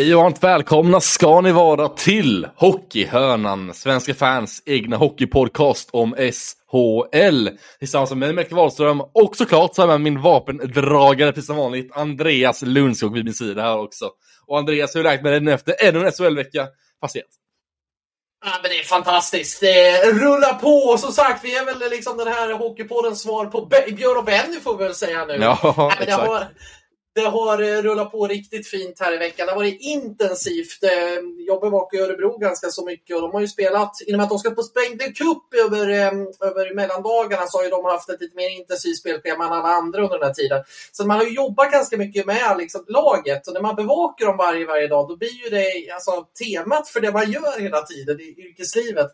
Hej och varmt välkomna ska ni vara till Hockeyhörnan, svenska fans egna hockeypodcast om SHL. Tillsammans med mig, Melker Wahlström, och såklart så med min vapendragare, precis som vanligt, Andreas Lundskog vid min sida här också. Och Andreas, hur är läget med dig nu efter ännu en SHL-vecka passerat? Ja, men det är fantastiskt. Det rullar på. Som sagt, vi är väl liksom den här Hockeypoddens svar på Björn och Benny får vi väl säga nu. Ja, det exakt. har, det har eh, rullat på riktigt fint här i veckan. Det har varit intensivt. Eh, jag bevakar Örebro ganska så mycket och de har ju spelat, i och med att de ska på Spengler Cup över, eh, över mellandagarna så har ju de haft ett lite mer intensivt spelschema än alla andra under den här tiden. Så man har ju jobbat ganska mycket med liksom, laget och när man bevakar dem varje, varje dag då blir ju det alltså, temat för det man gör hela tiden i yrkeslivet.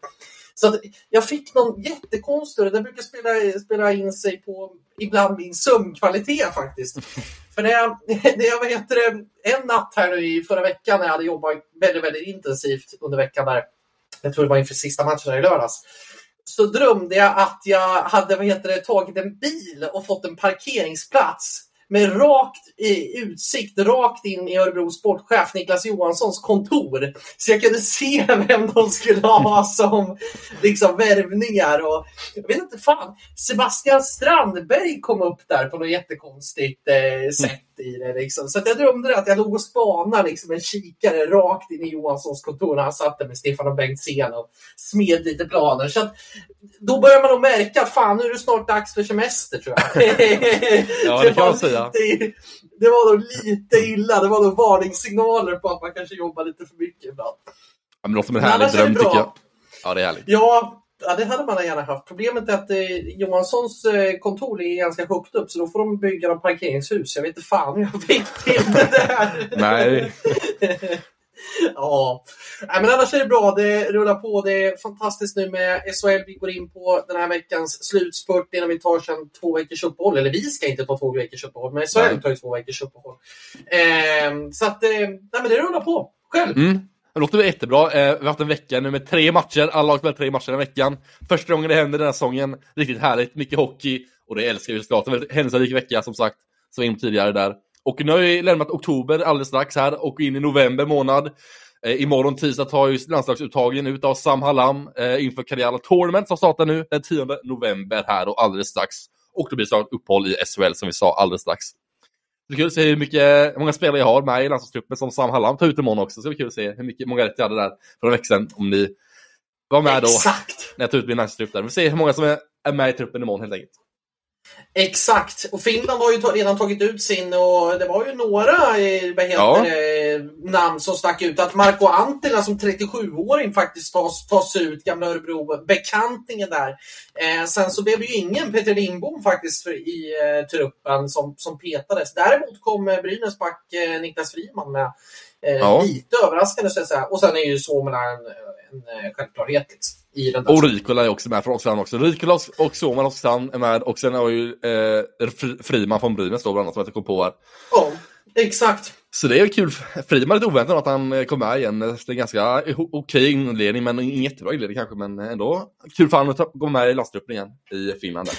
Så att jag fick någon jättekonstig, den brukar spela, spela in sig på ibland min sömnkvalitet faktiskt. För när jag, när jag vad heter det, en natt här nu i förra veckan när jag hade jobbat väldigt, väldigt intensivt under veckan där, jag tror det var inför sista matchen här i lördags, så drömde jag att jag hade vad heter det, tagit en bil och fått en parkeringsplats med rakt i utsikt rakt in i Örebro sportchef Niklas Johanssons kontor. Så jag kunde se vem de skulle ha som liksom värvningar. Och, jag vet inte fan, Sebastian Strandberg kom upp där på något jättekonstigt eh, sätt i det. Liksom. Så jag drömde att jag låg och spanade liksom, en kikare rakt in i Johanssons kontor när han satt där med Stefan och Bengtzén och smed lite planer. Så att, då börjar man nog märka att fan, nu är det snart dags för semester tror jag. Ja, det kan var man säga. lite- det var nog lite illa. Det var nog varningssignaler på att man kanske jobbar lite för mycket ibland. Ja, men det låter som en härlig det dröm tycker jag. Ja, det är härligt. Ja, ja, det hade man gärna haft. Problemet är att eh, Johanssons eh, kontor är ganska högt upp så då får de bygga en parkeringshus. Jag vet inte fan hur jag fick till det där. Nej. ja, Nej, men annars är det bra. Det rullar på. Det är fantastiskt nu med SHL. Vi går in på den här veckans slutspurt innan vi tar sen två veckors uppehåll. Eller vi ska inte ta två veckors uppehåll, men SHL tar ju två veckors uppehåll. Eh, så att, eh, nej, men det rullar på. Själv? Mm. Det låter jättebra. Eh, vi har haft en vecka nu med tre matcher. Alla har spelat tre matcher den veckan. Första gången det händer den här säsongen. Riktigt härligt. Mycket hockey. Och det älskar vi såklart. En väldigt händelserik vecka som sagt. Som vi var tidigare där. Och nu har vi lämnat oktober alldeles strax här och in i november månad. Eh, imorgon tisdag tar ju landslagsuttagningen ut av Sam Hallam eh, inför Karriala Tournament som startar nu den 10 november här och alldeles strax. Och då blir det uppehåll i SHL som vi sa alldeles strax. Det kul att se hur mycket, hur många spelare jag har med i landslagstruppen som Sam Hallam tar ut imorgon också. Så det blir kul att se hur mycket, många rätt jag hade där för en vecka sedan. Om ni var med då Exakt! när jag tog ut min landslagstrupp där. Vi får se hur många som är, är med i truppen imorgon helt enkelt. Exakt! Och Finland har ju redan tagit ut sin och det var ju några eh, vad heter Ja. det, namn som stack ut. Att Marco Antila som 37-åring faktiskt tas, tas ut, gamla Örebro-bekantingen där. Eh, sen så blev det ju ingen Peter Lindbom faktiskt för, i eh, truppen som, som petades. Däremot kom eh, Brynäs back eh, Niklas Friman med. Eh, Ja. Lite överraskande så att säga. Och sen är ju Suomela en, en eh, självklart liksom, i den där Och Rikola är också med från Oskarshamn också. Rikola och Suomen Oskarshamn är med och sen har ju eh, Fri- Friman från Brynäs då bland annat som jag inte kom på här. Ja, exakt. Så det är kul. Friman är lite oväntat att han eh, kom med igen. Det är en ganska okej inledning, men ingen jättebra inledning kanske. Men ändå kul för honom att gå med i landstruppen igen i Finland. Där.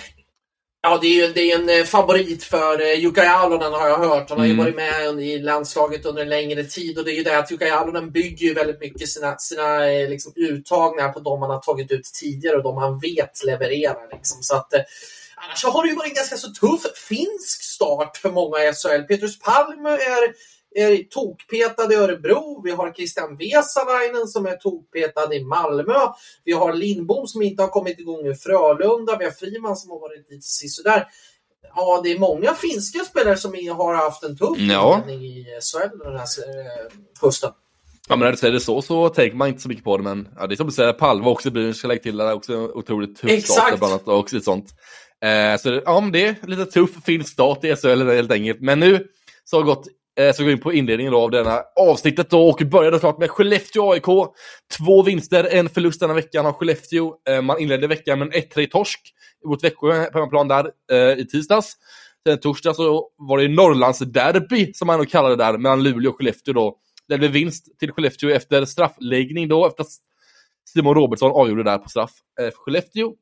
Ja, det är ju det är en eh, favorit för eh, Jukka Jalonen har jag hört. Han har ju Mm. varit med i landslaget under en längre tid och det är ju det att Jukka Jalonen bygger ju väldigt mycket sina, sina eh, liksom, uttagningar på de han har tagit ut tidigare och de han vet levererar. Liksom. Så att, eh, annars har det ju varit en ganska så tuff finsk start för många i SHL. Petrus Palme är är tokpetad i Örebro. Vi har Christian Vesalainen som är tokpetad i Malmö. Vi har Lindbom som inte har kommit igång i Frölunda. Vi har Friman som har varit lite sisådär. Ja, det är många finska spelare som har haft en tuff Ja. i SHL den här eh, hösten. Ja men när du säger det så så tänker man inte så mycket på det men ja, det är som du säger, Palva också Brynäs ska lägga till där också en otroligt tuff Exakt. start bland annat och sånt. Eh, så det- ja men det är lite tuff finsk start i SHL helt enkelt. Men nu så har det gått eh, så går in på inledningen då av denna avsnittet då och började klart med Skellefteå AIK. Två vinster, en förlust denna veckan av Skellefteå. Eh, man inledde veckan med en 1-3 torsk mot Växjö på hemmaplan där eh, i tisdags. Sen torsdag så var det Norrlandsderby som man nog kallade det där mellan Luleå och Skellefteå då. Det blev vinst till Skellefteå efter straffläggning då, efter att Simon Robertsson avgjorde där på straff eh, för Skellefteå.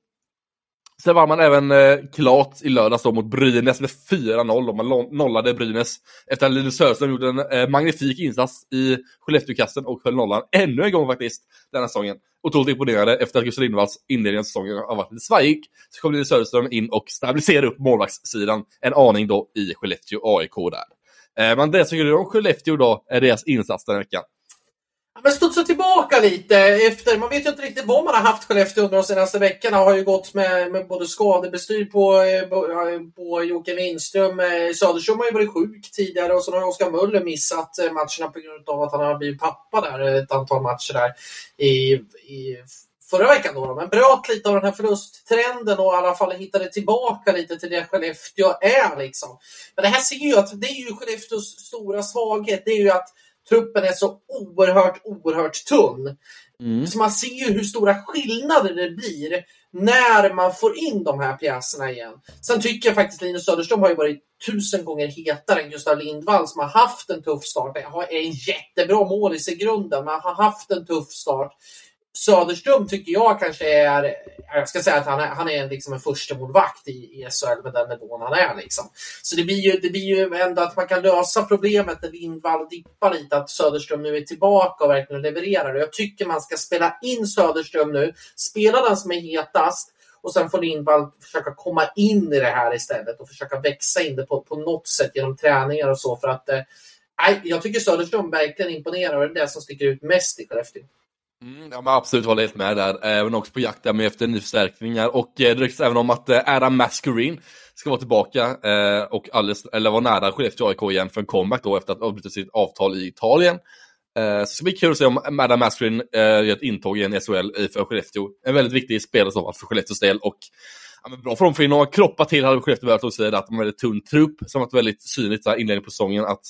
Sen var man även eh, klart i lördags då mot Brynäs med 4-0. Man nollade Brynäs efter att Linus Söderström gjorde en eh, magnifik insats i Skellefteåkassen och höll nollan ännu en gång faktiskt denna säsongen. Otroligt imponerande efter att Gustav Lindvalls inledning av säsongen har varit lite svajig. Så kom Linus Söderström in och stabiliserade upp målvaktssidan en aning då i Skellefteå AIK där. Eh, men det tycker gjorde om Skellefteå då, är deras insats den här veckan? Men studsa tillbaka lite efter, man vet ju inte riktigt vad man har haft Skellefteå under de senaste veckorna. Har ju gått med, med både skadebestyr på, eh, på, på Jocke Lindström. Eh, Söderström har ju varit sjuk tidigare och så har Oskar Möller missat eh, matcherna på grund av att han har blivit pappa där ett antal matcher där i, i förra veckan. Då, men bröt lite av den här förlusttrenden och i alla fall hittade tillbaka lite till det Skellefteå är. Liksom. Men det här ser ju att det är ju Skellefteås stora svaghet. Det är ju att truppen är så oerhört, oerhört tunn. Mm. Så man ser ju hur stora skillnader det blir när man får in de här pjäserna igen. Sen tycker jag faktiskt Linus Söderström har ju varit tusen gånger hetare än Gustav Lindvall som har haft en tuff start. Han har en jättebra målis i grunden, men har haft en tuff start. Söderström tycker jag kanske är, jag ska säga att han är, han är liksom en första målvakt i, i SHL med den nivån han är. Liksom. Så det blir, ju, det blir ju ändå att man kan lösa problemet när Lindvall dippar lite, att Söderström nu är tillbaka och verkligen levererar. Jag tycker man ska spela in Söderström nu, spela den som är hetast och sen får Lindvall försöka komma in i det här istället och försöka växa in det på, på något sätt genom träningar och så. För att eh, jag tycker Söderström verkligen imponerar och det är det som sticker ut mest i Skellefteå. Mm, ja, men absolut håller helt med där. Även också på jakt med efter nyförstärkningar. Och eh, det ryktas även om att eh, Adam Mascarin ska vara tillbaka eh, och alldeles, eller vara nära Skellefteå AIK igen för en comeback då efter att ha avbrutit sitt avtal i Italien. Eh, så det ska bli kul att se om Adam Mascarin eh, gör ett intåg i en SHL för Skellefteå. En väldigt viktig spelare så för Skellefteås del och ja, men bra för dem för att kroppa till hade Skellefteå behövt också säga att de har en väldigt tunn trupp som varit väldigt synligt inledningen på säsongen att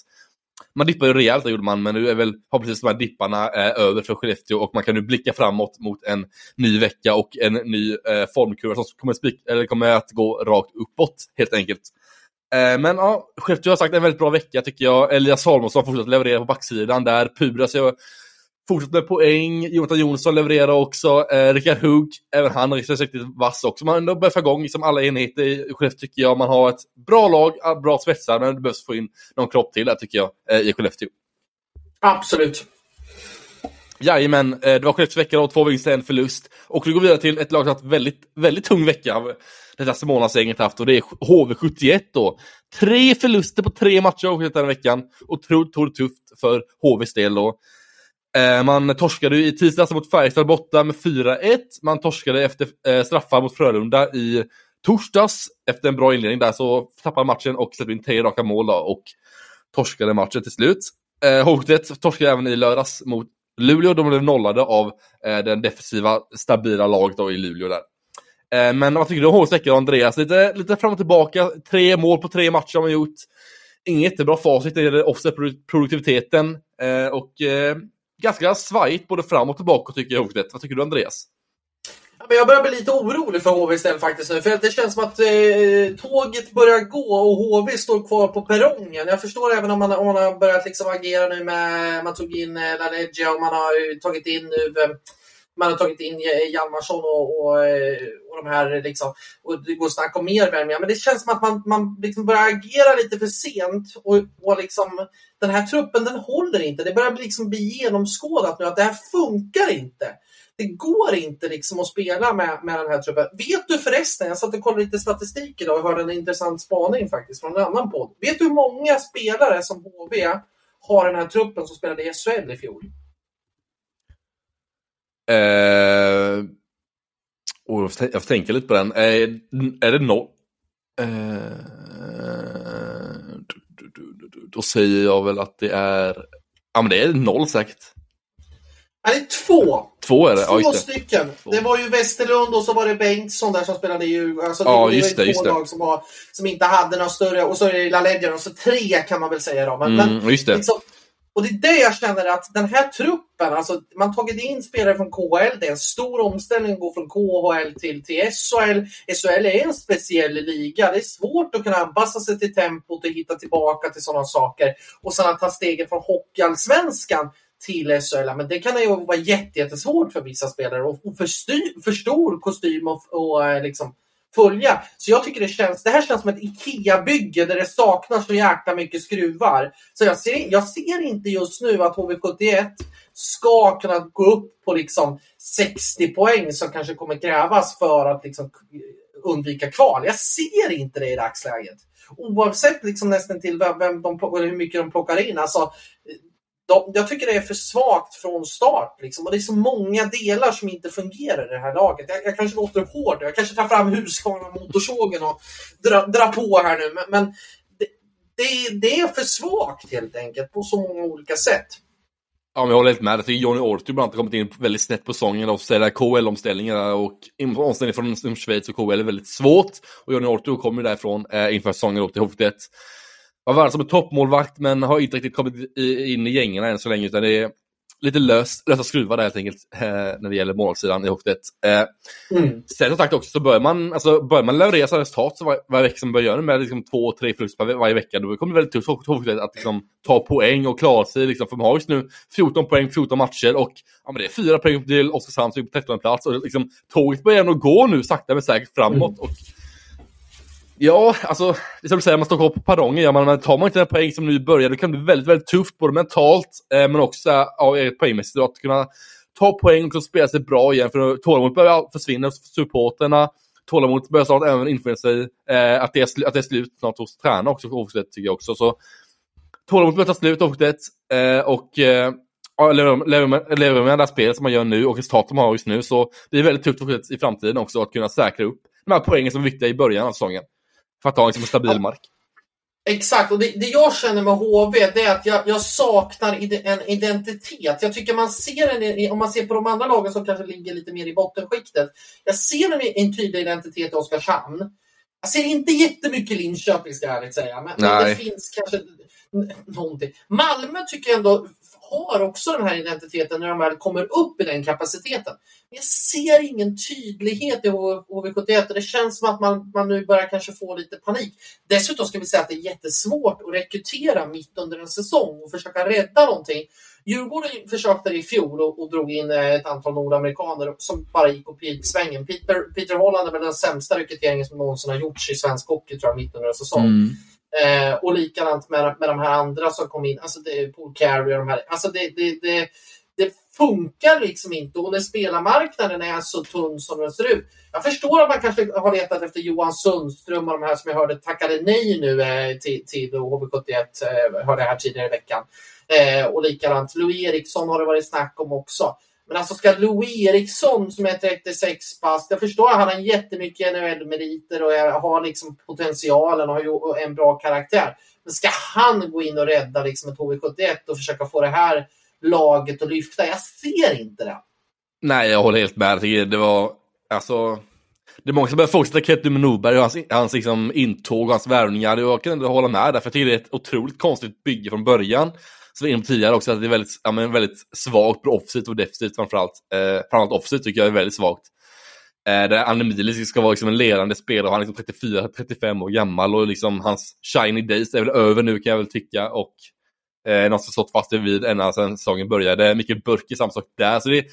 man dippade ju rejält, det gjorde man, men nu är väl precis de här dipparna eh, över för Skellefteå och man kan nu blicka framåt mot en ny vecka och en ny eh, formkurva som kommer, spik eller kommer att gå rakt uppåt helt enkelt. Eh, men ja, Skellefteå har sagt en väldigt bra vecka tycker jag. Elias Salomonsson fortsatt leverera på backsidan där. Pudas Fortsätter med poäng. Jonathan Jonsson levererar också. Eh, Rickard Hugg, även han är riktigt vass också. Man börjar få igång liksom alla enheter i Skellefteå tycker jag. Man har ett bra lag, bra svetsar, men det behövs få in någon kropp till där tycker jag eh, i Skellefteå. Absolut. Jajamän, eh, det var Skellefteås vecka då, två vinster, en förlust. Och vi går vidare till ett lag som haft väldigt, väldigt tung vecka. Detta månadsgänget haft och det är HV71 då. Tre förluster på tre matcher den här veckan. Otroligt tufft för HVs del då. Eh, man torskade i tisdags mot Färjestad borta med 4-1. Man torskade efter eh, straffar mot Frölunda i torsdags. Efter en bra inledning där så tappade matchen och släppte in tre raka mål då, och torskade matchen till slut. Eh, Hotet torskade även i lördags mot Luleå. De blev nollade av eh, den defensiva, stabila laget då i Luleå där. Men vad tycker du om HVs vecka Andreas? Lite, lite fram och tillbaka. Tre mål på tre matcher har man gjort. Inget jättebra facit när det gäller offset produktiviteten. Och ganska svajigt både fram och tillbaka tycker jag Vad tycker du Andreas? Men jag börjar bli lite orolig för HV istället faktiskt nu. För det känns som att eh, tåget börjar gå och HV står kvar på perrongen. Jag förstår även om man, om man har börjat liksom agera nu med, man tog in eh, LaLeggia och man har tagit in nu eh, man har tagit in Hjalmarsson och, och, eh, och de här liksom, och det går snack om mer värme, Men det känns som att man, man liksom börjar agera lite för sent och, och liksom, den här truppen den håller inte. Det börjar liksom bli genomskådat nu att det här funkar inte. Det går inte liksom att spela med, med den här truppen. Vet du förresten, jag satt och kollade lite statistik idag och hörde en intressant spaning faktiskt från en annan podd. Vet du hur många spelare som HV har den här truppen som spelade i SHL i fjol? Uh och jag, tänka lite på den. Eh, är det noll? Eh, då säger jag väl att det är... Ja men det är noll säkert. Det är två. Två är det? Två ja, stycken. Två. Det var ju Westerlund och så var det Bengtsson där som spelade i alltså, Ja, det just det. Just två lag som, var, som inte hade några större. Och så är det LaLeggia och så tre kan man väl säga då. Men, mm, just det. Liksom, och det är det jag känner att den här truppen, alltså man har tagit in spelare från KHL, det är en stor omställning att gå från KHL till, till SHL. SHL är en speciell liga, det är svårt att kunna anpassa sig till tempot och hitta tillbaka till sådana saker. Och sen att ta steget från Hockeyallsvenskan till SHL, men det kan ju vara jättesvårt för vissa spelare och för, styr, för stor kostym och, och eh, liksom följa. Så jag tycker det känns, det här känns som ett IKEA-bygge där det saknas så jäkla mycket skruvar. Så jag ser, jag ser inte just nu att HV71 ska kunna gå upp på liksom 60 poäng som kanske kommer krävas för att liksom undvika kval. Jag ser inte det i dagsläget. Oavsett liksom nästan till vem, vem de, eller hur mycket de plockar in. Alltså, de, jag tycker det är för svagt från start. Liksom. Och det är så många delar som inte fungerar i det här laget. Jag, jag kanske låter hård. Jag kanske tar fram Husqvarna motorsågen och drar dra på här nu. Men, men det, det, det, är för svagt helt enkelt på så många olika sätt. Ja, men jag håller helt med. Jag tycker Johnny Ortu bland annat har kommit in väldigt snett på säsongen och ställa KL-omställningen och omställningen från Schweiz och KL är väldigt svårt. Och Johnny Ortu kommer därifrån eh, inför säsongen upp till HV71 var värd som en toppmålvakt men har inte riktigt kommit in i gängen än så länge utan det är lite löst, lösa skruvar där helt enkelt eh, när det gäller målsidan i Hockeyet. Eh, mm. Sen som sagt också så börjar man, alltså, börjar man leverera så resultat så varje, varje vecka som börjar med liksom två, tre förluster varje vecka då kommer det väldigt tufft Hockeyet att liksom, ta poäng och klara sig. Liksom, för man har just nu 14 poäng, 14 matcher och ja, men det är fyra poäng till Oskarshamn som är på 13 plats och liksom, tåget börjar ändå gå nu sakta men säkert framåt. Mm. Och, Ja, alltså, det är som du säger, man står kvar på perrongen. Ja, men tar man inte den poäng som nu börjar, då kan det bli väldigt, väldigt tufft, både mentalt, eh, men också ja, poängmässigt. Att kunna ta poäng och spela sig bra igen, för tålamodet börjar försvinna hos supporterna. Tålamodet börjar snart även infinna sig, eh, att, det är, att det är slut snart hos tränarna också, oavsett, tycker jag också. Så tålamodet börjar ta slut, oavsett, eh, och eh, lever med, lever med det här spelet som man gör nu och resultatet man har just nu, så det är väldigt tufft i framtiden också att kunna säkra upp de här poängen som är viktiga i början av säsongen. För att ha liksom en stabil mark. Exakt, och det, det, jag känner med HV det är att jag, jag, saknar en identitet. Jag tycker man ser en, om man ser på de andra lagen som kanske ligger lite mer i bottenskiktet. Jag ser en, en tydlig identitet i Oskarshamn. Jag ser inte jättemycket Linköping ska jag ärligt säga, men, men det finns kanske någonting. Malmö tycker jag ändå har också den här identiteten när de väl kommer upp i den kapaciteten. Men jag ser ingen tydlighet i HV71 och det känns som att man, man nu börjar kanske få lite panik. Dessutom ska vi säga att det är jättesvårt att rekrytera mitt under en säsong och försöka rädda någonting. Djurgården försökte i fjol och, och drog in eh, ett antal nordamerikaner som bara gick på peak-svängen. Peter, Peter Holland är väl den sämsta rekryteringen som någonsin har gjorts i svensk hockey tror jag, mitt under en säsong. Mm. Eh, och likadant med, med de här andra som kom in, alltså det, Paul Carey och de här. Alltså det, det, det, det funkar liksom inte och när spelarmarknaden är så tunn som den ser ut. Jag förstår att man kanske har letat efter Johan Sundström och de här som jag hörde tackade nej nu eh, till, till HV71, eh, hörde jag här tidigare i veckan. Eh, och likadant Louis Eriksson har det varit snack om också. Men alltså ska Louis Eriksson som är 36 pass, jag förstår att han har jättemycket NHL-meriter och har liksom potentialen och har en bra karaktär. Men ska han gå in och rädda liksom ett HV71 och försöka få det här laget att lyfta? Jag ser inte det. Nej, jag håller helt med. Det var, alltså, det är många som börjar fortsätta Ketty med Norberg och hans, hans liksom, intåg och hans värvningar. Jag kan inte hålla med där, för jag tycker det är ett otroligt konstigt bygge från början som vi var inne på tidigare också, att det är väldigt, ja, men väldigt svagt på offside och defensivt framförallt. Eh, framförallt offside tycker jag är väldigt svagt. Eh, där Anne ska vara liksom en ledande spelare, han är liksom 34-35 år gammal och liksom hans shiny days är väl över nu kan jag väl tycka. Och eh, något som stått fast vid ända sedan säsongen började. Mikael Burk är samma sak där. Så det,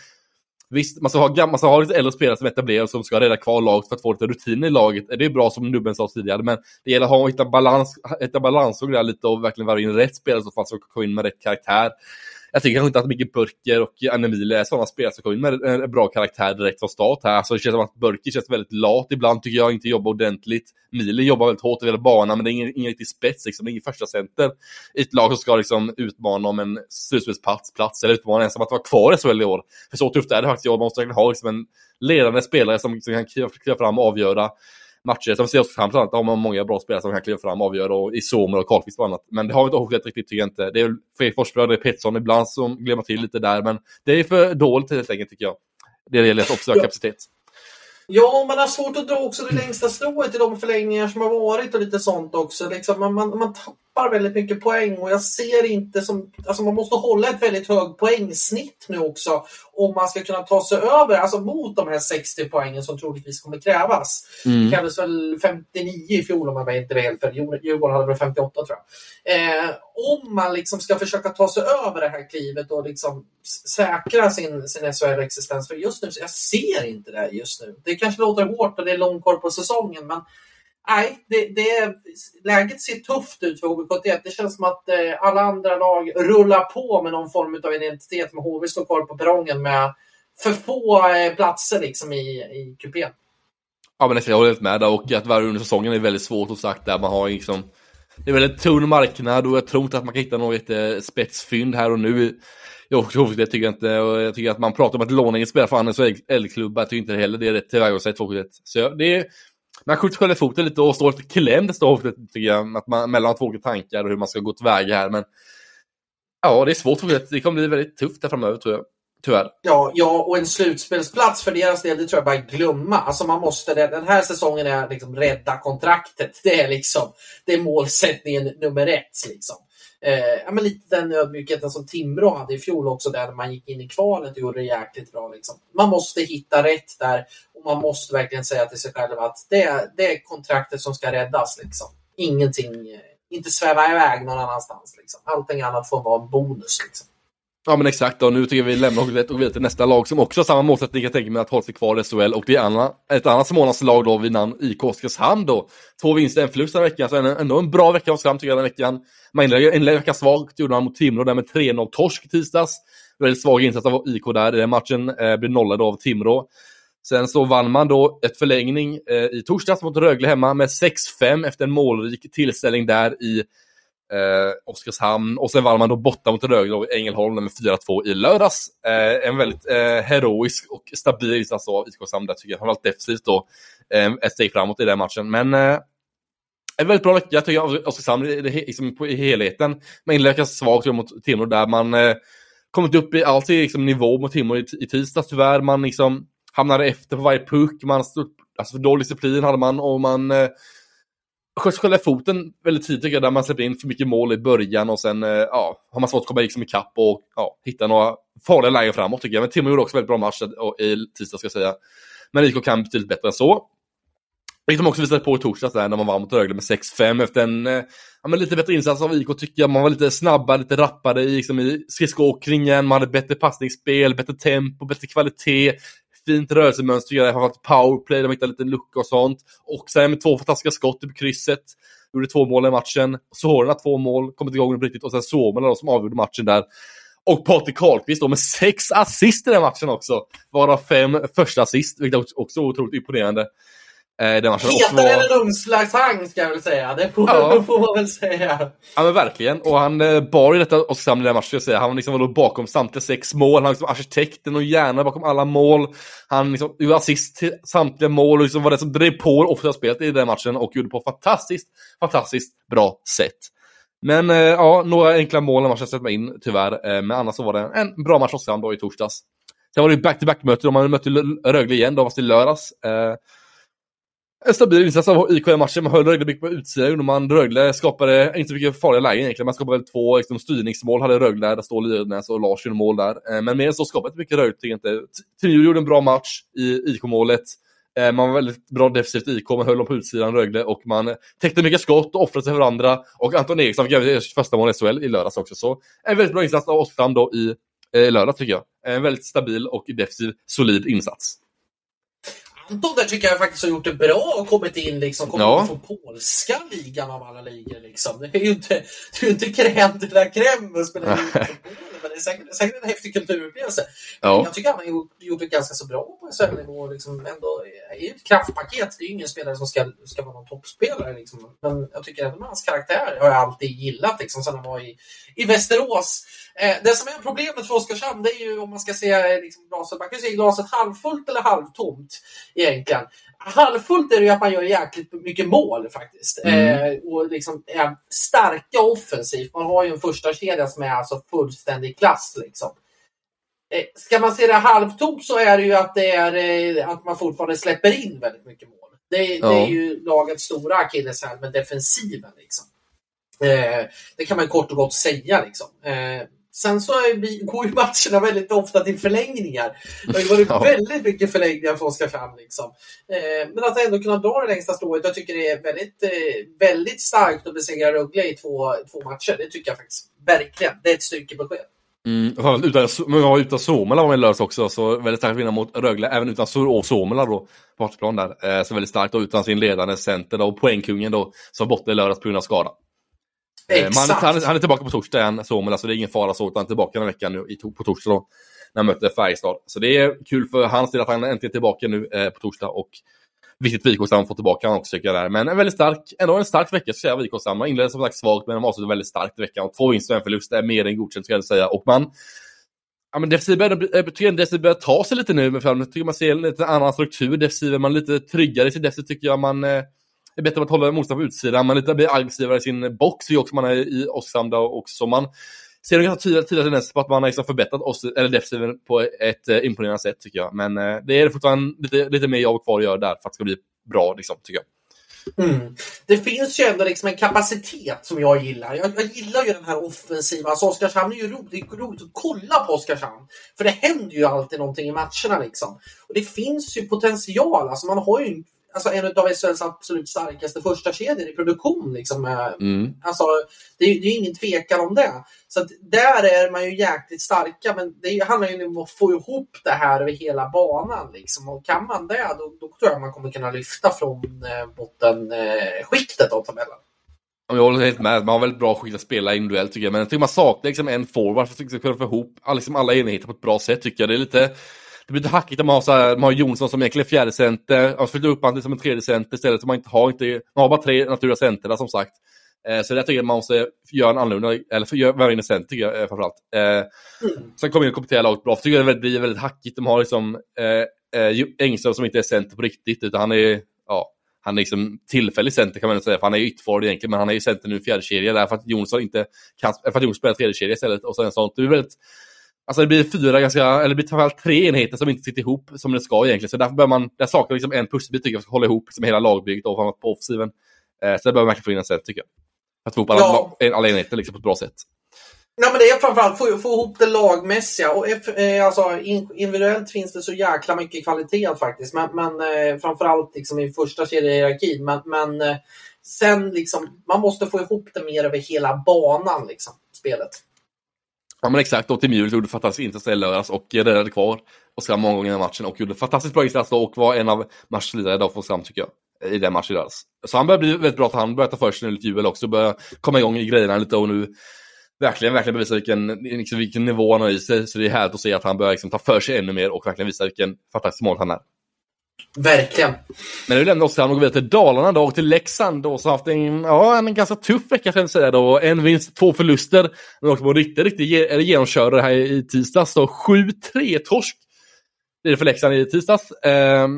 Visst, man ska ha, man ska ha lite äldre spelare som etablerar som ska rädda kvar laget för att få lite rutin i laget. Det är bra som Nubben sa tidigare, men det gäller att ha, hitta balans, hitta balans och där lite och verkligen vara in rätt spelare som ska komma in med rätt karaktär jag tycker kanske inte att Micke Burker och Annemile är sådana spelare som kommer in med en bra karaktär direkt från start här. Alltså det känns som att Burker känns väldigt lat ibland tycker jag, inte jobbar ordentligt. Mili jobbar väldigt hårt över banan, men det är ingen, ingen riktig spets, liksom. Det är ingen första center i ett lag som ska liksom utmana om en slutspelsplats, plats, eller utmana ens om att vara kvar i SHL i år. För så tufft är det faktiskt, man måste ha liksom en ledande spelare som, som kan kliva fram och avgöra matcher. Som vi ser Oskarshamn bland annat, har man många bra spelare som kan kliva fram och avgöra, och i Somer och Karlqvist och annat. Men det har inte Hockeyet riktigt, tycker jag inte. Det är väl Fredrik Forsberg och Pettersson ibland som glömmer till lite där, men det är för dåligt helt enkelt, tycker jag. Det gäller att ja. kapacitet. Ja, man har svårt att dra också det längsta strået i de förlängningar som har varit och lite sånt också. Liksom man, man, man tappar väldigt mycket poäng och jag ser inte som... Alltså man måste hålla ett väldigt högt poängsnitt nu också om man ska kunna ta sig över, alltså mot de här 60 poängen som troligtvis kommer krävas. Mm. Det krävdes väl 59 i fjol om jag inte fel för Djurgården hade väl 58 tror jag. Eh, om man liksom ska försöka ta sig över det här klivet och liksom säkra sin, sin SHL-existens, för just nu, jag ser inte det just nu. Det kanske låter hårt och det är lång kvar på säsongen, men nej, det, det, läget ser tufft ut för HV71. Det känns som att eh, alla andra lag rullar på med någon form av identitet, men HV står kvar på perrongen med för få eh, platser liksom i, i kupén. Ja men jag håller helt med där och att varje under säsongen är väldigt svårt och sagt där man har liksom Det är väldigt tunn marknad och jag tror inte att man kan hitta något spetsfynd här och nu jag det tycker jag inte och jag tycker att man pratar om att låna in spelare från andra L-klubbar. jag tycker inte heller det är rätt tillvägagångssätt. Så det är man skjuter själva foten lite och står lite klämd står tycker jag, att man, mellan två olika tankar och hur man ska gå tillväga här. Men ja, det är svårt. Det kommer bli väldigt tufft där framöver tror jag. Tyvärr. Ja, ja, och en slutspelsplats för deras del, det tror jag bara glömma. Alltså man måste, den här säsongen är liksom rädda kontraktet. Det är liksom, det är målsättningen nummer ett. Liksom. Eh, ja, men lite den ödmjukheten som Timrå hade i fjol också, där man gick in i kvalet och gjorde det jäkligt bra. Liksom. Man måste hitta rätt där och man måste verkligen säga till sig själv att det är, det är kontraktet som ska räddas. Liksom. Ingenting, eh, inte sväva iväg någon annanstans. Liksom. Allting annat får vara en bonus. Liksom. Ja men exakt, och nu tycker jag vi lämnar Hockeyet och vidare till nästa lag som också har samma målsättning jag tänker mig att hålla sig kvar i SHL och det är Anna, ett annat Smålands lag då vid namn IK Oskarshamn då. Två vinster, en förlust den veckan, så ändå en bra vecka av Oskarshamn tycker jag den veckan. Man inledde en vecka svagt, gjorde man mot Timrå där med 3-0 torsk i tisdags. Väldigt svag insats av IK där i den matchen, eh, blev nollad av Timrå. Sen så vann man då ett förlängning eh, i torsdags mot Rögle hemma med 6-5 efter en målrik tillställning där i eh, Oskarshamn och sen vann man då borta mot Rögle och Ängelholm med 4-2 i lördags. Eh, en väldigt eh, heroisk och stabil insats av IFK Oskarshamn där tycker jag. Framförallt defensivt då. Eh, ett steg framåt i den matchen. Men eh, en väldigt bra vecka tycker jag, Oskarshamn liksom, i helheten. Man inlägget svagt mot Timrå där man eh, kommit upp i alltid liksom, nivå mot Timrå i, i tisdags tyvärr. Man liksom hamnade efter på varje puck, man stod, alltså för dålig disciplin hade man och man eh, eh, sköt själva foten väldigt tidigt tycker jag, där man släppte in för mycket mål i början och sen eh, ja, har man svårt att komma liksom ikapp och ja, hitta några farliga lägen framåt tycker jag. Men Timo gjorde också väldigt bra match i tisdag ska jag säga. Men IK kan betydligt bättre än så. Vilket de också visade på i torsdags där när man var mot Rögle med 6-5 efter en eh, ja, men lite bättre insats av IK tycker jag. Man var lite snabbare, lite rappare i, liksom, i skridskoåkningen, man hade bättre passningsspel, bättre tempo, bättre kvalitet fint rörelsemönster, jag har haft powerplay, de hittade lite lucka och sånt. Och sen med två fantastiska skott i krysset. Gjorde två mål i matchen. Såren har två mål, kommit igång på riktigt. Och sen Suomela då som avgjorde matchen där. Och Patrik Karlqvist då med sex assist i den matchen också. Varav fem första assist, vilket också är otroligt imponerande. Eh, den matchen Hetare var... än en ungslagsang ska jag väl säga. Det får, ja. får man väl säga. Ja men verkligen. Och han eh, bar ju detta Oskarshamn i den matchen. Jag säga. Han liksom var bakom samtliga sex mål. Han var liksom arkitekten och hjärnan bakom alla mål. Han liksom gjorde assist till samtliga mål och liksom var den som drev på offensiva spelet i den matchen och gjorde på ett fantastiskt, fantastiskt bra sätt. Men eh, ja, några enkla mål i matchen man in tyvärr. Eh, men annars så var det en bra match Oskarshamn då i torsdags. Sen var det back-to-back-möte. De mötte Rögle igen, då fast i lördags. Eh, en stabil insats av IK i matchen. Man höll Rögle mycket på utsidan. Man Rögle skapade inte så mycket farliga lägen egentligen. Man skapade väl två liksom, styrningsmål. Hade Rögle där står Lyrnäs och Lars gjorde mål där. Eh, men mer än så skapade inte mycket Rögle tycker jag inte. Trio gjorde en bra match i IK-målet. Eh, man var väldigt bra defensivt IK, man höll dem på utsidan Rögle och man täckte mycket skott och offrade sig för varandra. Och Anton Eriksson fick göra sitt första mål i SHL i lördags också. Så en väldigt bra insats av Oskarshamn då i, eh, i lördags tycker jag. En väldigt stabil och defensiv, solid insats. Anton där tycker jag faktiskt har gjort det bra och kommit in liksom. Kommit ja. in från polska ligan av alla ligor liksom. Det är ju inte, det är ju inte crème de la crème att spela men det är säkert, säkert en häftig kulturupplevelse. Ja. Jag tycker han har gjort, gjort det ganska så bra på SHL-nivå. Liksom ändå är ett kraftpaket. Det är ju ingen spelare som ska, ska vara någon toppspelare. Liksom. Men jag tycker ändå hans karaktär har jag alltid gillat liksom, sen han var i, i Västerås. Eh, det som är problemet för Oskarshamn det är ju om man ska se liksom, glaset. Man kan se glaset halvfullt eller halvtomt egentligen. Halvfullt är det ju att man gör jäkligt mycket mål faktiskt. Mm. Eh, och liksom är starka offensivt. Man har ju en första kedja som är alltså fullständig klass. Liksom. Eh, ska man se det halvtomt så är det ju att, det är, eh, att man fortfarande släpper in väldigt mycket mål. Det, ja. det är ju lagets stora akilleshäl med defensiven. Liksom. Eh, det kan man kort och gott säga. Liksom. Sen så vi, går ju matcherna väldigt ofta till förlängningar. Det har varit ja. väldigt mycket förlängningar för Oskarshamn. Liksom. Eh, men att ändå kunna dra det längsta strået, jag tycker det är väldigt, eh, väldigt starkt att besegra Rögle i två, två matcher. Det tycker jag faktiskt verkligen. Det är ett styrkebesked. Mm, utan, ja, utan Suomela var med lördags också, så väldigt starkt vinna mot Rögle, även utan Suomela då, på där. Eh, så väldigt starkt, och utan sin ledande center då, och poängkungen då, som borta i lördags på grund av skada. Eh, Exakt. Han, han, är tillbaka på torsdag igen, så det är ingen fara så, utan han är tillbaka den veckan nu på torsdag då, när han möter Färjestad. Så det är kul för hans del att han äntligen är tillbaka nu eh, på torsdag och viktigt Wikåshamn få tillbaka honom också tycker jag där. Men en väldigt stark, ändå en stark vecka ska jag säga Wikåshamn. Man inledde som sagt svagt men de avslutade väldigt starkt i veckan. Och två vinster och en förlust är mer än godkänt ska jag säga. Och man Ja, men defensiven börjar, börjar ta sig lite nu fram. Jag tycker man ser en lite annan struktur. Defensiven, man är lite tryggare i sin defensiv tycker jag. Man eh, det är bättre att hålla motståndaren på utsidan. Man blir lite aggressivare i sin box, ju också man är i Oskarshamn också. Man ser en ganska tydliga, tydliga tendenser på att man har liksom förbättrat oss, eller defensiven på ett eh, imponerande sätt tycker jag. Men eh, det är fortfarande lite, lite mer jobb kvar att göra där för att det ska bli bra, liksom, tycker jag. Mm. Det finns ju ändå liksom en kapacitet som jag gillar. Jag, jag gillar ju den här offensiva. Alltså Oskarshamn är ju roligt, det är roligt att kolla på Oskarshamn. För det händer ju alltid någonting i matcherna. Liksom. Och Det finns ju potential. Alltså man har ju alltså en av SHLs absolut starkaste första kedjor i produktion. Liksom. Mm. Alltså, det, är, det är ingen tvekan om det. Så att där är man ju jäkligt starka, men det handlar ju om att få ihop det här över hela banan. Liksom. Och kan man det, då, då tror jag man kommer kunna lyfta från eh, bottenskiktet eh, av tabellen. Jag håller helt med. Man har väldigt bra skick att spela individuellt tycker jag. Men jag tycker man saknar liksom en forward för att kunna få ihop liksom alla enheter på ett bra sätt tycker jag. Det är lite det blir lite hackigt om man har, så här, man har Jonsson som egentligen är fjärde center, och flyttar upp honom som en tredje center istället. Så man, inte har, inte, man har bara tre naturliga center som sagt. Eh, så det tycker jag man måste göra en annorlunda, eller värva in en center tycker jag eh, framförallt. Eh, mm. Sen kommer och komplettera laget bra, för tycker jag det blir väldigt hackigt. De har liksom eh, eh, Engström som inte är center på riktigt, utan han är, ja, han är liksom tillfällig center kan man säga, för han är ju ytterforward egentligen, men han är ju center nu i fjärde kedja därför att Jonsson inte kan, för att Jonsson spelar tredje kedja istället och sen sånt. Det är väldigt Alltså det blir fyra ganska, eller det blir framförallt tre enheter som inte sitter ihop som det ska egentligen. Så därför bör man, där saknar liksom en pusselbit tycker jag, för att hålla ihop liksom hela lagbygget och på offensiven. Eh, så det bör man verkligen få in en set tycker jag. Att få ihop alla, ja. alla enheter liksom på ett bra sätt. Nej, men det är framförallt få, få ihop det lagmässiga. Och, eh, alltså, individuellt finns det så jäkla mycket kvalitet faktiskt. Men, men eh, framförallt liksom i första kedjehierarkin. Men, men eh, sen liksom, man måste få ihop det mer över hela banan, liksom, spelet. Ja men exakt, och till Juhl gjorde fantastiskt insats i lördags och räddade kvar Oskarshamn många gånger i matchen och gjorde fantastiskt bra insats och var en av matchens ledare idag för Oskarshamn tycker jag. I den matchen i lördags. Så han börjar bli väldigt bra, han börjar ta för sig nu lite jubel också, börjar komma igång i grejerna lite och nu verkligen, verkligen bevisa vilken, liksom, vilken nivå han har i sig. Så det är härligt att se att han börjar liksom, ta för sig ännu mer och verkligen visa vilken fantastisk mål han är. Verkligen. Men nu lämnar Oskarshamn och går vidare till Dalarna då och till Leksand då som haft en, ja, en ganska tuff vecka kan jag säga då. En vinst, två förluster. Men också på riktig, riktig genomkörare här i tisdags då. 7-3 torsk. Det är det för Leksand i tisdags. Eh,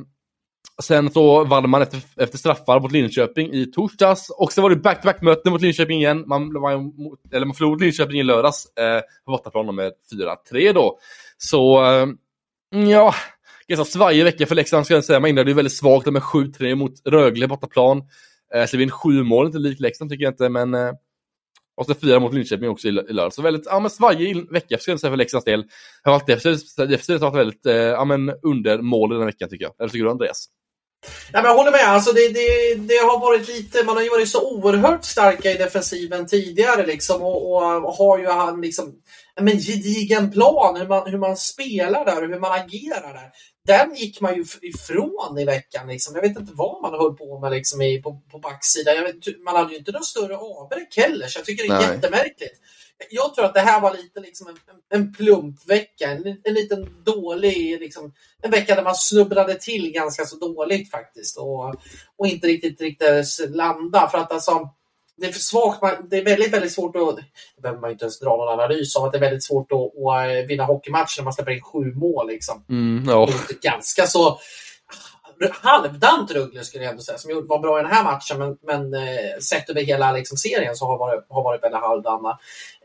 sen så vann man efter, efter straffar mot Linköping i torsdags. Och sen var det back-to-back-möte mot Linköping igen. Man, man, eller man förlorade Linköping i lördags eh, på bortaplan med 4-3 då. Så, eh, ja ganska svajig vecka för Leksand ska jag säga. Man inledde ju väldigt svagt med 7-3 mot Rögle bortaplan. Eh, Släpper in sju mål, inte lik Leksand tycker jag inte, men eh, och så fyra mot Linköping också i, i. Så väldigt ja, men svajig vecka ska jag säga för Leksands del. Har varit varit väldigt eh, ja, men undermål den här veckan tycker jag. Eller tycker du Andreas? Nej, men jag håller med. Alltså det, det, det har varit lite, man har ju varit så oerhört starka i defensiven tidigare liksom, och, och har ju han liksom en gedigen plan hur man, hur man spelar där och hur man agerar där den gick man ju ifrån i veckan. Liksom. Jag vet inte vad man höll på med liksom, i, på, på backsidan. man hade ju inte någon större avbräck heller, så jag tycker det är Nej. jättemärkligt. Jag tror att det här var lite liksom en, en plumpvecka, en, en liten dålig, liksom, en vecka där man snubblade till ganska så dåligt faktiskt och, och inte riktigt lyckades landa. För att alltså, det är för svagt. Det är väldigt, väldigt svårt att... Det behöver man inte ens dra någon analys av. Att det är väldigt svårt att, att vinna hockeymatcher när man släpper in sju mål. Liksom. Mm, ja. Ganska så halvdant Rögle skulle jag ändå säga, som var bra i den här matchen, men, men eh, sett över hela liksom, serien så har varit, har varit väldigt halvdana.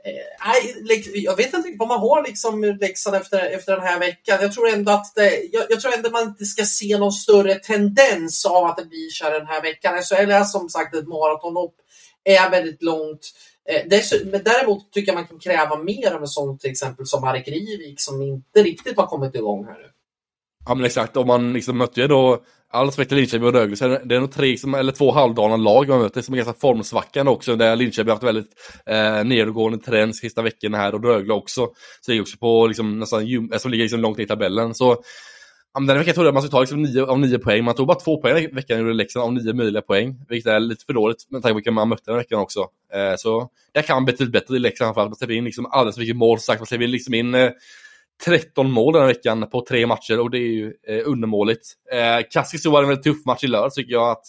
Eh, jag vet inte vad man har liksom Leksand efter, efter den här veckan. Jag tror ändå att det, jag, jag, tror ändå man inte ska se någon större tendens av att det blir så här den här veckan. SHL är som sagt ett maratonlopp, är väldigt långt. Eh, men däremot tycker jag man kan kräva mer av en sån till exempel som Marek Rivik som inte riktigt har kommit igång här nu. Ja men exakt, om man liksom mötte ju då all respekt till Linköping och Rögle så är det nog tre eller två halvdana lag man möter som är ganska formsvackande också där Linköping har haft väldigt eh, nedåtgående trend sista veckorna här och Rögle också. Så det är också på liksom nästan, eh, som ligger liksom långt ner i tabellen. Så Ja, men den veckan trodde jag man skulle ta liksom nio av nio poäng. Man tog bara två poäng i veckan gjorde Leksand av nio möjliga poäng. Vilket är lite för dåligt med tanke på vilka man mötte den veckan också. Eh, så det kan bli betydligt bättre i Leksand för att man släpper in liksom alldeles för mycket mål. Sagt, man släpper in, liksom in eh, 13 mål den här veckan på tre matcher och det är ju eh, undermåligt. Eh, Kaskis var en väldigt tuff match i lördags tycker jag. att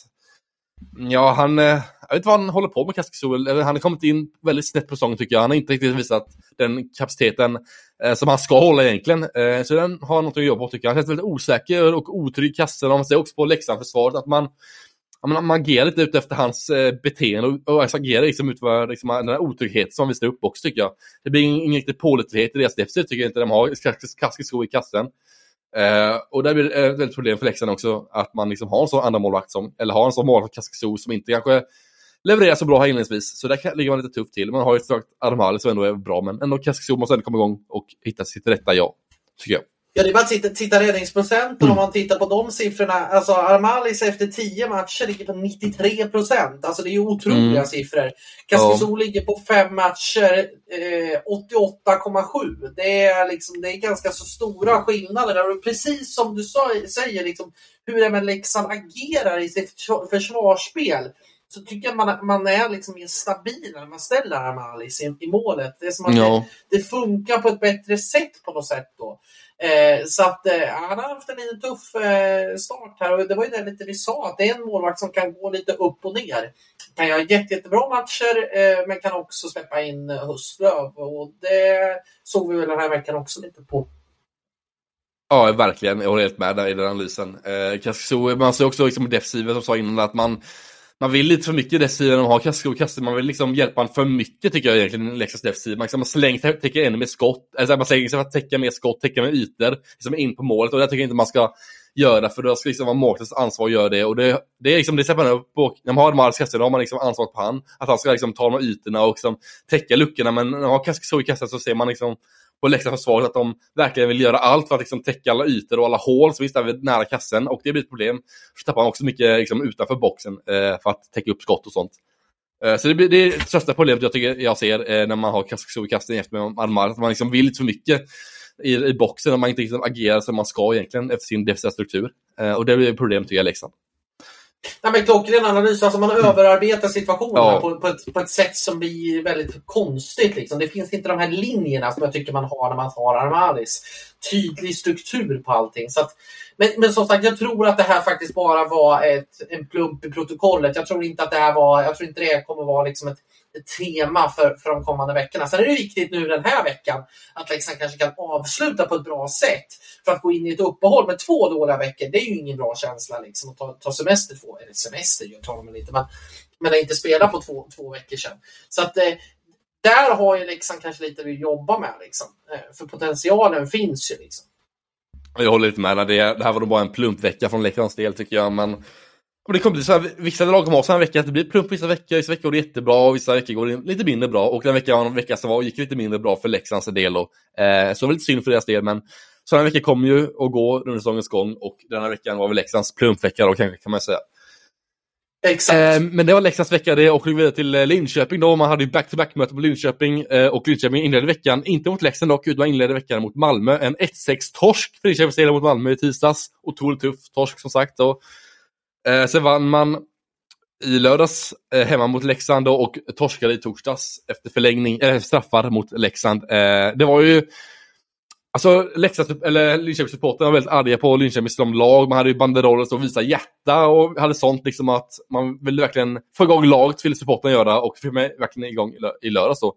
Ja, han, eh, jag vet inte vad han håller på med Kaskiso. Han har kommit in väldigt snett på säsongen tycker jag. Han har inte riktigt visat den kapaciteten eh, som han ska hålla egentligen. Eh, så den har han något att jobba på tycker jag. Han känns väldigt osäker och otrygg i kassen. Man ser också på Leksandförsvaret, att man man, man agerar lite ut efter hans eh, beteende och, och alltså agerar liksom utifrån liksom, den här otryggheten som visar upp också tycker jag. Det blir ingen, ingen riktig pålitlighet i deras defensiv tycker jag inte de har. Kaskisko i kassen. Uh, och det blir ett väldigt problem för Leksand också, att man liksom har en sån andra målvakt som, eller har en sån målvakt Kaskiso som inte kanske levererar så bra här inledningsvis. Så där ligger man lite tufft till. Man har ju sagt Armali som ändå är bra, men ändå Kaskiso måste ändå komma igång och hitta sitt rätta jag, tycker jag. Ja, det är bara att titta, titta räddningsprocenten mm. om man tittar på de siffrorna. Alltså Armalis efter 10 matcher ligger på 93 procent. Alltså det är ju otroliga mm. siffror. Kaskiso ja. ligger på 5 matcher eh, 88,7. Det är liksom, det är ganska så stora skillnader. Och precis som du sa, säger, liksom, hur även Leksand agerar i sitt försvarsspel så tycker jag man, man är liksom mer stabil när man ställer Armalis i, i målet. Det är som att ja. det, det, funkar på ett bättre sätt på något sätt då. Eh, så att eh, han har haft en tuff eh, start här och det var ju det lite vi sa att det är en målvakt som kan gå lite upp och ner. Kan göra jätte, jättebra matcher eh, men kan också släppa in Höstlöv och det såg vi väl den här veckan också lite på. Ja, verkligen. Jag håller helt med där i den analysen. Eh, man ser också liksom defensiven som sa innan att man man vill lite för mycket i defensiven de har Kasko och Man vill liksom hjälpa honom för mycket tycker jag egentligen i Leksands defensiv. Man, liksom, slänger, täcker ännu mer skott. Alltså, man slänger sig för att täcka mer skott, täcka mer ytor liksom in på målet. Och det tycker jag inte man ska göra för det ska liksom vara målvaktens ansvar att göra det. Och det, det är liksom, det släpper man upp på, när man har Mars Kasse, då har man liksom ansvaret på han. Att han ska liksom ta de här ytorna och liksom täcka luckorna. Men när man har Kasko i kassen så ser man liksom på Leksands försvaret att de verkligen vill göra allt för att liksom täcka alla ytor och alla hål som finns där nära kassen. Och det blir ett problem. Så tappar man också mycket liksom, utanför boxen eh, för att täcka upp skott och sånt. Eh, så det, blir, det är det största problemet jag, tycker jag ser eh, när man har Kasko i kassen efter med armar. Att man liksom vill lite för mycket i, i boxen och man inte liksom agerar som man ska egentligen efter sin defensiva struktur. Eh, och det blir ett problem tycker jag Leksand. Nej, men klockren analys. Alltså man överarbetar situationen ja. på, på, ett, på ett sätt som blir väldigt konstigt. Liksom. Det finns inte de här linjerna som jag tycker man har när man har Armalis. Tydlig struktur på allting. Så att, men, men som sagt, jag tror att det här faktiskt bara var ett, en plump i protokollet. Jag tror inte att det här var, jag tror inte det kommer vara liksom ett tema för, för de kommande veckorna. Sen är det viktigt nu den här veckan att Leksand kanske kan avsluta på ett bra sätt för att gå in i ett uppehåll med två dåliga veckor. Det är ju ingen bra känsla liksom, att ta, ta semester två, eller semester jag tar man inte, men, men att inte spela på två, två veckor sedan. Så att eh, där har ju Leksand kanske lite att jobba med liksom. Eh, för potentialen finns ju liksom. Jag håller lite med. Det, det här var nog bara en plumpvecka från Leksands del tycker jag, men och det kommer bli så här, vissa lag kommer ha så här vecka att det blir plump vissa veckor, vissa veckor går det jättebra och vissa veckor går det lite mindre bra. Och den veckan, vecka som var gick lite mindre bra för Leksands del. Och, eh, så det var lite synd för deras del, men sådana veckor kommer ju att gå under säsongens gång och den här veckan var väl Leksands plumpvecka då kanske kan man säga. Exakt. Eh, men det var Leksands vecka det och vi vidare till eh, Linköping då. Man hade ju back-to-back möte på Linköping eh, och Linköping inledde veckan, inte mot Leksand dock, utan inledde veckan mot Malmö. En 1-6-torsk för Linköping mot Malmö i tisdags. Otroligt tuff torsk som sagt. Då. Eh, sen vann man i lördags eh, hemma mot Leksand och torskade i torsdags efter förlängning, eh, straffar mot Leksand. Eh, det var ju Alltså Leksands, eller Linköpingssupportrarna var väldigt arga på Linköping som lag. Man hade ju banderoller som visade hjärta och hade sånt liksom att man ville verkligen få igång laget, ville supportrarna göra och fick mig verkligen igång i lördags då.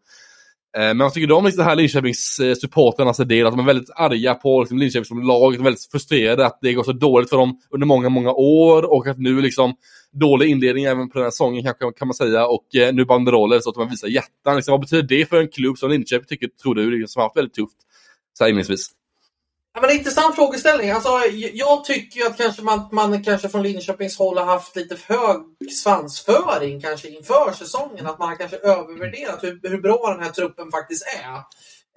Eh, men jag tycker de liksom här Linköpings eh, del, att de är väldigt arga på liksom, Linköping som lag, väldigt frustrerade att det går så dåligt för dem under många, många år och att nu liksom dålig inledning även på den här säsongen kanske kan man säga och eh, nu banderoller så att man visar hjärtan. Liksom, vad betyder det för en klubb som Linköping tycker, tror du, liksom, som har haft väldigt tufft så här inledningsvis? Ja, men intressant frågeställning. Alltså, jag tycker att kanske man, man kanske från Linköpings håll har haft lite för hög svansföring kanske inför säsongen. Att man har kanske övervärderat hur, hur bra den här truppen faktiskt är.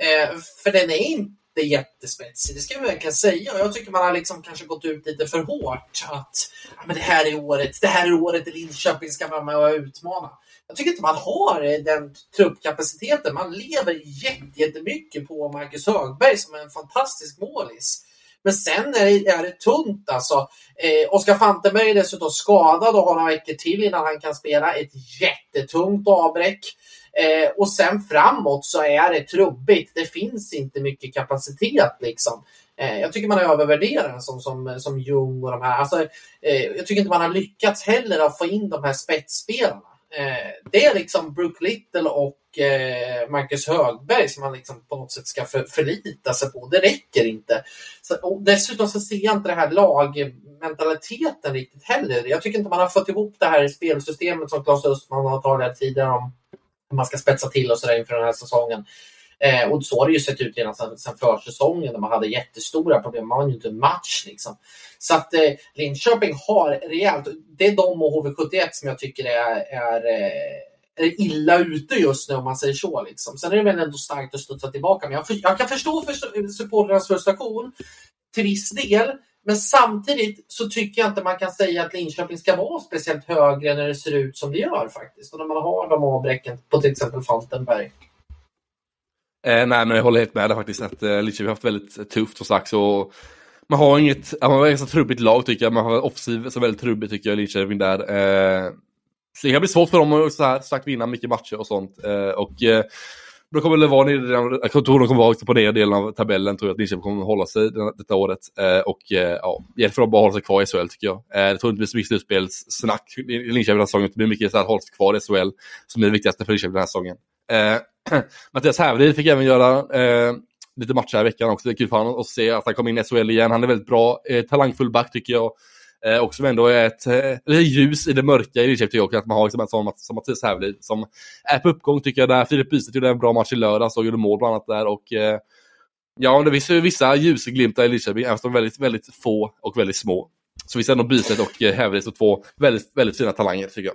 Eh, för den är inte jättespetsig, det ska jag verkligen säga. Jag tycker man har liksom kanske gått ut lite för hårt. Att ja, men det här är året, det här är året Linköping ska vara med och utmana. Jag tycker inte man har den truppkapaciteten. Man lever jättemycket på Marcus Högberg som är en fantastisk målis. Men sen är det, är det tunt alltså. Eh, Oskar Fantenberg är dessutom skadad och har några veckor till innan han kan spela. Ett jättetungt avbräck. Eh, och sen framåt så är det trubbigt. Det finns inte mycket kapacitet liksom. Eh, jag tycker man har övervärderat som, som, som Jung och de här. Alltså, eh, jag tycker inte man har lyckats heller att få in de här spetsspelarna. Eh, det är liksom Brook Little och eh, Marcus Högberg som man liksom på något sätt ska för, förlita sig på. Det räcker inte. Så, dessutom så ser jag inte det här lagmentaliteten riktigt heller. Jag tycker inte man har fått ihop det här spelsystemet som Claes Östman har talat tidigare om. Hur man ska spetsa till och sådär inför den här säsongen. Eh, och så har det ju sett ut redan sedan, sedan försäsongen när man hade jättestora problem. Man vann ju inte en match liksom. Så att eh, Linköping har rejält, det är de och HV71 som jag tycker är, är, eh, är illa ute just nu om man säger så. Liksom. Sen är det väl ändå starkt att studsa tillbaka. Men jag, för, jag kan förstå för supportrarnas frustration till viss del. Men samtidigt så tycker jag inte man kan säga att Linköping ska vara speciellt högre när det ser ut som det gör faktiskt. Och när man har de avbräcken på till exempel Falkenberg. Eh, nej, men jag håller helt med där faktiskt. Att eh, Linköping har haft väldigt eh, tufft som sagt. Så man har inget, man har ett ganska trubbigt lag tycker jag. Man har offensiv är väldigt trubbigt tycker jag, Linköping där. Eh, så det kan bli svårt för dem att så här, sagt vinna mycket matcher och sånt. Eh, och eh, då kommer det vara nere, jag tror de kommer vara på nedre delen av tabellen, tror jag att Linköping kommer att hålla sig detta året. Eh, och eh, ja, hjälp för dem bara att hålla sig kvar i SHL tycker jag. Eh, jag tror inte blir så mycket slutspelssnack i Linköping den här säsongen, det blir mycket så här, hålla sig kvar i SHL som är det viktigaste för Linköping den här säsongen. Eh, Mattias Hävelid fick även göra eh, lite matcher här i veckan också. Det är kul för honom att se att han kom in i SHL igen. Han är väldigt bra, eh, talangfull back tycker jag. Eh, och som ändå är ett eh, ljus i det mörka i Linköping också, att man har liksom en sån som Mattias Hävelid som är på uppgång tycker jag. Där Filip Bystedt gjorde en bra match i lördags och gjorde mål bland annat där. Och, eh, ja, det finns ju vissa ljusglimtar i Linköping, även om de är väldigt, väldigt få och väldigt små. Så vi ser ändå Bystedt och eh, Hävelid som två väldigt, väldigt fina talanger tycker jag.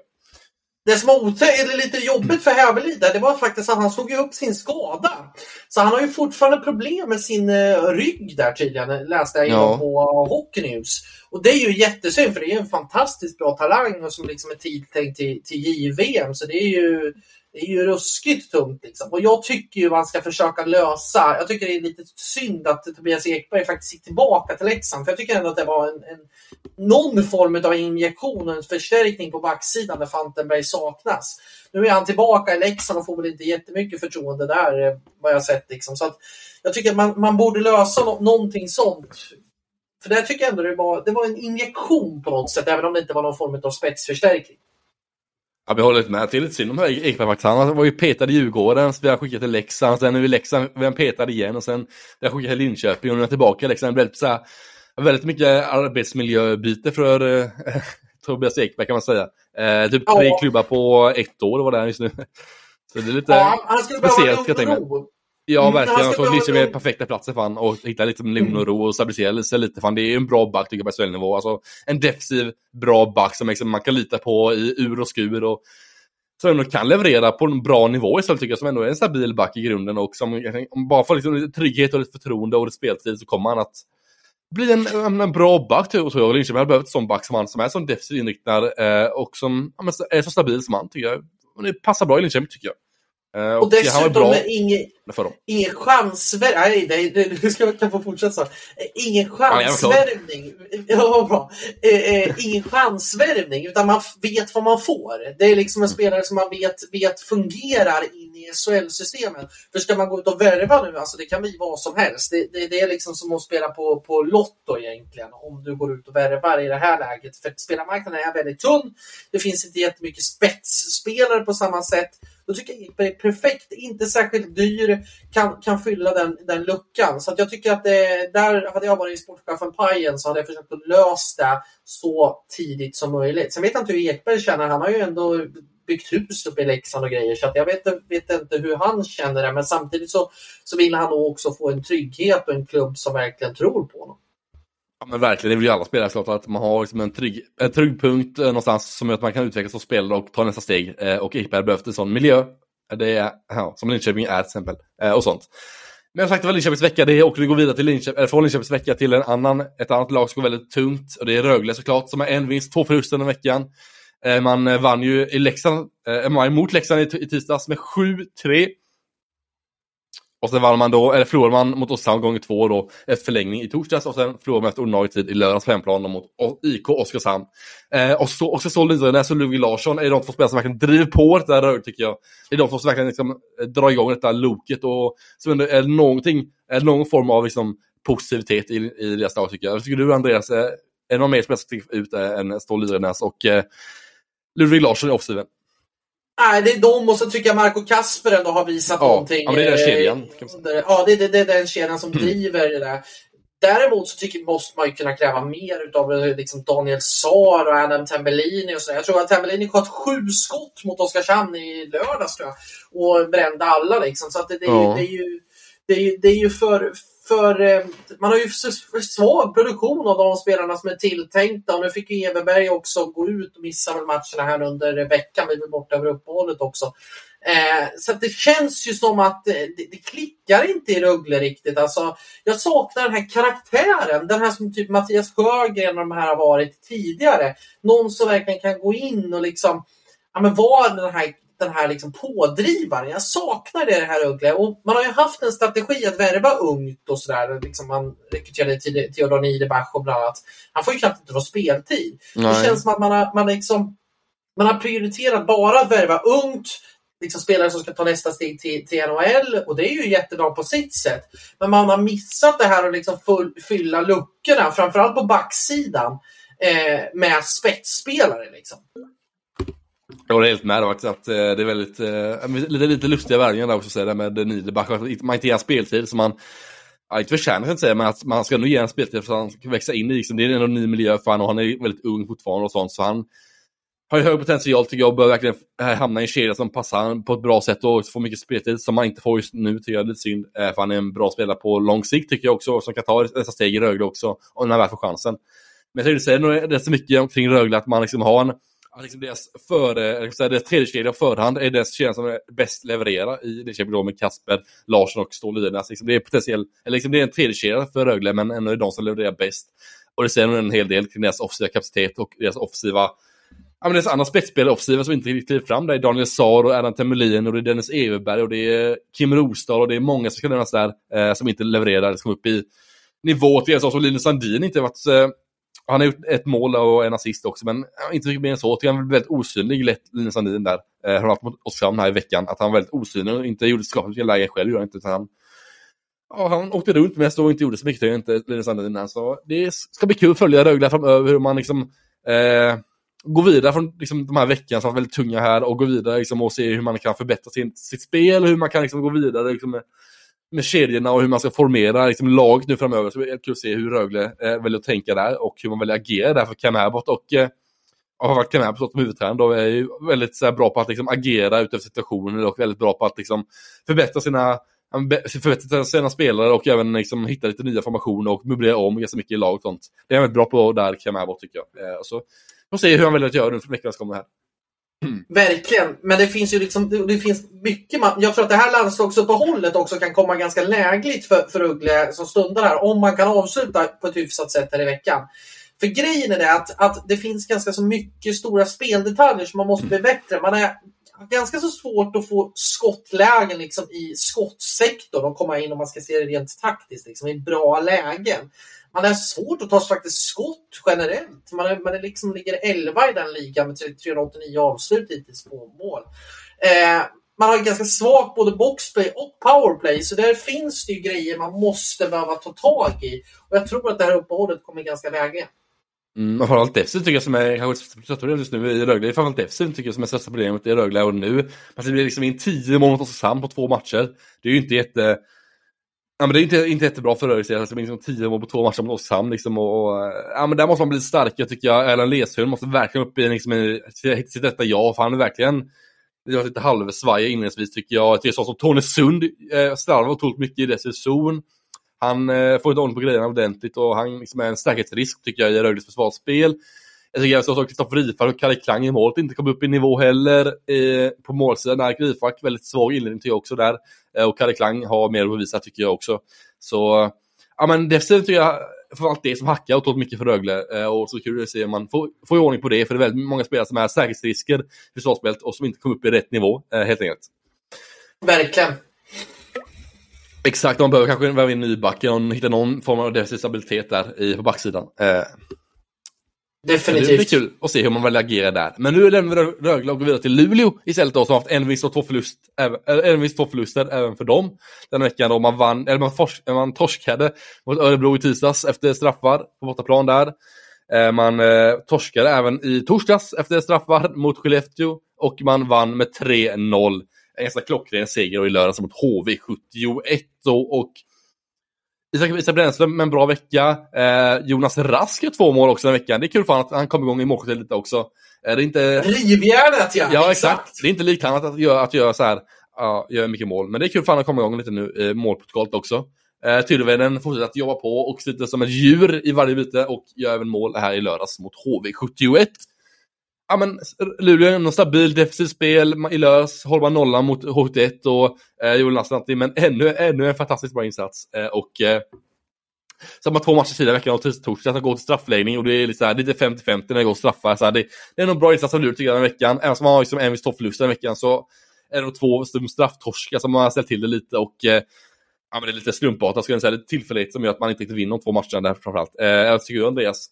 Det som var lite jobbigt för Hävelid det var faktiskt att han såg upp sin skada. Så han har ju fortfarande problem med sin uh, rygg där tydligen, läste jag ja. på Hockey News. Och det är ju jättesynd för det är en fantastiskt bra talang och som liksom är tilltänkt till, till JVM. Så det är ju det är ju ruskigt tungt. Liksom. Och jag tycker ju man ska försöka lösa. Jag tycker det är lite synd att Tobias Ekberg faktiskt gick tillbaka till Leksand. För jag tycker ändå att det var en, en någon form av injektion och en förstärkning på backsidan där Fantenberg saknas. Nu är han tillbaka i Leksand och får väl inte jättemycket förtroende där eh, vad jag sett. Liksom. Så att jag tycker att man, man borde lösa no någonting sånt. För där tycker jag ändå det var, det var en injektion på något sätt, även om det inte var någon form av spetsförstärkning. Ja, vi håller lite med. Det är lite synd om Ekberg faktiskt. Han var ju petad i Djurgården, så vi har skickat till Leksand, sen är vi Leksand, vi har petad igen och sen vi har skickat till Linköping och nu är jag tillbaka i Leksand. Väldigt, så här, väldigt mycket arbetsmiljöbyte för eh, Tobias Ekberg kan man säga. Eh, typ ja. tre klubbar på ett år var det just nu. Så det är lite ja, han skulle speciellt kan jag tänka mig. Ja, mm, verkligen. Jag tror liksom är perfekta platsen för han och hitta lite lugn och ro och stabilisera sig lite. Fan, det är en bra back tycker jag på SHL-nivå. Alltså, en defensiv, bra back som liksom man kan lita på i ur och skur. Och, som ändå kan leverera på en bra nivå istället tycker jag, som ändå är en stabil back i grunden och som om bara får liksom lite trygghet och lite förtroende och lite speltid så kommer han att bli en, en, en bra back tror jag. Linköping hade behövt en sån back som han som är så defensivt inriktad eh, och som ja, är så stabil som han tycker jag. Och det passar bra i Linköping tycker jag. Uh, och, och dessutom ingen, ingen chansvärvning. Nej, nej, du ska kan få fortsätta så. Ingen chansvärvning. Ja, bra. Eh, eh, ingen chansvärvning, utan man vet vad man får. Det är liksom en mm. spelare som man vet, vet fungerar in i SHL-systemet. För ska man gå ut och värva nu, alltså det kan bli vad som helst. Det, det, det är liksom som att spela på, på Lotto egentligen, om du går ut och värvar i det här läget. För spelarmarknaden är väldigt tunn. Det finns inte jättemycket spetsspelare på samma sätt. Då tycker jag Ekberg är perfekt, inte särskilt dyr, kan, kan fylla den, den luckan. Så att jag tycker att det, där hade jag varit i sportchefen Pajen så hade jag försökt att lösa det så tidigt som möjligt. Sen vet jag inte hur Ekberg känner, han har ju ändå byggt hus uppe i Leksand och grejer så att jag vet, vet inte hur han känner det men samtidigt så, så vill han nog också få en trygghet och en klubb som verkligen tror på honom. Ja men verkligen, det vill ju alla spelare såklart att man har liksom en, trygg, en trygg punkt eh, någonstans som gör att man kan utvecklas som spelare och ta nästa steg. Eh, och Ekberg behövde en sån miljö. Eh, det är, ja, som Linköping är till exempel. Eh, och sånt. Men som sagt, det var Linköpings vecka. Det är vi går vidare till Linköp eller från Linköpings vecka till en annan, ett annat lag som går väldigt tungt. Och det är Rögle såklart, som har en vinst, två förluster den veckan. Eh, man eh, vann ju i Leksand, eh, emot Leksand i, i tisdags med 7-3. Och sen vann man då, eller förlorade man mot Oskarshamn gånger två då, efter förlängning i torsdags och sen förlorade man efter ordinarie tid i lördags på hemplan mot IK Oskarshamn. Eh, och så, också så Lindgren och Ludvig Larsson är de två spelare som verkligen driver på det där röret tycker jag. Det är de två som verkligen liksom, eh, drar igång detta loket och som ändå är någonting, är någon form av liksom, positivitet i, i deras lag tycker jag. Vad tycker du Andreas, eh, är, det någon mer som sticker ut eh, än Ståhl Lindgren och eh, Ludvig Larsson i offensiven? Nej, det är de och så tycker jag Marco Kasper ändå har visat ja, någonting. Ja, det är den kedjan. Ja, det, det, det är den kedjan som mm. driver det där. Däremot så tycker, måste man ju kunna kräva mer av liksom Daniel Saar och Adam Tambellini och så. Jag tror att Tambellini sköt sju skott mot Oskarshamn i lördags tror jag. Och brände alla liksom. Så att det, det, ja. det är ju, det är ju, det är ju för, för eh, man har ju för svag produktion av de spelarna som är tilltänkta och nu fick ju Everberg också gå ut och missa väl matcherna här under veckan. Vi var borta över uppehållet också. Eh, så det känns ju som att eh, det, det, klickar inte i Rögle riktigt. Alltså, jag saknar den här karaktären, den här som typ Mattias Sjögren och de här har varit tidigare. Någon som verkligen kan gå in och liksom ja, men vara den här den här liksom pådrivaren. Jag saknar det här Rögle. Och man har ju haft en strategi att värva ungt och sådär. Liksom man rekryterade till Theodor Niederbach och bland annat. Han får ju knappt inte någon speltid. Nej. Det känns som att man har, man liksom man har prioriterat bara att värva ungt, liksom spelare som ska ta nästa steg till, till NHL och det är ju jättebra på sitt sätt. Men man har missat det här att liksom full, fylla luckorna, framförallt på backsidan, eh, med spetsspelare. Liksom. Jag håller helt med faktiskt att eh, det är väldigt, eh, lite, lite lustiga värvningar där också säga där med Niederbach. Alltså, man inte ger en speltid som man, ja, inte förtjänar jag inte säga, men att man ska nog ge en speltid för att han ska växa in i liksom, det är en ny miljö för honom och han är väldigt ung fortfarande och sånt så han har ju hög potential tycker jag och bör verkligen eh, hamna i en kedja som passar på ett bra sätt och få mycket speltid som man inte får just nu tycker jag är lite synd. För han är en bra spelare på lång sikt tycker jag också som kan ta nästa steg i Rögle också om han väl får chansen. Men jag tänkte säga nog rätt så mycket omkring Rögle att man liksom har en liksom deras, före, deras tredje kedja förhand är den kedjan som är bäst levererar i det kedjan med Kasper, Larsson och Ståhl Alltså, liksom det är potentiell, eller liksom det är en tredje kedja för Rögle men ändå är de som levererar bäst. Och det säger nog en hel del kring deras offensiva kapacitet och deras offensiva Ja, men det är andra spetsspelare offensiva som inte riktigt kliver fram. Det är Daniel Saar och Erland Temmelin, och det är Dennis Everberg och det är Kim Rosdahl och det är många som ska nämnas där eh, som inte levererar, som upp i nivå till som Linus Sandin inte varit eh, han har gjort ett mål och en assist också, men inte mycket mer än så. Jag han är väldigt osynlig, lätt Linus Sandin där. Eh, han har haft mot Oskarshamn här i veckan, att han var väldigt osynlig och inte gjorde skapligt mycket lägen själv, gjorde han inte. Utan han, ja, han åkte runt mest och inte gjorde så mycket, inte Linus Sandin här. Så det ska bli kul att följa Rögle framöver, hur man liksom eh, går vidare från liksom, de här veckorna som har varit väldigt tunga här och gå vidare liksom, och se hur man kan förbättra sin, sitt spel, hur man kan liksom, gå vidare liksom, med, kedjorna och hur man ska formera liksom, laget nu framöver. Så det är kul att se hur Rögle eh, väljer att tänka där och hur man väljer att agera där för Cam Abbott och eh, har varit Cam Abbott som huvudtränare. då är ju väldigt så här, bra på att liksom, agera utifrån situationer och väldigt bra på att liksom, förbättra sina förbättra sina spelare och även liksom, hitta lite nya formationer och möblera om ganska mycket i lag och sånt. Det är väldigt bra på där Cam Abbott tycker jag. Eh, så får se hur han väljer att göra nu för veckan som kommer här. Verkligen, men det finns ju liksom, det finns mycket. Man, jag tror att det här landslagsuppehållet också kan komma ganska lägligt för, för Rögle som stundar här, om man kan avsluta på ett hyfsat sätt här i veckan. För grejen är det att, att det finns ganska så mycket stora speldetaljer som man måste bli mm. bättre. Man är ganska så svårt att få skottlägen liksom i skottsektorn och komma in om man ska se det rent taktiskt, liksom, i bra lägen man har svårt att ta faktiskt skott generellt. Man, är, man är liksom ligger 11 i den ligan med 389 avslut hittills på mål. Eh, man har ganska svagt både boxplay och powerplay, så där finns det ju grejer man måste behöva ta tag i. Och jag tror att det här uppehållet kommer ganska läge. Mm, framförallt defensivt tycker jag som är kanske största problemet just nu i Rögle. Framförallt defensivt tycker jag som är största problemet i Rögle och nu. Men det blir liksom in tio mål mot Oskarshamn på två matcher. Det är ju inte jätte... Ja, men det är inte, inte jättebra för Rögle. Alltså, det är liksom tio mål på två matcher mot Oskarshamn. Liksom, och, och, ja, men där måste man bli starkare tycker jag. Erland Leshund måste verkligen upp i, liksom, i sitt rätta jag. För han är verkligen det var lite halvsvaja inledningsvis tycker jag. Jag tycker som Tony Sund eh, slarvar otroligt mycket i dess zon. Han eh, får inte ordning på grejerna ordentligt och han liksom är en säkerhetsrisk tycker jag i Rögles försvarsspel. Jag tycker också att Kristoffer Rifalk och Kalle Klang i målet inte kom upp i nivå heller eh, på målsidan. Där Rifalk väldigt svag inledning tycker jag också där. Eh, och Kalle Klang har mer att bevisa tycker jag också. Så, ja men defensivt tycker jag för allt det som hackar otroligt mycket för Rögle. Eh, och så kul att se om man får, får i ordning på det, för det är väldigt många spelare som är säkerhetsrisker i försvarsspelet och som inte kom upp i rätt nivå, eh, helt enkelt. Verkligen. Exakt, man behöver kanske värva in nybacke och hitta någon form av defensiv stabilitet där i, på backsidan. Definitivt. Det blir kul att se hur man väl agerar där. Men nu lämnar vi Rögle och går vidare till Luleå istället då, som har haft en vinst och två, förlust, en vinst, två förluster även för dem. Den veckan då man vann, eller man, fors, man torskade mot Örebro i tisdags efter straffar på bortaplan där. Eh, man eh, torskade även i torsdags efter straffar mot Skellefteå och man vann med 3-0. En ganska klockren seger i lördags mot HV71 och, och Isak, Isak Brännström med en bra vecka. Eh, Jonas Rask gör två mål också den veckan. Det är kul för att han kom igång i målskyttet lite också. Eh, det är inte... Rivjärnet ja! Ja, exakt. Det är inte likt han att göra, att göra så här, ja, göra mycket mål. Men det är kul för att han kommer igång lite nu, eh, målprotokollet också. Eh, Tyrvännen fortsätter att jobba på och sitter som ett djur i varje byte och gör även mål här i lördags mot HV71 ja, men Luleå är ändå stabil, defensivt spel i lös, håller man nollan mot H1 och eh, Joel Lassinantti, men ännu, ännu en fantastiskt bra insats. Eh, och eh, så har man två matcher tidigare i veckan och torsdag att gå till straffläggning och det är lite, 50-50 när det går straffar. Så här, det, det är nog bra insats av Luleå tycker jag den veckan. Även om man har liksom en viss toppförlust den veckan så är det nog två strafftorskar som har ställt till det lite och eh, ja, men det är lite slumpartat, skulle jag säga, lite tillfälligt som gör att man inte riktigt vinner de två matcherna där framförallt. Eh, jag tycker du Andreas?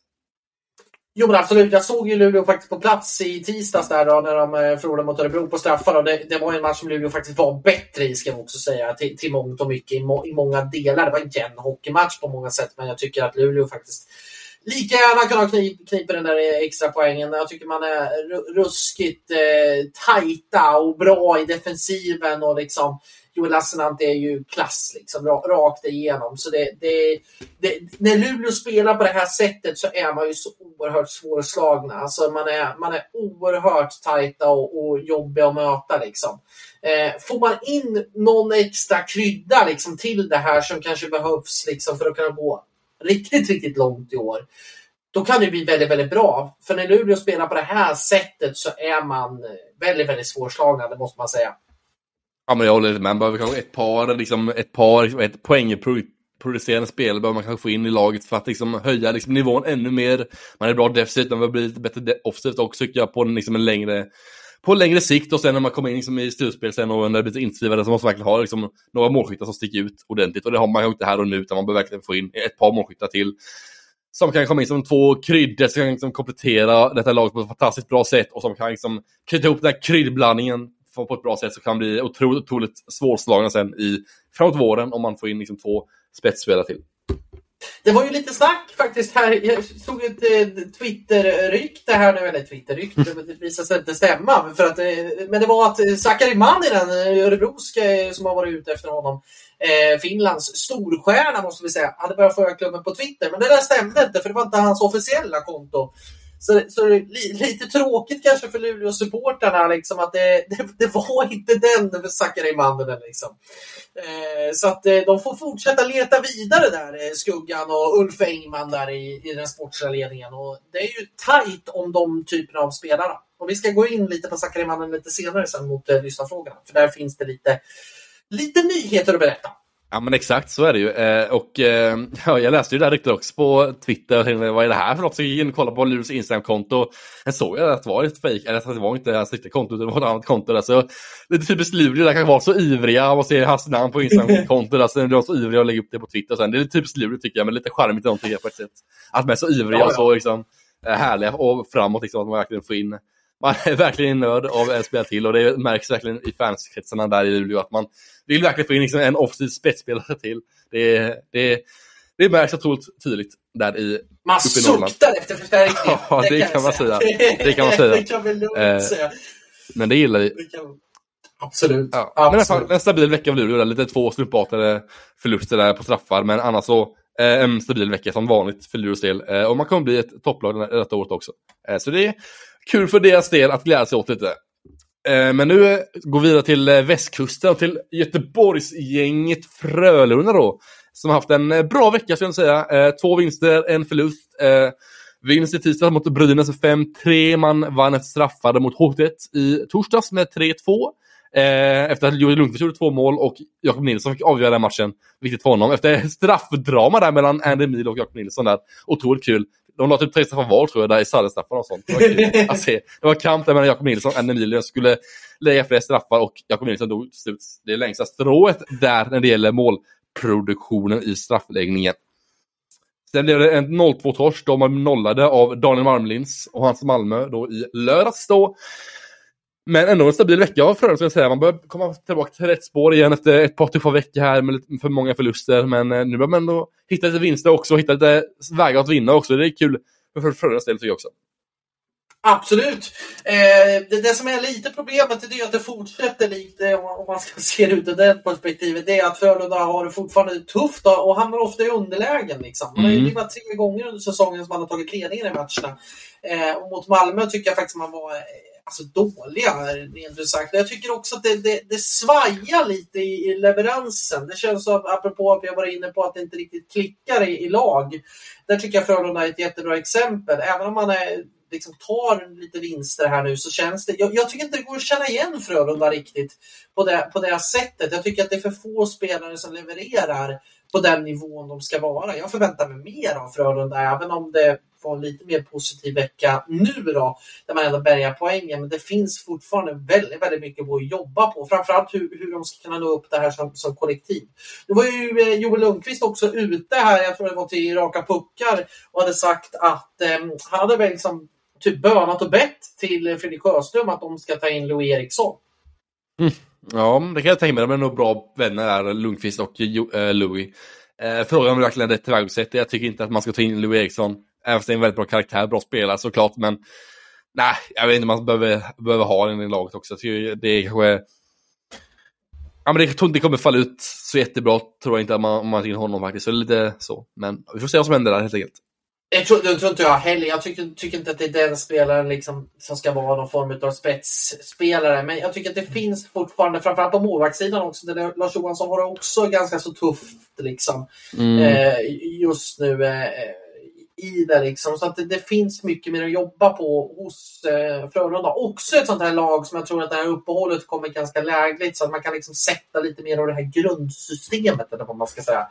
Jo men absolut, jag såg ju Luleå faktiskt på plats i tisdags där då, när de eh, förlorade mot Örebro på straffar. Och det, det var en match som Luleå faktiskt var bättre i, ska jag också säga, till, till mångt och mycket i, må, i många delar. Det var en jämn hockeymatch på många sätt, men jag tycker att Luleå faktiskt lika gärna kunna knip, knipa den där extra poängen. Jag tycker man är ruskigt eh, tajta och bra i defensiven och liksom Joel Lassinantti är ju klass liksom, rakt igenom. Så det, det, det, när Luleå spelar på det här sättet så är man ju så oerhört svårslagna. Alltså man, är, man är oerhört tajta och, och jobbiga att möta. Liksom. Eh, får man in någon extra krydda liksom, till det här som kanske behövs liksom, för att kunna gå riktigt, riktigt långt i år då kan det bli väldigt, väldigt bra. För när Luleå spelar på det här sättet så är man väldigt, väldigt svårslagna, det måste man säga. Ja, men jag håller lite med. Man behöver kanske ett par, liksom, ett par liksom, ett poängproducerande spel behöver man kanske få in i laget för att liksom, höja liksom, nivån ännu mer. Man är bra defensivt, man behöver bli lite bättre offensivt också tycker jag på en, liksom, en längre på längre sikt och sen när man kommer in liksom, i slutspel sen och när det blir inskrivade så måste man verkligen ha liksom, några målskyttar som sticker ut ordentligt och det har man ju inte här och nu utan man behöver verkligen få in ett par målskyttar till som kan komma in som två kryddor som kan liksom komplettera detta laget på ett fantastiskt bra sätt och som kan liksom krydda ihop den här kryddblandningen på ett bra sätt så kan bli otroligt, otroligt svårslagna sen i framåt våren om man får in liksom två spetsspelare till. Det var ju lite snack faktiskt här. Jag såg ett eh, Twitter-rykte här nu, eller Twitter-rykte, det visade sig inte stämma. För att, eh, men det var att eh, Sakari Manninen, eh, Örebros som har varit ute efter honom, eh, Finlands storstjärna måste vi säga, hade börjat följa klubben på Twitter. Men det där stämde inte, för det var inte hans officiella konto. Så, så li, lite tråkigt kanske för Luleå-supportrarna liksom, att det, det, det, var inte den för Sakari Manninen. Liksom. Eh, så att eh, de får fortsätta leta vidare där, eh, Skuggan och Ulf Engman där i, i den sportsliga ledningen. Och det är ju tajt om de typerna av spelare. Och vi ska gå in lite på Sakari Manninen lite senare sen mot eh, lyssnarfrågorna. För där finns det lite, lite nyheter att berätta. Ja men exakt så är det ju. Eh, och eh, ja, jag läste ju det här riktigt också på Twitter. Och tänkte, vad är det här för något? Så jag gick in och kollade på Luleås Instagram-konto. Sen såg jag att det var ett fejk, eller att det var inte hans riktiga konto, det var ett annat konto. Där. Så lite typiskt Luleå, där kan vara så ivriga att se hans namn på Instagram-kontot. Sen blir de så ivriga att lägga upp det på Twitter. Sen. Det är lite typiskt Luleå tycker jag, men lite charmigt jag på ett sätt. Att de är så ivriga och så liksom, eh, härliga och framåt, liksom, att man verkligen får in man är verkligen nörd av att spela till och det märks verkligen i fanskretsarna där i Luleå att man vill verkligen få in liksom en offensiv spetsspelare till. Det, det, det märks otroligt tydligt där i Man i suktar efter förstärkning. Ja, det jag kan man säga. Det kan man säga. det kan vi lugnt Eh, säga. Men det gillar vi. Det kan... Absolut. Ja. Men i Absolut. fall, en stabil vecka av Luleå. Lite två slumpartade förluster där på straffar, men annars så Eh, en stabil vecka som vanligt för Luleås del. Eh, och man kommer bli ett topplag detta året också. Eh, så det är kul för deras del att glädja sig åt lite. Men nu går vi vidare till västkusten och till Göteborgsgänget Frölunda då. Som har haft en bra vecka skulle jag säga. Två vinster, en förlust. Vinst i tisdags mot Brynäs 5-3. Man vann ett straffade mot H1 i torsdags med 3-2. Eh, efter att Joel Lundqvist gjorde två mål och Jakob Nilsson fick avgöra den matchen. Viktigt för honom. Efter straffdrama där mellan Andy Mil och Jakob Nilsson där. Otroligt kul. De la typ tre straffar var tror jag, där i saddelstraffar och sånt. Det var, kul att se. det var kamp där mellan Jakob Nilsson och Andy Emil. skulle lägga fler straffar och Jakob Nilsson dog till slut det är längsta strået där när det gäller målproduktionen i straffläggningen. Sen blev det en 0-2-torsk. De man nollade av Daniel Malmlins och hans Malmö då i lördags då. Men ändå en stabil vecka av Frölunda jag säga. Man börjar komma tillbaka till rätt spår igen efter ett par tuffa veckor här med lite för många förluster. Men eh, nu börjar man ändå hitta lite vinster också och hitta lite vägar att vinna också. Det är kul för Frölundas del tycker jag också. Absolut. Eh, det, det som är lite problemet är det att det fortsätter lite, om man, ska se det ur det perspektivet, det är att Frölunda har det fortfarande tufft och hamnar ofta i underlägen. Liksom. Man har ju Mm. det var tre gånger under säsongen som man har tagit ledningen i matcherna. Eh, och mot Malmö tycker jag faktiskt man var alltså, dåliga, rent ut sagt. Jag tycker också att det, det, det svajar lite i, i leveransen. Det känns som, apropå att vi var inne på att det inte riktigt klickar i, i lag. Där tycker jag Frölunda är ett jättebra exempel. Även om man är, liksom tar lite vinster här nu så känns det... Jag, jag tycker inte det går att känna igen Frölunda riktigt på det, på det sättet. Jag tycker att det är för få spelare som levererar på den nivån de ska vara. Jag förväntar mig mer av Frölunda, även om det var en lite mer positiv vecka nu då, där man ändå bärgar poängen. Men det finns fortfarande väldigt, väldigt mycket att jobba på. Framförallt hur, hur de ska kunna nå upp det här som, som kollektiv. Nu var ju eh, Joel Lundqvist också ute här, jag tror det var till Raka Puckar, och hade sagt att eh, han hade väl liksom typ bönat och bett till Fredrik Sjöström att de ska ta in Louis Eriksson. Mm. Ja, det kan jag tänka mig. De är nog bra vänner där, Lundqvist och Jo- eh, Louis. Eh, frågan om verkligen rätt tillvägagångssätt. Jag tycker inte att man ska ta in Louis Eriksson. Även fast det är en väldigt bra karaktär, bra spelare såklart. Men nej, jag vet inte om man behöver, behöver ha den i laget också. Jag tycker det är kanske... Ja, men det, jag tror inte det kommer falla ut så jättebra, tror jag inte, om man, om man tar in honom faktiskt. Så det är lite så. Men vi får se vad som händer där helt enkelt. Jag tror, det tror inte jag heller. Jag tycker, tycker inte att det är den spelaren liksom som ska vara någon form av spetsspelare. Men jag tycker att det finns fortfarande, framförallt på målvaktssidan också, där Lars Johansson har också ganska så tufft liksom, eh, just nu eh, i det. Liksom. Så att det, det finns mycket mer att jobba på hos eh, Frölunda. Också ett sånt här lag som jag tror att det här uppehållet kommer ganska lägligt så att man kan liksom sätta lite mer av det här grundsystemet, eller vad man ska säga.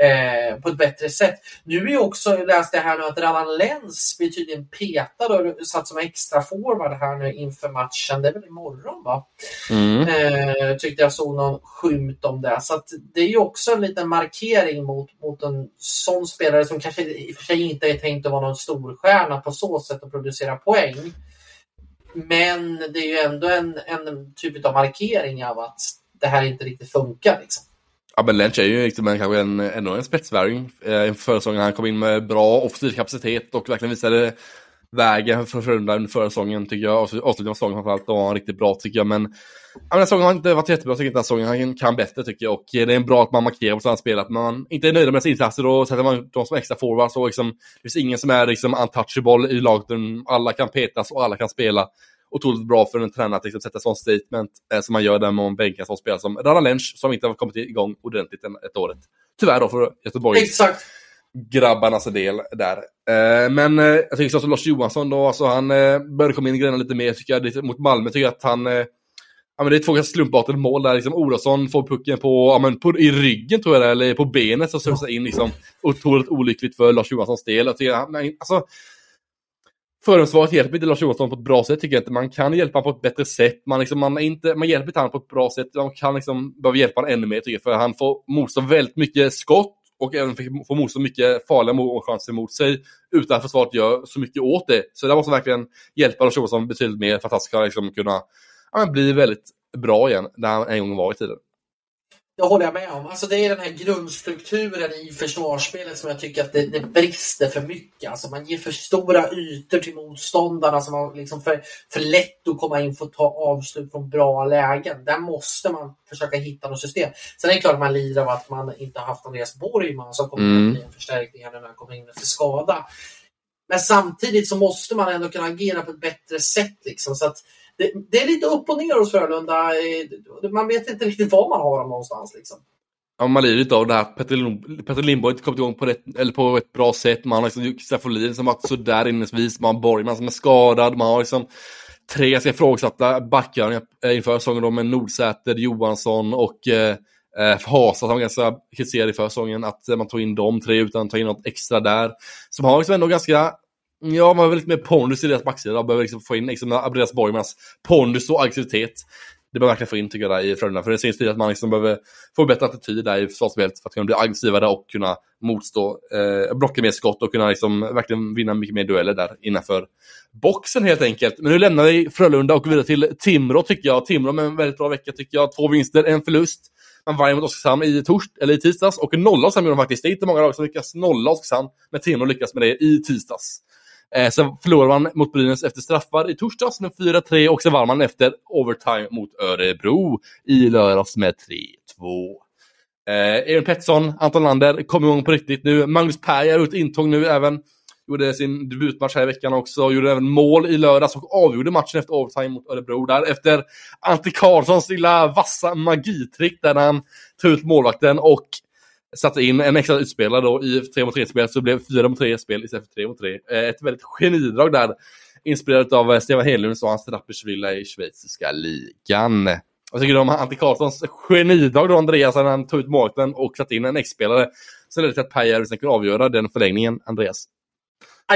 Eh, på ett bättre sätt. Nu är ju också, läste jag här nu att Radan Lenz blir tydligen petad och satt som extra forward här nu inför matchen. Det är väl imorgon va? Mm. Eh, tyckte jag såg någon skymt om det. Så det är ju också en liten markering mot, mot en sån spelare som kanske i och för sig inte är tänkt att vara någon storstjärna på så sätt att producera poäng. Men det är ju ändå en, en typ av markering av att det här inte riktigt funkar. Liksom. Ja, men Lynch är ju riktigt, men kanske en, ändå en spetsvärvning. Eh, förra säsongen han kom in med bra offensiv kapacitet och verkligen visade vägen för Frölunda under förra säsongen tycker jag. Avslutningen av säsongen framförallt då var han riktigt bra tycker jag. Men ja, den här säsongen har inte varit jättebra. tycker Jag inte den här säsongen han kan bättre tycker jag. Och eh, det är bra att man markerar på sådana spel att man inte är nöjd med sina insatser. Då sätter man dem som extra forwards. Och liksom, det finns ingen som är liksom untouchable i laget. utan Alla kan petas och alla kan spela. Otroligt bra för en tränare att liksom sätta sånt statement eh, som man gör där man bänkar som spelare som Rana Lench som inte har kommit igång ordentligt än ett året. Tyvärr då för Göteborgs Exakt. grabbarnas del där. Eh, men eh, jag tycker också Lars Johansson då, alltså han eh, började komma in i grejerna lite mer tycker jag, lite mot Malmö tycker jag att han eh, Ja, men det är två ganska slumpartade mål där liksom Olofsson får pucken på, ja, men på, i ryggen tror jag det eller på benet så susar in liksom. Otroligt olyckligt för Lars Johanssons del. Jag tycker, han- alltså, Förhållningsvaret hjälper inte Lars Johansson på ett bra sätt tycker jag inte. Man kan hjälpa honom på ett bättre sätt. Man, liksom, man, är inte, man hjälper inte honom på ett bra sätt. Man kan liksom behöva hjälpa honom ännu mer tycker jag. För han får motstå väldigt mycket skott och även får- motstå mycket farliga målchanser mot sig utan att försvaret gör så mycket åt det. Så där måste man verkligen hjälpa Lars Johansson betydligt mer för att han ska liksom kunna ja, bli väldigt bra igen, där han en gång var i tiden. Det håller jag med om. Alltså det är den här grundstrukturen i försvarsspelet som jag tycker att det, det brister för mycket. Alltså man ger för stora ytor till motståndarna som har liksom för, för lätt att komma in och ta avslut från bra lägen. Där måste man försöka hitta något system. Sen är det klart att man lider av att man inte har haft Andreas Borgman som kommer mm. att bli en förstärkning när han kommer in efter skada. Men samtidigt så måste man ändå kunna agera på ett bättre sätt. Liksom, så att det, det, är lite upp och ner hos Frölunda. Eh, man vet inte riktigt var man har dem någonstans. Liksom. Ja, man lider lite av det här. Petter, Lindborg har inte kommit igång på, rätt, eller på ett bra sätt. Man har liksom Staffan som varit sådär inledningsvis. Man har Borgman som är skadad. Man har liksom tre ganska ifrågasatta backar inför säsongen med Nordsäter, Johansson och eh, eh Hasa som var ganska kritiserad i försäsongen. Att man tog in de tre utan att ta in något extra där. Som har liksom ändå ganska Mm, ja, man behöver lite mer pondus i deras backsida. Man behöver liksom få in liksom Andreas Borgmans pondus och aggressivitet. Det behöver man verkligen få in tycker jag där i Frölunda. För det syns tydligt att man liksom behöver få bättre attityd där i försvarsspelet för att kunna bli aggressivare och kunna motstå, eh, blocka mer skott och kunna liksom verkligen vinna mycket mer dueller där innanför boxen helt enkelt. Men nu lämnar vi Frölunda och går vidare till Timrå tycker jag. Timrå med en väldigt bra vecka tycker jag. Två vinster, en förlust. Man vann mot Oskarshamn i, tors eller i tisdags och nolla Oskarshamn gjorde de faktiskt. Det är inte många lag som lyckas nolla Oskarshamn, men Timrå lyckas med det i tisdags. Eh, sen förlorade man mot Brynäs efter straffar i torsdags med 4-3 och sen vann man efter overtime mot Örebro i lördags med 3-2. Eh, Erik Pettersson, Anton Lander kom igång på riktigt nu. Magnus Pär gör ut intåg nu även. Gjorde sin debutmatch här i veckan också. Gjorde även mål i lördags och avgjorde matchen efter overtime mot Örebro. Där efter Ante Karlssons lilla vassa magitrick där han tog ut målvakten och satte in en extra utspelare då i 3 mot 3-spel så det blev 4 mot 3-spel istället för 3 mot 3. Eh, ett väldigt genidrag där. Inspirerat av eh, Stefan Hedlunds och hans Rapperswil i schweiziska ligan. Vad tycker du om Antti Karlssons genidrag då Andreas när han tog ut målvakten och satte in en ex-spelare? Så ledde till att Per sen kunde avgöra den förlängningen, Andreas.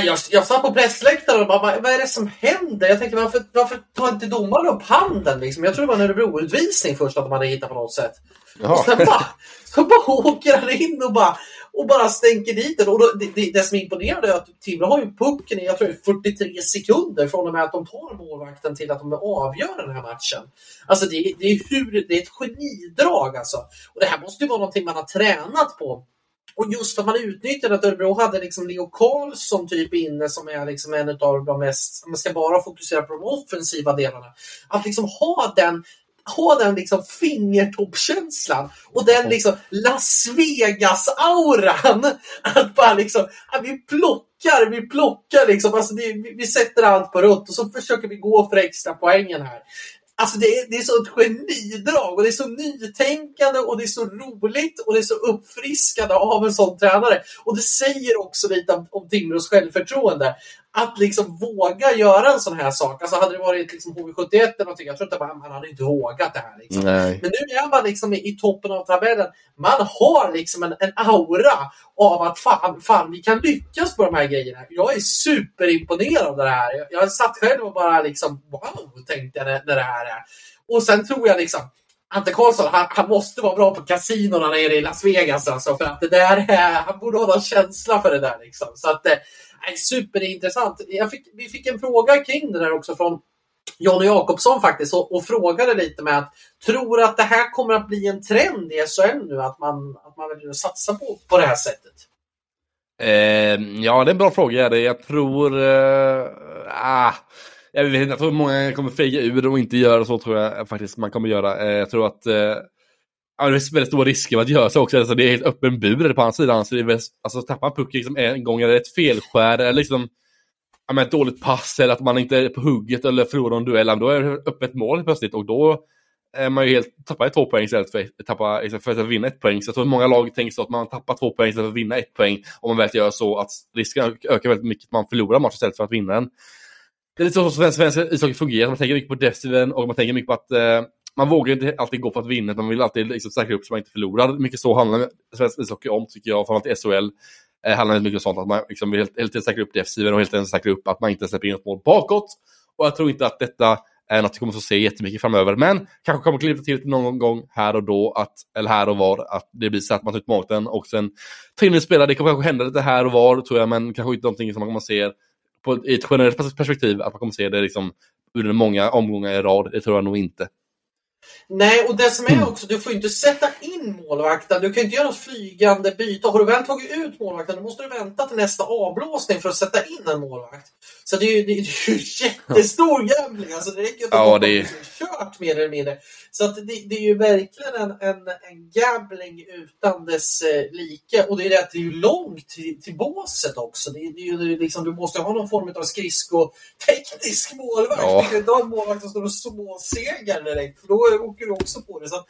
Jag, jag satt på pressläktaren och bara, vad är det som händer? Jag tänkte, varför, varför tar inte domaren upp handen? Liksom? Jag tror det var en Örebro-utvisning först att de hade hittat på något sätt. Jaha. Och sen bara, så bara åker han in och bara, och bara stänker dit den. Och då, det, det, det som är imponerande är att Timrå har ju pucken i jag tror 43 sekunder från och med att de tar målvakten till att de avgör den här matchen. Alltså det, det, är, hur, det är ett genidrag alltså. Och det här måste ju vara någonting man har tränat på och just att man utnyttjade att Örebro hade liksom Leo Karlsson typ inne som är liksom en av de mest, man ska bara fokusera på de offensiva delarna. Att liksom ha den ha den liksom fingertoppkänslan och den liksom Las Vegas-auran. Att bara liksom, att vi plockar, vi plockar liksom, alltså det, vi, vi, sätter allt på rött och så försöker vi gå för extra poängen här. Alltså det är, det är så ett genidrag och det är så nytänkande och det är så roligt och det är så uppfriskande av en sån tränare. Och det säger också lite om, om Timrås självförtroende att liksom våga göra en sån här sak. Alltså hade det varit liksom HV71 eller någonting, jag tror inte man, man hade inte vågat det här. Liksom. Men nu är man liksom i, i, toppen av tabellen. Man har liksom en, en aura av att fan, fan, vi kan lyckas på de här grejerna. Jag är superimponerad av det här. Jag, jag satt själv och bara liksom wow, tänkte jag när, när det här är. Och sen tror jag liksom Ante Karlsson, han, han, måste vara bra på kasinorna nere i Las Vegas alltså, för att det där, han borde ha någon känsla för det där liksom. Så att, Nej, superintressant. Jag fick, vi fick en fråga kring det där också från Jonny Jakobsson faktiskt och, och, frågade lite med att tror att det här kommer att bli en trend i SHL nu att man, att man vill satsa på, på det här sättet? Eh, ja, det är en bra fråga. Jag tror... Eh, ah, jag, vet, jag tror många kommer fega ur och inte göra så tror jag faktiskt man kommer göra. Eh, jag tror att eh, Ja, det är väldigt stora risker med att göra så också. Alltså, det är helt öppen bur på andra sidan. Så det är väldigt, alltså, tappar man pucken liksom en gång eller ett felskär eller liksom ja, ett dåligt pass eller att man inte är på hugget eller förlorar en duell, då är det öppet mål plötsligt och då är man ju helt, tappar två poäng istället för, tappa, istället för att vinna ett poäng. Så jag tror att många lag tänker så att man tappar två poäng istället för att vinna ett poäng. Om man väl gör så att risken ökar väldigt mycket att man förlorar matchen istället för att vinna den. Det är lite så som svensk ishockey fungerar. Man tänker mycket på defensiven och man tänker mycket på att eh, man vågar inte alltid gå för att vinna, man vill alltid liksom säkra upp så man inte förlorar. Mycket så handlar svensk ishockey om, tycker jag, framförallt i SHL. Eh, handlar mycket om sånt, att man liksom vill helt, enkelt säkra upp defensiven och helt enkelt säkra upp att man inte släpper in ett mål bakåt. Och jag tror inte att detta är något vi kommer att få se jättemycket framöver. Men kanske kommer klippa till någon gång här och då, att, eller här och var, att det blir så att man tar ut maten och sen tar in en spelare. Det kommer kanske hända lite här och var, tror jag, men kanske inte någonting som man kommer att se på, i ett generellt perspektiv, att man kommer att se det liksom under många omgångar i rad. Det tror jag nog inte. Nej, och det som är också, du får inte sätta in målvakten. Du kan inte göra ett flygande byte. Har du väl tagit ut målvakten, då måste du vänta till nästa avblåsning för att sätta in en målvakt. Så det är ju, det är ju jättestor gambling. Alltså det räcker inte ja, att det är... kört mer eller mindre. Så att det, det är ju verkligen en, en, en gambling utan dess eh, like. Och det är det att det är ju långt till, till båset också. Det, det är ju liksom, du måste ha någon form av skridskoteknisk målvakt. Ja. Du kan inte ha en målvakt som står och småsegar direkt. För då åker du också på det. Så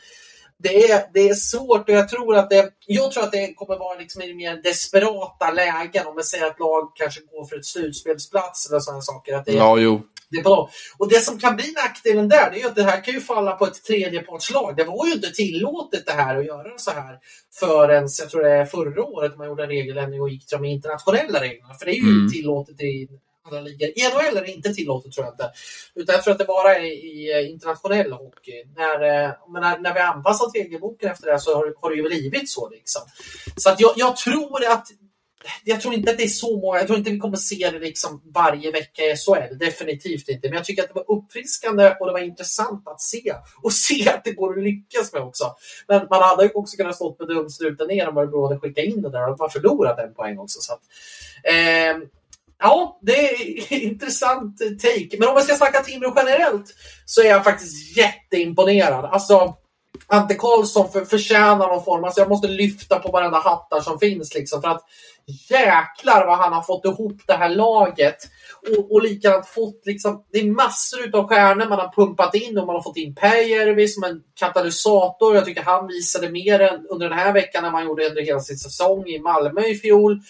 det är, det är svårt och jag tror att det, jag tror att det kommer vara liksom i mer desperata lägen. Om man säger att lag kanske går för ett slutspelsplats eller sådana saker. Att det, ja, jo. Det är bra. Och det som kan bli nackdelen där, det är att det här kan ju falla på ett tredjepartslag. Det var ju inte tillåtet det här att göra så här förrän, jag tror det är förra året man gjorde en regeländring och gick till de internationella reglerna. För det är ju mm. tillåtet i andra ligor. I NHL är det inte tillåtet tror jag inte. Utan jag tror att det bara är i eh, internationell hockey. När, eh, när, när vi anpassat regelboken efter det så har, har det ju blivit så. Liksom. Så att jag, jag tror att jag tror inte att det är så många, jag tror inte vi kommer se det liksom varje vecka i SHL, definitivt inte. Men jag tycker att det var uppfriskande och det var intressant att se och se att det går att lyckas med också. Men man hade ju också kunnat stå med dumstruten ner om Örebro hade skickat in det där och man förlorat en poäng också. Så att, eh, Ja, det är intressant take. Men om jag ska snacka Timrå generellt så är jag faktiskt jätteimponerad. Alltså, Ante Karlsson för, förtjänar någon form. Alltså jag måste lyfta på varenda hattar som finns. Liksom, för att jäklar vad han har fått ihop det här laget. Och, och likadant fått liksom, det är massor av stjärnor man har pumpat in och man har fått in Pääjärvi som en katalysator. Jag tycker han visade mer än under den här veckan än man gjorde under hela sin säsong i Malmö i fjol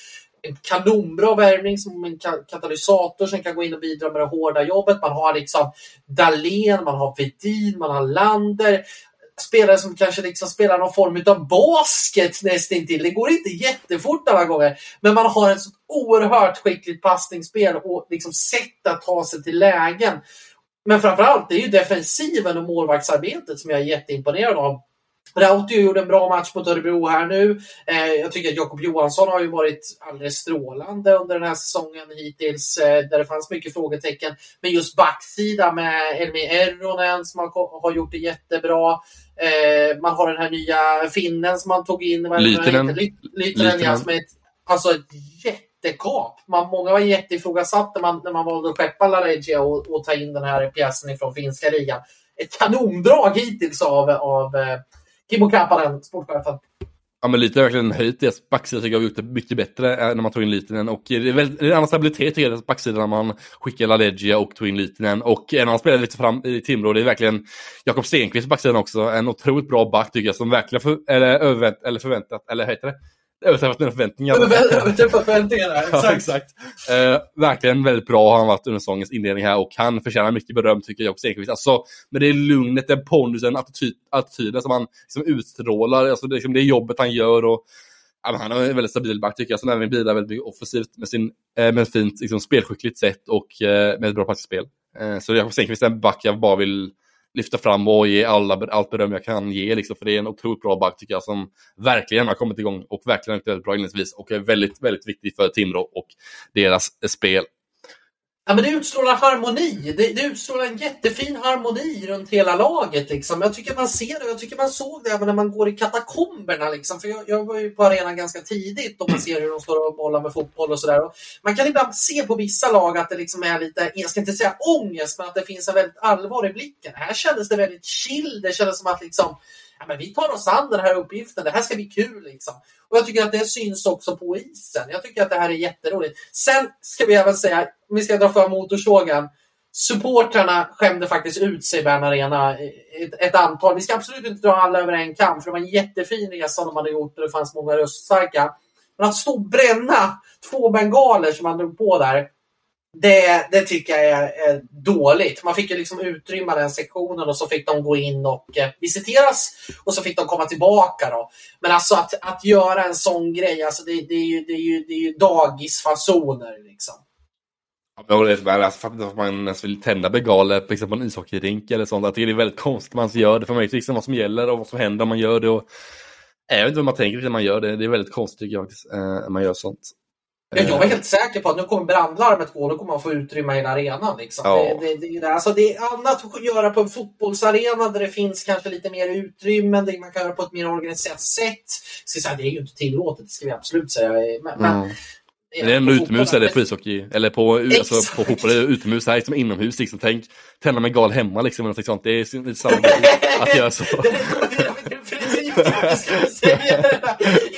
en kanonbra värvning som en katalysator som kan gå in och bidra med det hårda jobbet. Man har liksom Dahlén, man har Vedin, man har Lander. Spelare som kanske liksom spelar någon form av basket nästintill. Det går inte jättefort alla gånger. Men man har ett så oerhört skickligt passningsspel och liksom sätt att ta sig till lägen. Men framförallt, det är ju defensiven och målvaktsarbetet som jag är jätteimponerad av. Rautio gjorde en bra match mot Örebro här nu. Eh, jag tycker att Jakob Johansson har ju varit alldeles strålande under den här säsongen hittills, eh, där det fanns mycket frågetecken. Men just backsida med Elmi Erronen som har, har gjort det jättebra. Eh, man har den här nya finnen som man tog in. Lytinen. Lytinen, ja, som är ett, alltså ett jättekap. Man, många var jätteifrågasatta när man, när man valde att skeppa Laregia och, och ta in den här pjäsen ifrån finska ligan. Ett kanondrag hittills av, av eh, Kimmo Kampanen, sportchefen. Ja, men lite har verkligen höjt deras backsida tycker jag har gjort det mycket bättre eh, när man tog in Litinen. Och det är, väldigt, det är en annan stabilitet i deras backsida när man skickar Laleggia och tog in Litinen. Och en annan spelare lite fram i Timrå, det är verkligen Jakob Stenqvist på backsidan också. En otroligt bra back tycker jag som verkligen för, eller, övervänt, eller förväntat, eller heter det? Överträffat mina förväntningar. Överträffat förväntningarna, exakt. Ja, exakt. Eh, verkligen väldigt bra har han varit under säsongens inledning här och han förtjänar mycket beröm tycker jag också Ekvist. Alltså, men det är lugnet, den pondusen, attityd, attityden som han liksom utstrålar, alltså det, liksom, det jobbet han gör och ja, han har en väldigt stabil back tycker jag, som även bidrar väldigt mycket offensivt med, sin, eh, med fint, liksom, spelskickligt sätt och eh, med ett bra passspel. Eh, så Jakob Stenqvist är en back jag bara vill lyfta fram och ge alla, allt beröm jag kan ge. Liksom, för det är en otroligt bra back tycker jag som verkligen har kommit igång och verkligen har gjort väldigt bra inledningsvis och är väldigt, väldigt viktig för Timrå och deras spel. Ja, men det utstrålar harmoni. Det, det utstrålar en jättefin harmoni runt hela laget. Liksom. Jag tycker man ser det. Jag tycker man såg det även när man går i katakomberna. Liksom. För jag, jag var ju på arenan ganska tidigt och man ser hur de står och bollar med fotboll och sådär. Man kan ibland se på vissa lag att det liksom är lite, jag ska inte säga ångest, men att det finns en väldigt allvar i blicken. Här kändes det väldigt chill. Det kändes som att liksom, ja, men vi tar oss an den här uppgiften. Det här ska bli kul. Liksom. Och jag tycker att det syns också på isen. Jag tycker att det här är jätteroligt. Sen ska vi även säga, om vi ska dra för motorsågen. Supportrarna skämde faktiskt ut sig i Bern Arena ett, ett, antal. Vi ska absolut inte dra alla över en kam, för det var en jättefin resa de hade gjort och det fanns många röststarka. Men att stå och bränna två bengaler som man drog på där, det, det tycker jag är, är, dåligt. Man fick ju liksom utrymma den sektionen och så fick de gå in och eh, visiteras och så fick de komma tillbaka. Då. Men alltså att, att göra en sån grej, alltså det, det, är, ju, det, är, ju, det är ju dagisfasoner. Liksom. Jag håller med. Alltså, fattar att man ens vill tända bengaler liksom, på, exempel en ishockeyrink eller sånt. Jag tycker det är väldigt konstigt man gör det. För man vet liksom vad som gäller och vad som händer om man gör det. Och, jag vet inte vad man tänker när man gör det. Det är väldigt konstigt tycker jag faktiskt, eh, när man gör sånt. Ja, jag var helt säker på att nu kommer brandlarmet gå och då kommer man få utrymme i hela arenan. Liksom. Ja. Det, det, det, alltså, det är annat att göra på en fotbollsarena där det finns kanske lite mer utrymme, där man kan göra på ett mer organiserat sätt. Så, så här, det är ju inte tillåtet, det ska vi absolut säga. Men, mm. Men det är ändå utomhus är det på ishockey. Eller på, alltså, på fotboll det utomhus, här liksom inomhus. Liksom. Tänk tända med gal hemma liksom. Eller sånt. Det är lite samma grej att göra så.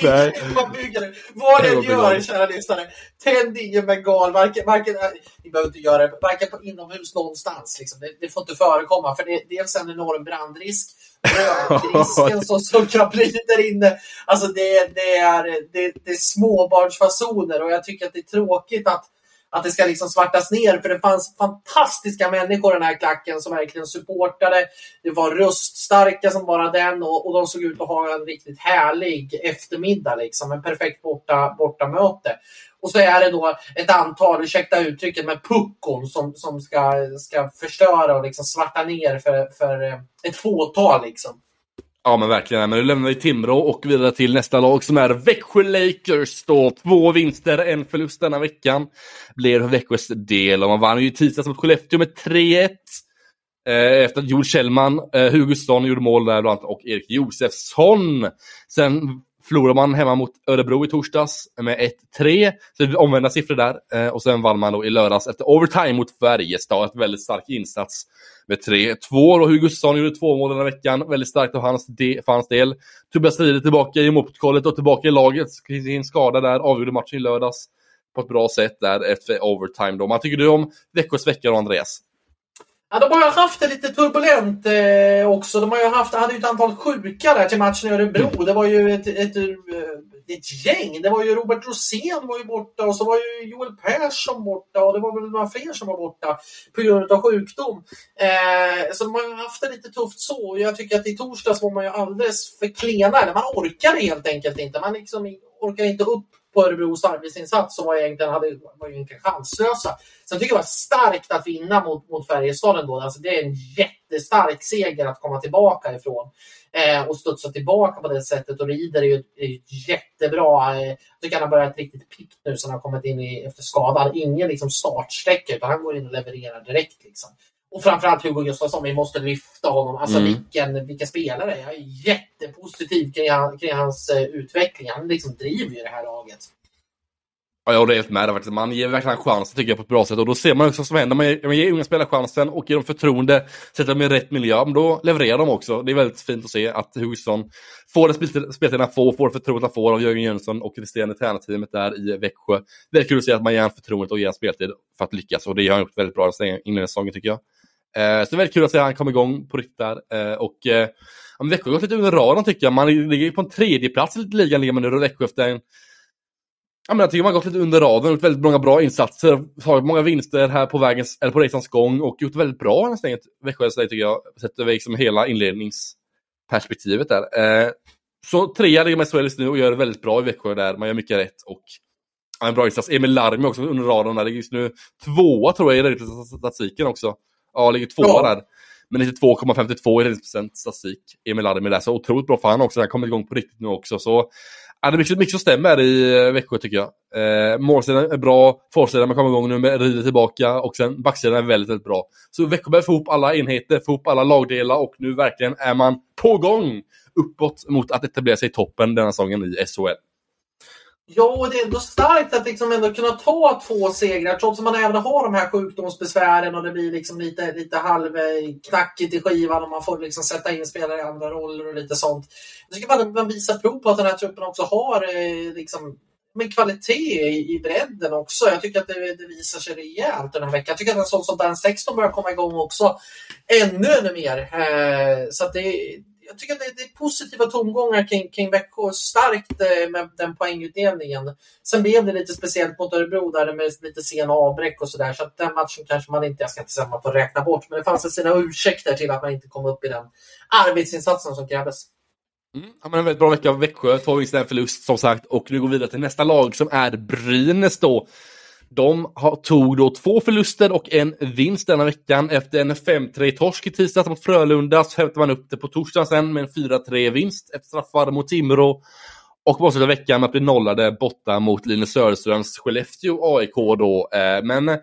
Nej. Vad ni gör, kära lyssnare, tänd ingen bengal. Varken, varken, ni behöver inte göra det varken på inomhus någonstans. Liksom. Det, det, får inte förekomma, för det är dels en enorm brandrisk risken som, som kan bli där inne. Alltså det, det, är, det, det är småbarnsfasoner och jag tycker att det är tråkigt att, att det ska liksom svartas ner för det fanns fantastiska människor i den här klacken som verkligen supportade. Det var röststarka som bara den och, och de såg ut att ha en riktigt härlig eftermiddag. Liksom, en perfekt borta, bortamöte. Och så är det då ett antal, ursäkta uttrycket, med puckon som, som ska, ska förstöra och liksom svarta ner för, för eh, ett fåtal. Liksom. Ja men verkligen, men nu lämnar vi Timrå och vidare till nästa lag som är Växjö Lakers då. Två vinster, en förlust denna veckan. Blir Växjös del och man vann ju tisdags mot Skellefteå med 3-1. Eh, efter att Joel Kjellman, eh, Hugosson gjorde mål där bland annat och Erik Josefsson. Sen förlorade man hemma mot Örebro i torsdags med 1-3. Så omvända siffror där. Eh, och sen vann man då i lördags efter overtime mot Färjestad. Ett väldigt stark insats med 3-2. Och Hugo Gustafsson gjorde två mål den här veckan. Väldigt starkt av hans, de, för hans del. Tobias Strid tillbaka i målprotokollet och tillbaka i laget. Sin skada där avgjorde matchen i lördags på ett bra sätt där efter overtime. Då. Man tycker du om Växjös vecka då, Andreas? Ja, de har ju haft det lite turbulent eh, också. De har ju haft, hade ju ett antal sjuka där till matchen i Örebro. Det var ju ett, ett, ett, ett gäng. Det var ju Robert Rosén var ju borta och så var ju Joel Persson borta och det var väl några fler som var borta på grund av sjukdom. Eh, så de har ju haft det lite tufft så. Jag tycker att i torsdags var man ju alldeles för klena. Man orkade helt enkelt inte. Man liksom orkar inte upp på Örebros arbetsinsats som var egentligen, hade, var egentligen chanslösa. Sen tycker jag det var starkt att vinna mot, mot Färjestad ändå. Alltså det är en jättestark seger att komma tillbaka ifrån eh, och studsa tillbaka på det sättet. Och Rieder är ju, är ju jättebra. Eh, jag tycker han har börjat riktigt piggt nu sen han kommit in i, efter skadan. Ingen liksom startsträcka utan han går in och levererar direkt. Liksom. Och framförallt Hugo Gustafsson, vi måste lyfta honom. Alltså mm. vilken, vilken spelare. Jag är jättepositiv kring, kring hans uh, utveckling. Han liksom driver ju det här laget. Ja, jag håller helt med där Man ger verkligen chansen tycker jag på ett bra sätt. Och då ser man också vad som händer. Man ger, man ger unga spelare chansen och ger dem förtroende, sätter dem i rätt miljö. Men då levererar de också. Det är väldigt fint att se att Hugosson får den speltiden han får, får förtroendet han får av Jörgen Jönsson och resterande tränarteamet där i Växjö. Det Väldigt kul att se att man ger förtroendet och ger speltid för att lyckas. Och det har han gjort väldigt bra i inledningssäsongen tycker jag. Eh, så det är väldigt kul att se att han kom igång på riktigt där. Eh, och eh, Växjö har gått lite under radarn tycker jag. Man ligger på en tredje plats i ligan ligger man nu och Växjö efter en Ja, men jag tycker man har gått lite under radarn, gjort väldigt många bra insatser, tagit många vinster här på, vägens, eller på resans gång och gjort väldigt bra nästan Växjö tycker jag, sett över liksom hela inledningsperspektivet där. Eh, så trea ligger med SHL nu och gör väldigt bra i Växjö där, man gör mycket rätt och ja, en bra insats. Emil Larmi också under radarn där, ligger just nu tvåa tror jag i statistiken också. Ja, ligger tvåa ja. där. Men 92,52 i räddningsprocent statistik. Emil Armi där, så otroligt bra för han också. Han kommer igång på riktigt nu också. Så ja, det är mycket, mycket som stämmer i eh, Växjö tycker jag. Eh, målsidan är bra, forsidan kommer igång nu med rider tillbaka och sen backsidan är väldigt, väldigt bra. Så Växjö behöver få ihop alla enheter, få ihop alla lagdelar och nu verkligen är man på gång uppåt mot att etablera sig i toppen denna säsongen i SHL. Ja, och det är ändå starkt att liksom ändå kunna ta två segrar trots att man även har de här sjukdomsbesvären och det blir liksom lite, lite halvknackigt i skivan och man får liksom sätta in spelare i andra roller och lite sånt. Jag tycker man, man visar prov på att den här truppen också har eh, liksom, med kvalitet i, i bredden också. Jag tycker att det, det, visar sig rejält den här veckan. Jag tycker att en sån som Dan Sexton börjar komma igång också ännu, ännu mer. Eh, så att det jag tycker att det, är positiva tongångar kring, kring Växjö. Starkt eh, med den poängutdelningen. Sen blev det lite speciellt mot Örebro där med lite sena avbräck och sådär. Så att den matchen kanske man inte, jag ska inte säga att man får räkna bort, men det fanns sina ursäkter till att man inte kom upp i den arbetsinsatsen som krävdes. Mm, ja, men en väldigt bra vecka av Växjö. Två vinster, en förlust som sagt. Och nu går vi vidare till nästa lag som är Brynäs då. De har, tog då två förluster och en vinst denna veckan. Efter en 5-3-torsk i tisdags mot Frölunda så hämtade man upp det på torsdagen sen med en 4-3-vinst efter straffar mot Timrå. Och måste veckan med att bli nollade borta mot Linus Söderströms Skellefteå AIK då. Eh, men eh,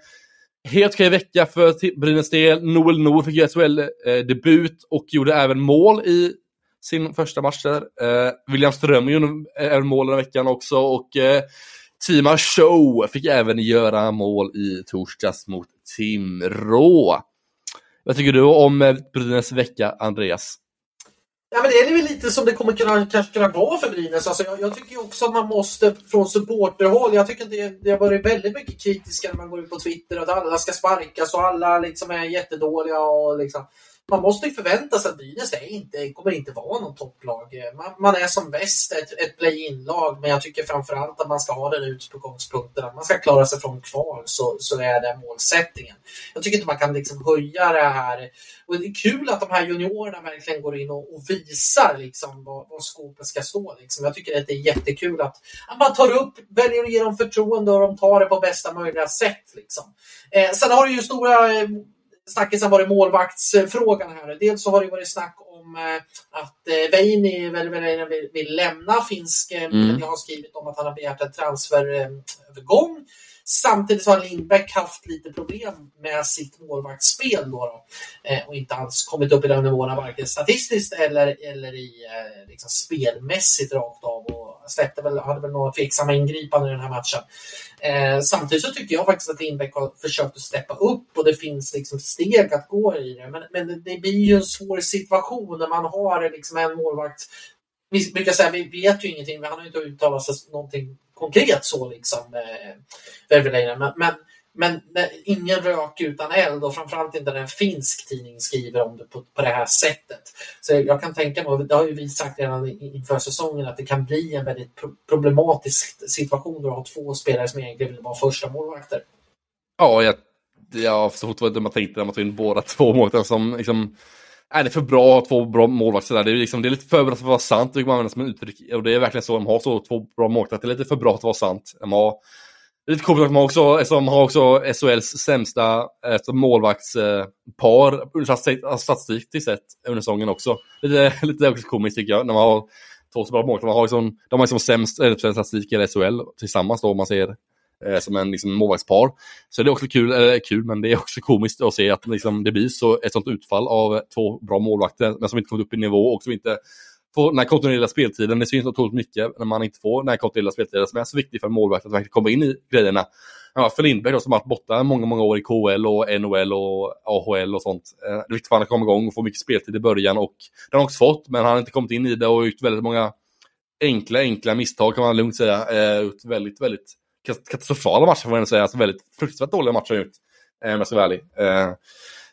helt okej vecka för Brynäs del. Noel Noor fick ju SHL-debut eh, och gjorde även mål i sin första match där. Eh, William Ström gjorde även mål den veckan också och eh, Tima Show fick även göra mål i torsdags mot Timrå. Vad tycker du om eh, Brynäs vecka, Andreas? Ja, men det är väl lite som det kommer kunna, kanske kunna vara för Brynäs. Alltså, jag, jag tycker också att man måste från supporterhåll, jag tycker det, det har varit väldigt mycket kritiska när man går ut på Twitter att alla ska sparkas och alla liksom är jättedåliga. Och liksom man måste ju förvänta sig att Brynäs är inte, kommer inte vara någon topplag. Man, man är som bäst ett, ett play-in-lag, men jag tycker framförallt att man ska ha den utgångspunkten att man ska klara sig från kval, så, så är det målsättningen. Jag tycker inte man kan liksom höja det här. Och det är kul att de här juniorerna verkligen går in och, och visar liksom var, var skåpet ska stå. Liksom. Jag tycker att det är jättekul att, att man tar upp, väljer att ge dem förtroende och de tar det på bästa möjliga sätt. Liksom. Eh, sen har du ju stora eh, snackisen varit målvaktsfrågan här. Dels så har det varit snack om eh, att eh, Veini vill, vill lämna finsk. Eh, mm. Jag har skrivit om att han har begärt en transferövergång. Samtidigt har Lindbäck haft lite problem med sitt målvaktsspel då, då och inte alls kommit upp i den nivån varken statistiskt eller, eller i liksom, spelmässigt rakt av. Släppte väl, hade väl några tveksamma ingripanden i den här matchen. Eh, samtidigt så tycker jag faktiskt att Lindbäck har försökt att steppa upp och det finns liksom steg att gå i det. Men, men det, det blir ju en svår situation när man har liksom en målvakt. Vi brukar säga vi vet ju ingenting, men han har ju inte uttalat sig någonting konkret så liksom. Eh, men, men men ingen rök utan eld och framförallt inte när en finsk tidning skriver om det på, på det här sättet. Så jag kan tänka mig, det har ju vi sagt redan inför säsongen, att det kan bli en väldigt problematisk situation då du har två spelare som egentligen vill vara första målvakter. Ja, jag, jag förstår vad man tänkte när man tog in båda två målvakter som liksom är det för bra att ha två bra målvakter Det är, liksom, det är lite för bra för att vara sant, det kan man använda som en uttryck. Och det är verkligen så, de har så två bra målvakter, det är lite för bra att vara sant. De har Lite coolt att man också, som har också SHLs sämsta alltså målvaktspar eh, sett under säsongen också. Lite, lite också komiskt tycker jag, när man har två så bra målvakter. Man har liksom, de har liksom sämst eh, typ, statistik i SHL tillsammans då, om man ser eh, som en liksom, målvaktspar. Så det är också kul, eller kul, men det är också komiskt att se att liksom, det blir så, ett sånt utfall av två bra målvakter, men som inte kommit upp i nivå och som inte få den här kontinuerliga speltiden. Det syns otroligt mycket när man inte får den här kontinuerliga speltiden som är så viktig för målvakten att verkligen komma in i grejerna. Ja, för Lindberg då, som har varit borta många, många år i KL och NHL och AHL och sånt. Eh, det är viktigt för honom att komma igång och få mycket speltid i början och det har han också fått, men han har inte kommit in i det och gjort väldigt många enkla, enkla misstag kan man lugnt säga. Eh, gjort väldigt, väldigt katastrofala matcher får man säga. Alltså väldigt fruktansvärt dåliga matcher har gjort. Eh, om jag ska vara ärlig. Eh,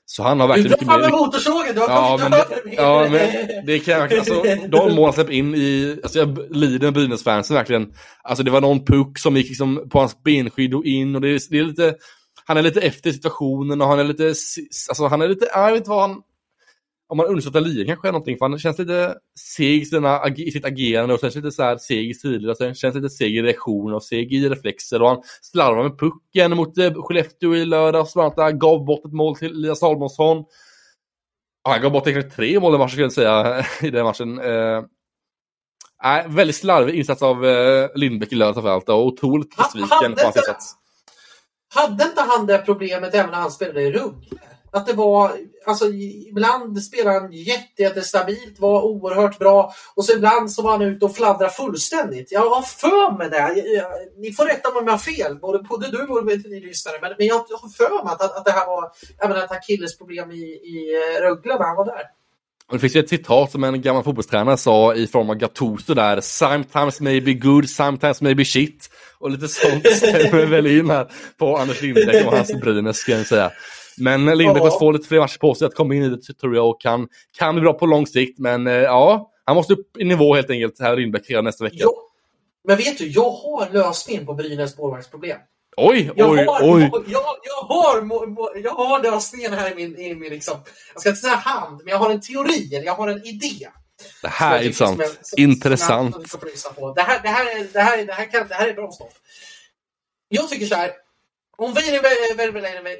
så han har verkligen... Du drar fram med motorsågen, du har ja, men det, ja, men det kan jag... Alltså, de mål han släppte in i... Alltså jag lider med Brynäs-fansen verkligen. Alltså det var någon puck som gick liksom på hans benskydd och in och det, det är lite... Han är lite efter situationen och han är lite... Alltså han är lite... Jag vet inte vad han om man undersöker ligan kanske är någonting, för han känns lite seg i sitt agerande och känns lite så här seg i sen känns lite seg i reaktioner och seg i reflexer och han slarvar med pucken mot eh, Skellefteå i lördags, bland annat gav bort ett mål till Elias Salomonsson. Han gav bort egentligen tre mål i matchen skulle jag säga, i den matchen. Eh, väldigt slarvig insats av eh, Lindbäck i lördags framförallt och otroligt besviken på hans insats. Hade inte han det problemet även när han spelade i Rugg? Att det var, alltså ibland spelade han jättestabilt, var oerhört bra och så ibland så var han ute och fladdrade fullständigt. Jag har för mig det. Ni får rätta mig om jag har fel, både, både du och ni lyssnare, men, men jag har för mig att, att det här var även ett akillesproblem i, i eh, Rögle när han var där. Och det finns ju ett citat som en gammal fotbollstränare sa i form av Gattuso där. Sometimes may be good, sometimes may be shit. Och lite sånt stämmer väl in här på Anders Lindbäck och hans Brynäs ska jag säga. Men Lindbäck måste få lite fler matcher på sig att komma in i det tror jag och kan, kan bli bra på lång sikt. Men eh, ja, han måste upp i nivå helt enkelt här Lindbäck redan nästa vecka. Jo. Men vet du, jag har lösningen på Brynäs målvaktsproblem. Oj, jag oj, har, oj. Jag, jag, jag, har, jag har lösningen här i min, i min liksom, jag ska inte säga hand, men jag har en teori, eller jag har en idé. Det här är intressant. Intressant. Det här, det, här är, det, här, det, här kan, det här är bra stoff. Jag tycker så här, om Väinö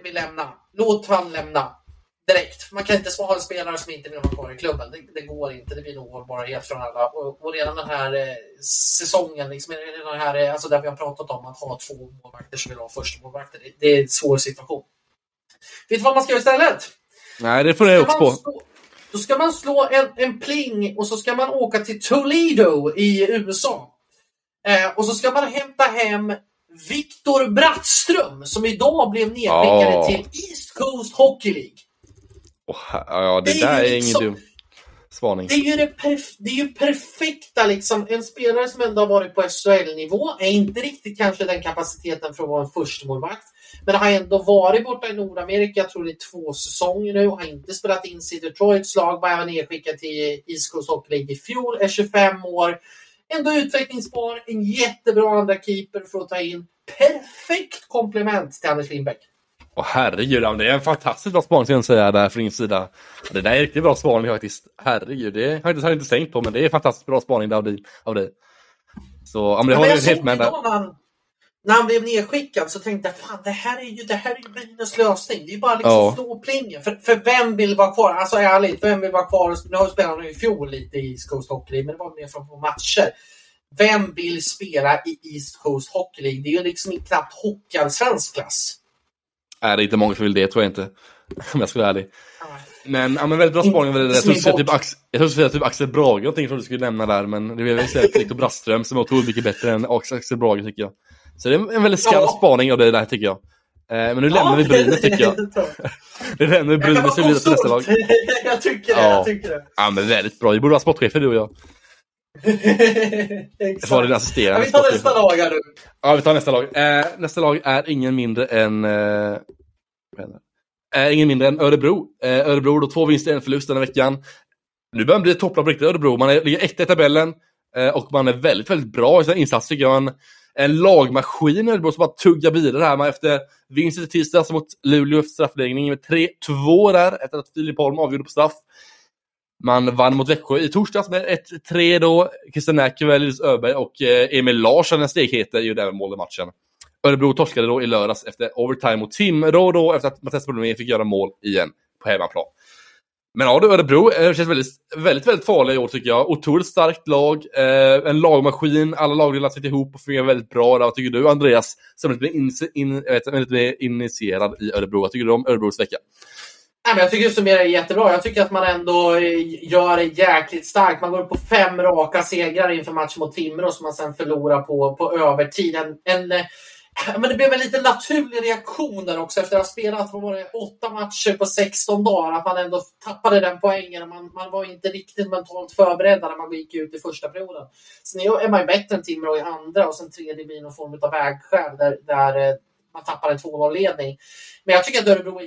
vill lämna, låt han lämna. direkt. Man kan inte ha en spelare som inte vill vara kvar i klubben. Det, det går inte. Det blir en ohållbarhet från alla. Och, och redan den här eh, säsongen, liksom, den här, eh, alltså där vi har pratat om att ha två målvakter som vill ha första målvakter. Det, det är en svår situation. Vet du vad man ska göra istället? Nej, det får jag också på. Slå, då ska man slå en, en pling och så ska man åka till Toledo i USA. Eh, och så ska man hämta hem Viktor Brattström som idag blev nedskickad oh. till East Coast Hockey League. Oh, ja, det, det där är, är liksom, ingen dum spaning. Det är ju, det, perf det är ju perfekta liksom. En spelare som ändå har varit på SHL-nivå är inte riktigt kanske den kapaciteten för att vara en förstemålvakt. Men har ändå varit borta i Nordamerika, jag tror det är två säsonger nu, har inte spelat in sig i Detroits lag, var nedskickad till East Coast Hockey League i fjol, är 25 år. Ändå utvecklingsbar, en jättebra andra keeper för att ta in. Perfekt komplement till Anders Lindbäck. Åh herregud, det är en fantastiskt bra spaning ska jag säga där från din sida. Det där är riktigt bra spaning faktiskt. Herregud, det har jag inte, har jag inte tänkt på men det är fantastiskt bra spaning av dig. Av dig. Så, ja, men det har jag helt med där. Han, när han blev nedskickad så tänkte jag fan det här är ju, det här är ju Brynäs lösning. Det är ju bara liksom ja. slå plingen. För, för vem vill vara kvar? Alltså ärligt, vem vill vara kvar? Nu har spelat i fjol lite i East Coast Hockey League, men det var mer från matcher. Vem vill spela i East Coast Hockey League? Det är ju liksom knappt hockeyallsvensk klass. Nej, det är inte många som vill det, tror jag inte. Om jag ska vara ärlig. Men, ja, men väldigt bra spaning. Jag trodde du typ, Ax typ Axel Brage någonting som du skulle nämna där, men det blev väl Viktor Braström som är otroligt mycket bättre än Axel Brage tycker jag. Så det är en väldigt skarp ja. spaning av det där tycker jag. Eh, men nu lämnar vi Brynäs tycker jag. nu lämnar vi Brynäs och vidare till nästa lag. jag tycker det, ja. jag tycker det. Ja men väldigt bra. Vi borde vara sportchefer du och jag. Exakt. Var din assisterande. Ja, vi tar nästa lag här nu. Ja, vi tar nästa lag. Eh, nästa lag är ingen mindre än... Eh, är ingen mindre än Örebro. Eh, Örebro då två vinster, en förlust den här veckan. Nu börjar man bli ett topplag på riktigt Örebro. Man är, ligger etta i tabellen eh, och man är väldigt, väldigt bra i sina insatser tycker jag en lagmaskin Örebro som bara tuggar vidare här. Man efter vinsten i tisdags alltså mot Luleå efter straffläggning med 3-2 där efter att Filip Holm avgjorde på straff. Man vann mot Växjö i torsdags med 1-3 då. Christian Näkervall, Linus Öberg och eh, Emil Larsson, den stekhete, eh, gjorde även mål i matchen. Örebro torskade då i lördags efter overtime mot Timrå då efter att Mattias Brolin fick göra mål igen på hemmaplan. Men ja, du, Örebro eh, känns väldigt, väldigt, väldigt farliga i år tycker jag. Otroligt starkt lag, eh, en lagmaskin, alla lagdelar sitter ihop och fungerar väldigt bra. Vad tycker du Andreas, som är lite mer, in, in, vet, lite mer initierad i Örebro? Vad tycker du om Örebros vecka? Nej, men jag tycker det summerar jättebra. Jag tycker att man ändå eh, gör det jäkligt starkt. Man går på fem raka segrar inför matchen mot Timrå som man sen förlorar på, på övertid. En, en, men det blev en lite naturlig reaktion där också efter att ha spelat vad var det, åtta matcher på 16 dagar. Att man ändå tappade den poängen. Man, man var inte riktigt mentalt förberedd när man gick ut i första perioden. Sen är man ju bättre än Timrå i andra och sen tredje blir någon form av vägskäl där, där eh, man tappar en 2-0-ledning. Men jag tycker att Örebro är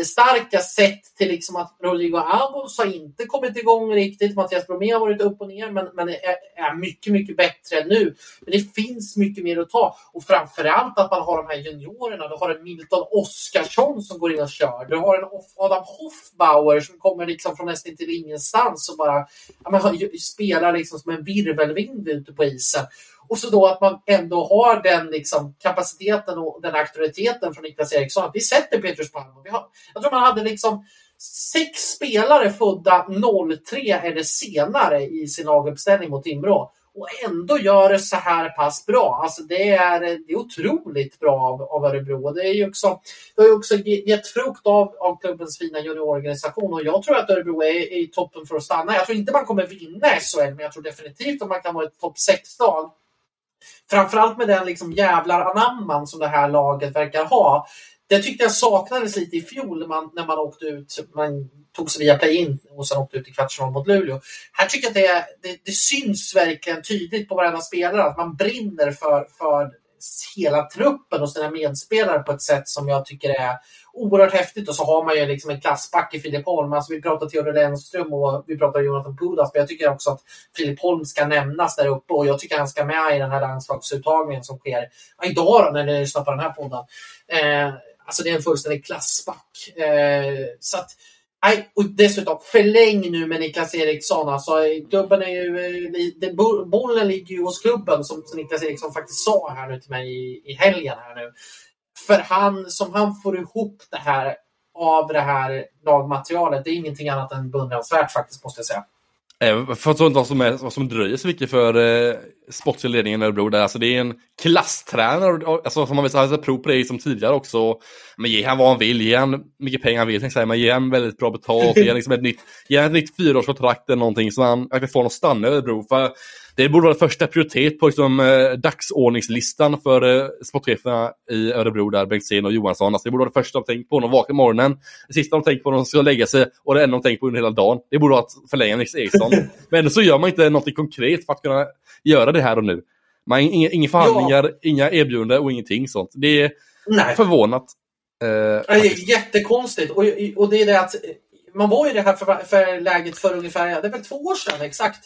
jättestarka sett till liksom att Rodrigo Albos har inte kommit igång riktigt. Mattias Bromé har varit upp och ner men, men är, är, mycket, mycket bättre nu. Men det finns mycket mer att ta. Och framförallt att man har de här juniorerna. Du har en Milton Oskarsson som går in och kör. Du har en Adam Hoffbauer som kommer liksom från nästan till ingenstans och bara ja, men, spelar liksom som en virvelvind ute på isen. Och så då att man ändå har den liksom, kapaciteten och den auktoriteten från Niklas Eriksson. Att vi sätter Petrus Palm. Vi har, jag tror man hade liksom sex spelare födda 03 eller senare i sin laguppställning mot Timrå och ändå gör det så här pass bra. Alltså det, är, det är otroligt bra av, av Örebro. Det, är ju också, det har ju också gett frukt av, av klubbens fina juniororganisation och jag tror att Örebro är i toppen för att stanna. Jag tror inte man kommer vinna SHL, men jag tror definitivt att man kan vara ett topp 6-lag. Framförallt med den liksom jävlar anamman som det här laget verkar ha. Det tyckte jag saknades lite i fjol när man, när man åkte ut. Man tog sig via play-in och sen åkte ut i kvartsfinal mot Luleå. Här tycker jag att det, det, det, syns verkligen tydligt på varenda spelare att man brinner för, för hela truppen och sina medspelare på ett sätt som jag tycker är oerhört häftigt. Och så har man ju liksom en klassback i Filip Holm. Alltså vi pratar Theodor Lennström och vi pratar Jonathan Pudas. Men jag tycker också att Filip Holm ska nämnas där uppe och jag tycker han ska med i den här landslagsuttagningen som sker idag då, när ni lyssnar på den här podden. Eh, alltså det är en fullständig klassback. Eh, så att, Nej, och dessutom förläng nu med Niklas Eriksson. Alltså, klubben är ju, eh, det, bollen ligger ju hos klubben som Niklas Eriksson faktiskt sa här nu till mig i, i helgen. Här nu. För han, som han får ihop det här av det här lagmaterialet, det är ingenting annat än beundransvärt faktiskt, måste jag säga. Jag förstår inte vad som, är, vad som dröjer så mycket för eh, eh, sportsliga ledningen i Örebro där. Alltså det är en klasstränare, alltså som man vill säga, prov på det som tidigare också. Men ge han vad han vill, ge han mycket pengar han vill, säga, men ge han väldigt bra betalt, ge han liksom ett nytt, ge han ett nytt fyraårskontrakt eller någonting så han kan få honom att stanna i Örebro. För det borde vara första prioritet på liksom, eh, dagsordningslistan för eh, sportcheferna i Örebro där, Bengtzén och Johansson. Alltså, det borde vara det första de tänker på när de vaknar morgonen. Det sista de tänker på när de ska lägga sig och det enda de tänker på under hela dagen. Det borde vara att förlänga Nils Eriksson. Men så gör man inte något konkret för att kunna göra det här och nu. Man inga, inga förhandlingar, ja. inga erbjudanden och ingenting sånt. Det är Nej. förvånat. Eh, det är jättekonstigt. Och, och det är det att man var i det här för, för läget för ungefär det är väl två år sedan exakt.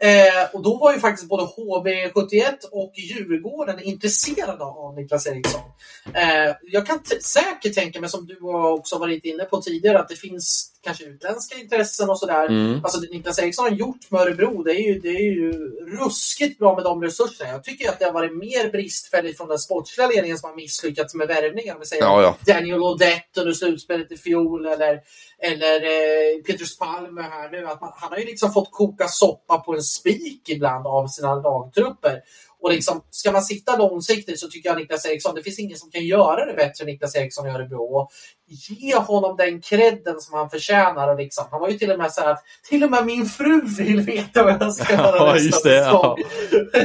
Eh, och då var ju faktiskt både HV71 och Djurgården intresserade av Niklas Eriksson. Eh, jag kan säkert tänka mig, som du också varit inne på tidigare, att det finns kanske utländska intressen och sådär. Mm. Alltså det Niklas Eriksson har gjort med Örebro, det är, ju, det är ju ruskigt bra med de resurserna. Jag tycker att det har varit mer bristfälligt från den sportsliga ledningen som har misslyckats med värvningar. Om vi säger ja, ja. Daniel Odette under slutspelet i fjol eller, eller eh, Petrus Palme här nu. Att man, han har ju liksom fått koka soppa på en spik ibland av sina lagtrupper. Och liksom, ska man sitta långsiktigt så tycker jag Niklas Eriksson, det finns ingen som kan göra det bättre än Niklas Eriksson i Örebro. Och ge honom den credden som han förtjänar. Och liksom, han var ju till och med så att till och med min fru vill veta vad jag ska göra ja, nästa det. Ja.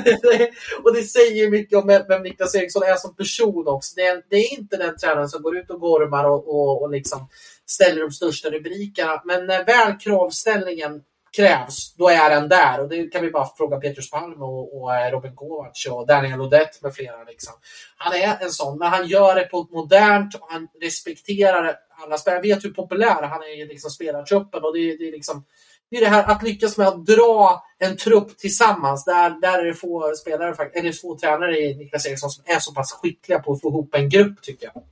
och det säger mycket om vem Niklas Eriksson är som person också. Det är, det är inte den tränaren som går ut och gormar och, och, och liksom ställer de största rubrikerna. Men när väl kravställningen krävs, då är den där. Och det kan vi bara fråga Petrus Palm och, och eh, Robin Kovacs och Daniel Odette med flera. Liksom. Han är en sån, men han gör det på ett modernt och han respekterar alla spelare. Jag vet hur populär han är i liksom spelartruppen och det, det är liksom det är det här att lyckas med att dra en trupp tillsammans. Där, där är det få spelare, eller få tränare i Niklas Eriksson som är så pass skickliga på att få ihop en grupp tycker jag.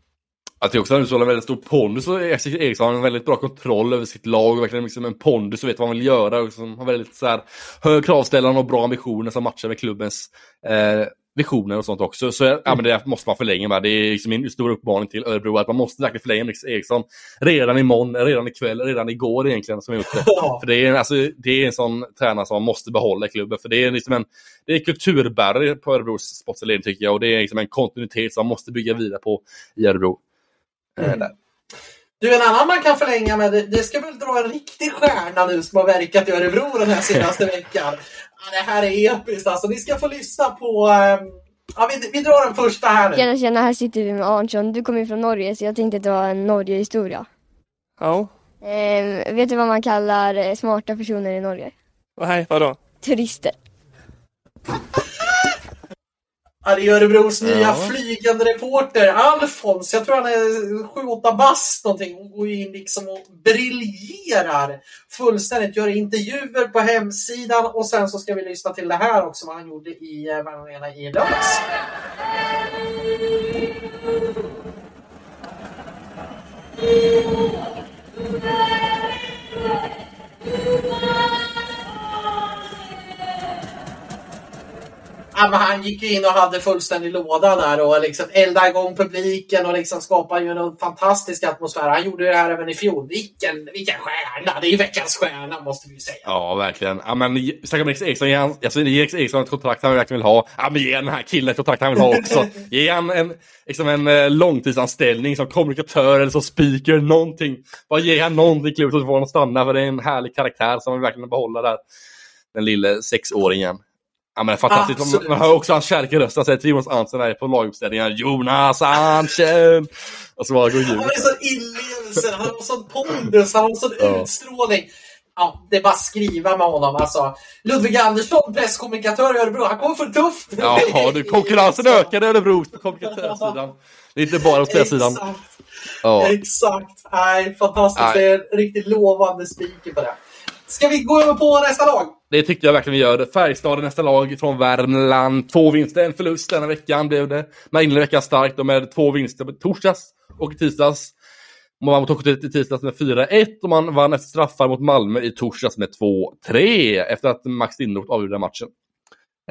Att jag också har en väldigt stor pondus och Eriksson har en väldigt bra kontroll över sitt lag och verkligen liksom en pondus och vet vad han vill göra och som har väldigt så här, hög kravställande och bra ambitioner som matchar med klubbens eh, visioner och sånt också. Så ja, men det måste man förlänga med. Det är liksom min stora uppmaning till Örebro att man måste verkligen förlänga med Eriksson redan imorgon, redan ikväll, redan igår egentligen som jag gjort det. För det är, alltså, det är en sån tränare som man måste behålla i klubben. För det är liksom en det är kulturbärare på Örebros sportsledning tycker jag och det är liksom en kontinuitet som man måste bygga vidare på i Örebro. Mm. Du, en annan man kan förlänga med, det, ska väl dra en riktig stjärna nu som har verkat i Örebro den här senaste veckan. Ja, det här är episkt alltså. Ni ska få lyssna på um, Ja, vi, vi drar den första här nu. Tjena, tjena, här sitter vi med Arnsson. Du kommer ju från Norge så jag tänkte dra en Norge-historia. Ja. Eh, vet du vad man kallar eh, smarta personer i Norge? Nej, vadå? Turister. Ja, det är Örebros nya ja. flygande reporter Alfons. Jag tror han är 7-8 bast någonting och går in liksom och briljerar fullständigt. Gör intervjuer på hemsidan och sen så ska vi lyssna till det här också vad han gjorde i eh, Värnarena i lördags. Ja, han gick in och hade fullständig låda där och liksom eldade igång publiken och liksom skapade ju en fantastisk atmosfär. Han gjorde det här även i fjol. Vilken, vilken stjärna! Det är ju veckans stjärna måste vi säga. Ja, verkligen. Ja, men snacka med Eriksson, ge han, alltså, ge Eriksson ett kontrakt han verkligen vill ha. Ja, men ge den här killen ett kontrakt han vill ha också. ge han en, liksom en eh, långtidsanställning som kommunikatör eller som speaker, någonting. Bara ge han någonting kul så får honom stanna för det är en härlig karaktär som vi verkligen behåller där. Den lille sexåringen. Ja men fantastiskt, Absolut. man hör också hans kärlek i rösten, säger till Jonas Ansen på laguppställningar. Jonas Ansen! Och så bara går Han är så inlevelse, han har sån pondus, han har sån ja. utstrålning. Ja, det är bara att skriva med honom. Alltså, Ludvig Andersson, presskommunikatör i Örebro, han kommer för tufft. Ja, du, konkurrensen ökar i Örebro på kommunikatörssidan. Det är inte bara på spelarsidan. Exakt. Ja. Exakt. Nej, fantastiskt. Nej. Det är en riktigt lovande speaker på det. Ska vi gå över på nästa lag? Det tyckte jag verkligen vi gör. Färjestad är nästa lag från Värmland. Två vinster, en förlust denna veckan blev det. Man inledde veckan starkt och med två vinster på torsdags och tisdags. Man vann mot Hockeyet i tisdags med 4-1 och man vann efter straffar mot Malmö i torsdags med 2-3 efter att Max Lindroth avgjorde matchen.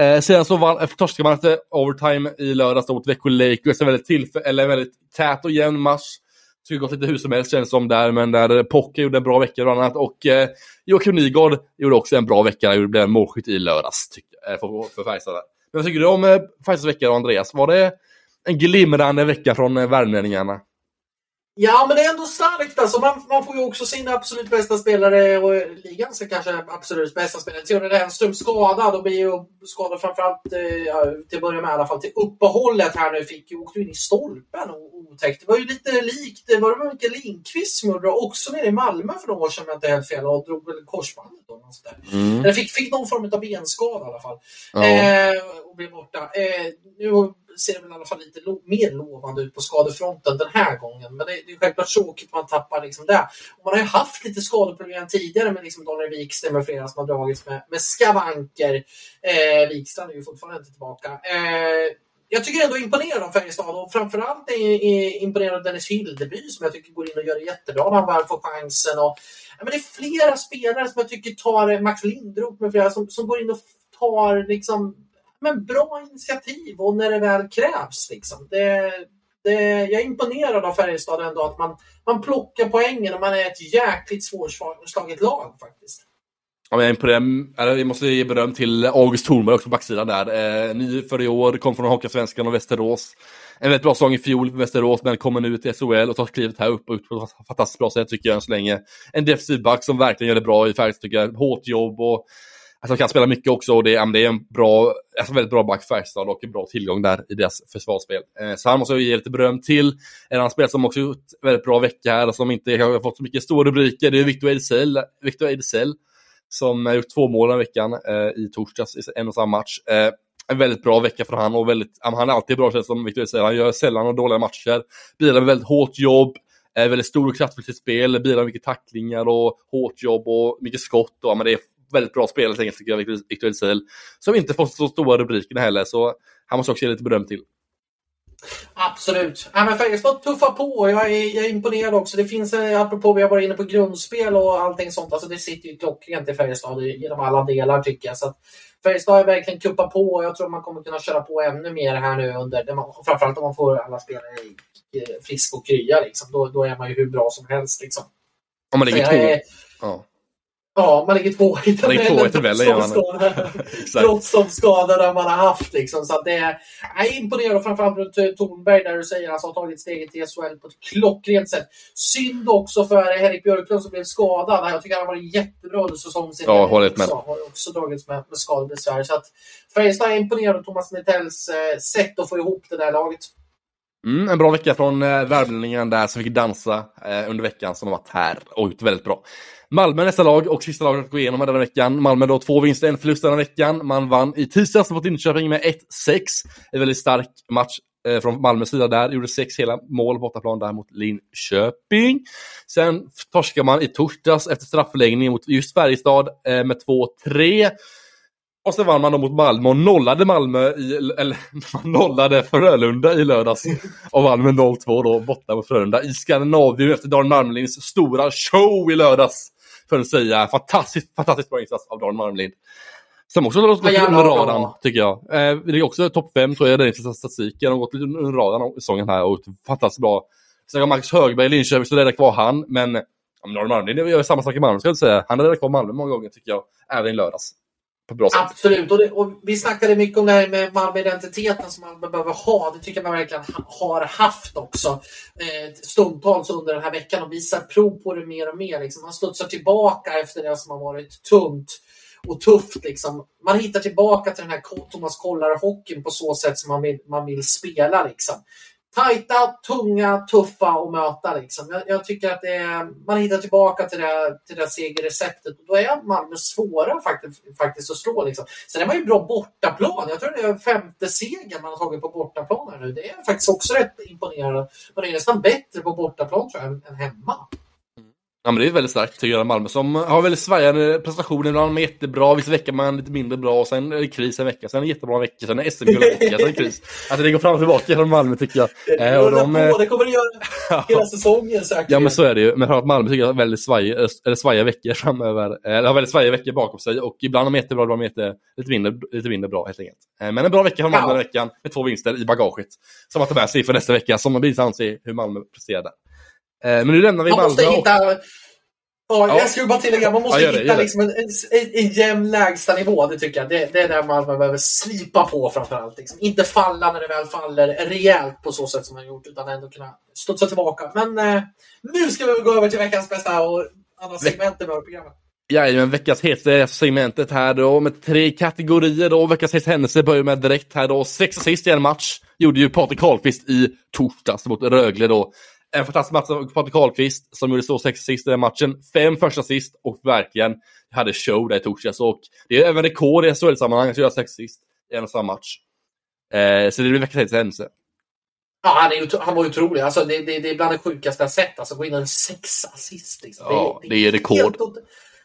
Eh, sedan så vann, eh, torskade man efter overtime i lördags mot Växjö Lakers. En väldigt, tillf- eller väldigt tät och jämn match. skulle gått lite hur som helst känns som där, men där Pocke gjorde en bra vecka bland annat och eh, Joakim Nygård gjorde också en bra vecka, han blev målskytt i lördags tycker, eh, för, för Färjestad. Men vad tycker du om eh, Färjestads vecka Andreas? Var det en glimrande vecka från eh, värmlänningarna? Ja, men det är ändå starkt. Alltså, man, man får ju också sina absolut bästa spelare och ligans kanske absolut bästa spelare. Theodor Renström skadad och blir ju skadad framförallt eh, till att börja med i alla fall till uppehållet här nu. Fick ju åkte in i stolpen och otäckt. Det var ju lite likt, det var det Mikael Lindqvist som gjorde också nere i Malmö för några år sedan om jag inte helt fel och drog väl korsbandet då. Mm. Eller fick, fick någon form av benskada i alla fall. Ja. Eh, och blev borta. Eh, nu ser det väl i alla fall lite lo mer lovande ut på skadefronten den här gången. Men det, det är självklart tråkigt att man tappar liksom det. Och man har ju haft lite skadeproblem tidigare med liksom Daniel Wikström och flera som har dragits med, med skavanker. Eh, Wikström är ju fortfarande inte tillbaka. Eh, jag tycker ändå imponerad av Färjestad och framförallt är, är imponerad av Dennis Hildeby som jag tycker går in och gör det jättebra när han väl får chansen. Och, ja, men det är flera spelare som jag tycker tar, Max Lindroth med flera, som, som går in och tar liksom men bra initiativ och när det väl krävs. Liksom. Det, det, jag är imponerad av Färjestad ändå att man, man plockar poängen och man är ett jäkligt svårslaget lag faktiskt. Ja, men på det, mm, måste ge beröm till August Thornberg också på backsidan där. Eh, ny för i år, kom från Hockeysvenskan och Västerås. En väldigt bra säsong i fjol för Västerås, men kommer nu till SHL och tar klivet här upp och ut på ett fantastiskt bra sätt tycker jag än så länge. En defensiv back som verkligen gör det bra i Färjestad tycker jag. Hårt jobb och Alltså, kan spela mycket också och det, det är en bra, alltså väldigt bra back Färjestad och en bra tillgång där i deras försvarsspel. Eh, så han måste jag ge lite beröm till. En annan spelare som också gjort väldigt bra vecka här och som inte har fått så mycket stora rubriker, det är Victor Ejdsell, Victor Ejdsell som har gjort två mål den veckan eh, i torsdags i en och samma match. Eh, en väldigt bra vecka för han och väldigt, han är alltid bra känns som Victor Ejdsell. Han gör sällan några dåliga matcher, Bilar med väldigt hårt jobb, är väldigt stor och kraftfull i sitt spel, bilar med mycket tacklingar och hårt jobb och mycket skott. Och, men det är väldigt bra spelare helt enkelt tycker jag, Victor Ejdsell. Som inte fått så stora rubriker heller, så han måste också ge lite beröm till. Absolut. Ja, men Färjestad tuffar på. Jag är, jag är imponerad också. Det finns, eh, apropå vi har varit inne på grundspel och allting sånt, alltså det sitter ju klockrent i Färjestad genom alla delar tycker jag. Så att Färjestad har verkligen kuppat på och jag tror man kommer kunna köra på ännu mer här nu under, framförallt om man får alla spelare friska och krya liksom. Då, då är man ju hur bra som helst liksom. Om man ligger två. Ja. Ja, man ligger två i tabellen. Trots de skadorna man har haft. Liksom. Så det är, jag är imponerad framförallt runt Tornberg där du säger att alltså, han har tagit steget till SHL på ett klockrent sätt. Synd också för Henrik Björklund som blev skadad. Jag tycker han har varit jättebra under säsongen. Ja, hållit med. Har också dragits med, med skadebesvär. Så att Färjestad är imponerad av Thomas Metells eh, sätt att få ihop det där laget. Mm, en bra vecka från eh, värmlänningen där som fick dansa eh, under veckan som har varit här och gjort väldigt bra. Malmö nästa lag och sista laget att gå igenom den veckan. Malmö då två vinster, en förlust den veckan. Man vann i tisdags mot Linköping med 1-6. En väldigt stark match eh, från Malmös sida där. Gjorde sex hela mål på bortaplan där mot Linköping. Sen torskade man i torsdags efter strafförlängning mot just Färjestad eh, med 2-3. Och sen vann man då mot Malmö och nollade Malmö i, eller man nollade Frölunda i lördags. Och vann med 0-2 då borta mot Frölunda i Skandinavien efter Dan Marmelins stora show i lördags för att säga. Fantastiskt, fantastiskt bra insats av Dan Marmelind. Som också har gått lite under radarn, tycker jag. Eh, det är också topp 5, så är det i statistiken. har gått lite under radarn i säsongen här och fantastiskt bra. Sen har Marcus Högberg i Linköping, så räddar kvar han. Men om Dan Marmelind gör samma sak i Malmö, ska jag inte säga. Han har räddat kvar Malmö många gånger, tycker jag. Även i lördags. Absolut, och, det, och, vi snackade mycket om det här med Malmö-identiteten som man behöver ha. Det tycker jag man verkligen har haft också. Eh, stundtals under den här veckan och visar prov på det mer och mer. Liksom. Man studsar tillbaka efter det som har varit tungt och tufft. Liksom. Man hittar tillbaka till den här Thomas Kollar-hockeyn på så sätt som man vill, man vill spela. Liksom tajta, tunga, tuffa att möta. Liksom. Jag, jag, tycker att det är, man hittar tillbaka till det, till det segerreceptet. Då är Malmö svåra faktiskt, faktiskt att slå. Liksom. Sen är man ju bra bortaplan. Jag tror det är femte segern man har tagit på bortaplan nu. Det är faktiskt också rätt imponerande. Man är nästan bättre på bortaplan tror jag än hemma. Ja men det är väldigt starkt tycker jag, Malmö som har väldigt svajande prestationer. Ibland är jättebra, vissa veckor är man lite mindre bra, och sen är det kris en vecka, sen är det jättebra en vecka, sen är det SM-guld en vecka, sen är det kris. Alltså det går fram och tillbaka från Malmö tycker jag. Det, eh, och de, på, det kommer det göra hela säsongen säkert. Ja men så är det ju, men att Malmö tycker jag har väldigt svaj, eller svajiga veckor framöver. Eller har väldigt svajiga veckor bakom sig och ibland är de jättebra, ibland är de lite mindre, lite mindre bra helt enkelt. Eh, men en bra vecka från Malmö ja. den veckan med två vinster i bagaget. Som man tar med sig för nästa vecka, som man blir se hur Malmö presterar där. Eh, men nu lämnar vi Man Malmö. hitta... Ja, Ja. Jag skulle bara tillägga, man måste Ja, det, hitta det. liksom en, en, en jämn lägstanivå. Det tycker jag. Det, det är där man behöver slipa på framförallt. Liksom. Inte falla när det väl faller rejält på så sätt som man gjort, utan ändå kunna studsa tillbaka. Men eh, nu ska vi gå över till veckans bästa och andra segment i vårt program. Jajamän, veckans hetaste segmentet här då med tre kategorier då. Veckans hetaste händelse börjar med direkt här då. Sex assist i en match gjorde ju Patrik Karlqvist i torsdags mot Rögle då. En fantastisk match av Patrik Karlqvist som gjorde så sex assist i den matchen. Fem första assist och verkligen hade show där i torsdags. Och det är även rekord i SHL-sammanhang att göra sex assist i en och samma match. Eh, så det blir veckans händelse. Ja, han, är, han var otrolig. Alltså, det, det, det är bland det sjukaste jag sett. Alltså, gå in göra sex assist. Liksom. Ja, det är rekord. Helt,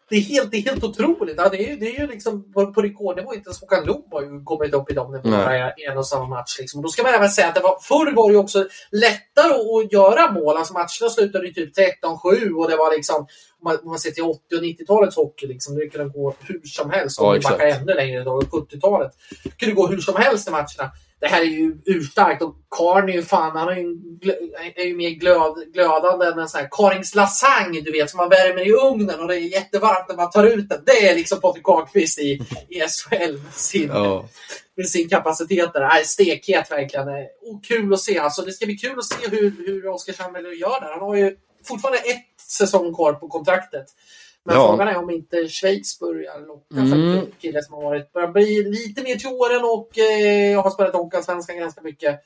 det, är helt, det är helt otroligt. Ja, det, är, ju- det är ju liksom på, på rekordnivå. Inte ens Håkan Loob har ju kommit upp i de nivåerna i en och samma match. Liksom. Och då ska man även säga att det var, förr var det ju också lättare att, göra mål. Alltså, matcherna slutade ju typ 13-7 och det var liksom om man, ser till 80 och 90-talets hockey, liksom, det kunde gå hur som helst. Om Ja, vi backar ännu längre då, 70-talet. Det kunde gå hur som helst i matcherna. Det här är ju urstarkt och Karn är ju fan, han är ju, är ju mer glöd, glödande än en sån här Karings lasagne, du vet, som man värmer i ugnen och det är jättevarmt när man tar ut den. Det är liksom Patrik Karlqvist i, i SHL med sin, Ja. med sin kapacitet där. Nej, stekhet verkligen. Och kul att se. Alltså, det ska bli kul att se hur, hur Oskarshamn väljer att göra där. Han har ju fortfarande ett säsong kvar på kontraktet. Men Ja. frågan är om inte Schweiz börjar locka för Mm. en kille som har varit, börjar bli lite mer till åren och eh, har spelat Hockeyallsvenskan ganska mycket.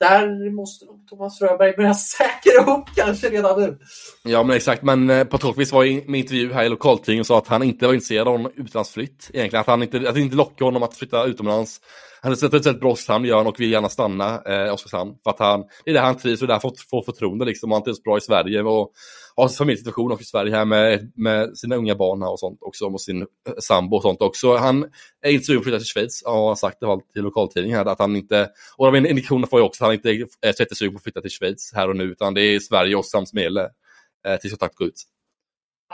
Där måste nog Thomas Fröberg börja säkra upp kanske redan nu. Ja men exakt, men eh, Patrik Karlqvist var i med intervju här i lokaltidningen och sa att han inte var intresserad av någon utlandsflytt. Egentligen att han inte, att det inte lockade honom att flytta utomlands. Han har sett ett bra Oskarshamn gör och vill gärna stanna eh, i Oskarshamn. För att han, det är där han trivs och där får, får förtroende liksom. Han trivs bra i Sverige och har sin familjesituation också i Sverige här med, med sina unga barn och sånt också. Och sin eh, sambo och sånt också. Han är inte sugen på att flytta till Schweiz. och han har sagt det till lokaltidningen här att han inte, och de indikationerna får jag också att han inte är så jättesugen på att flytta till Schweiz här och nu. Utan det är Sverige och Oskarshamn eh, tills kontrakt går ut.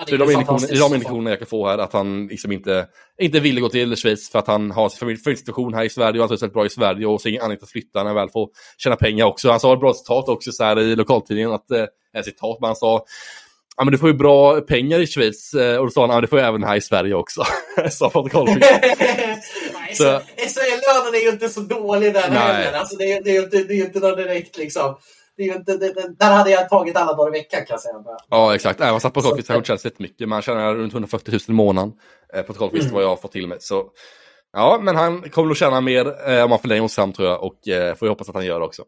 Ja, det är de indikationer, de indikationer jag kan få här, att han liksom inte, inte vill gå till Schweiz för att han har sin familj- familjesituation här i Sverige och han trivs väldigt bra i Sverige och ser ingen anledning att flytta när han väl får tjäna pengar också. Han sa ett bra citat också så här i lokaltidningen, att, eh, citat, men han sa Ja men du får ju bra pengar i Schweiz eh, och då sa han ja det får jag även här i Sverige också. Sa så... SHL-lönen är ju inte så dålig där Nej. heller. Alltså, det, är, det, är inte, det är ju inte något direkt liksom. Det det, det, där hade jag tagit alla dagar i veckan kan jag säga. Ja exakt, fast Patrik Karlqvist Så- har jättemycket, men han tjänar runt 140 000 i månaden. Eh, Patrik Karlqvist Mm. vad jag har fått till mig. Så ja, men han kommer nog tjäna mer eh, om han förlänger hos Sam tror jag och eh, får jag hoppas att han gör också.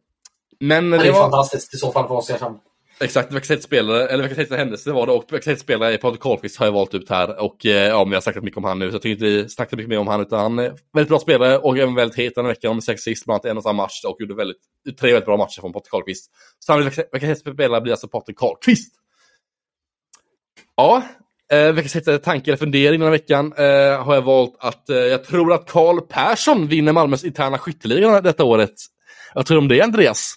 Men Men det det är var, fantastiskt i så fall för Oskarshamn. Exakt, veckans hetaste spelare, eller veckans hetaste händelse var det och veckans hetaste spelare är Patrik Karlqvist har jag valt ut här och eh, ja, men jag har snackat mycket om han nu så jag tycker inte vi snackar mycket mer om han utan han är väldigt bra spelare och även väldigt het den här veckan med sex sist bland annat en och samma match och gjorde väldigt, tre väldigt bra matcher från Patrik Karlqvist. Så han veckans veckans spelare blir alltså Patrik Karlqvist. Ja, eh, veckans hetaste tanke eller fundering den här veckan eh, har jag valt att eh, jag tror att Karl Persson vinner Malmös interna skytteliga detta året. Jag tror om det Andreas.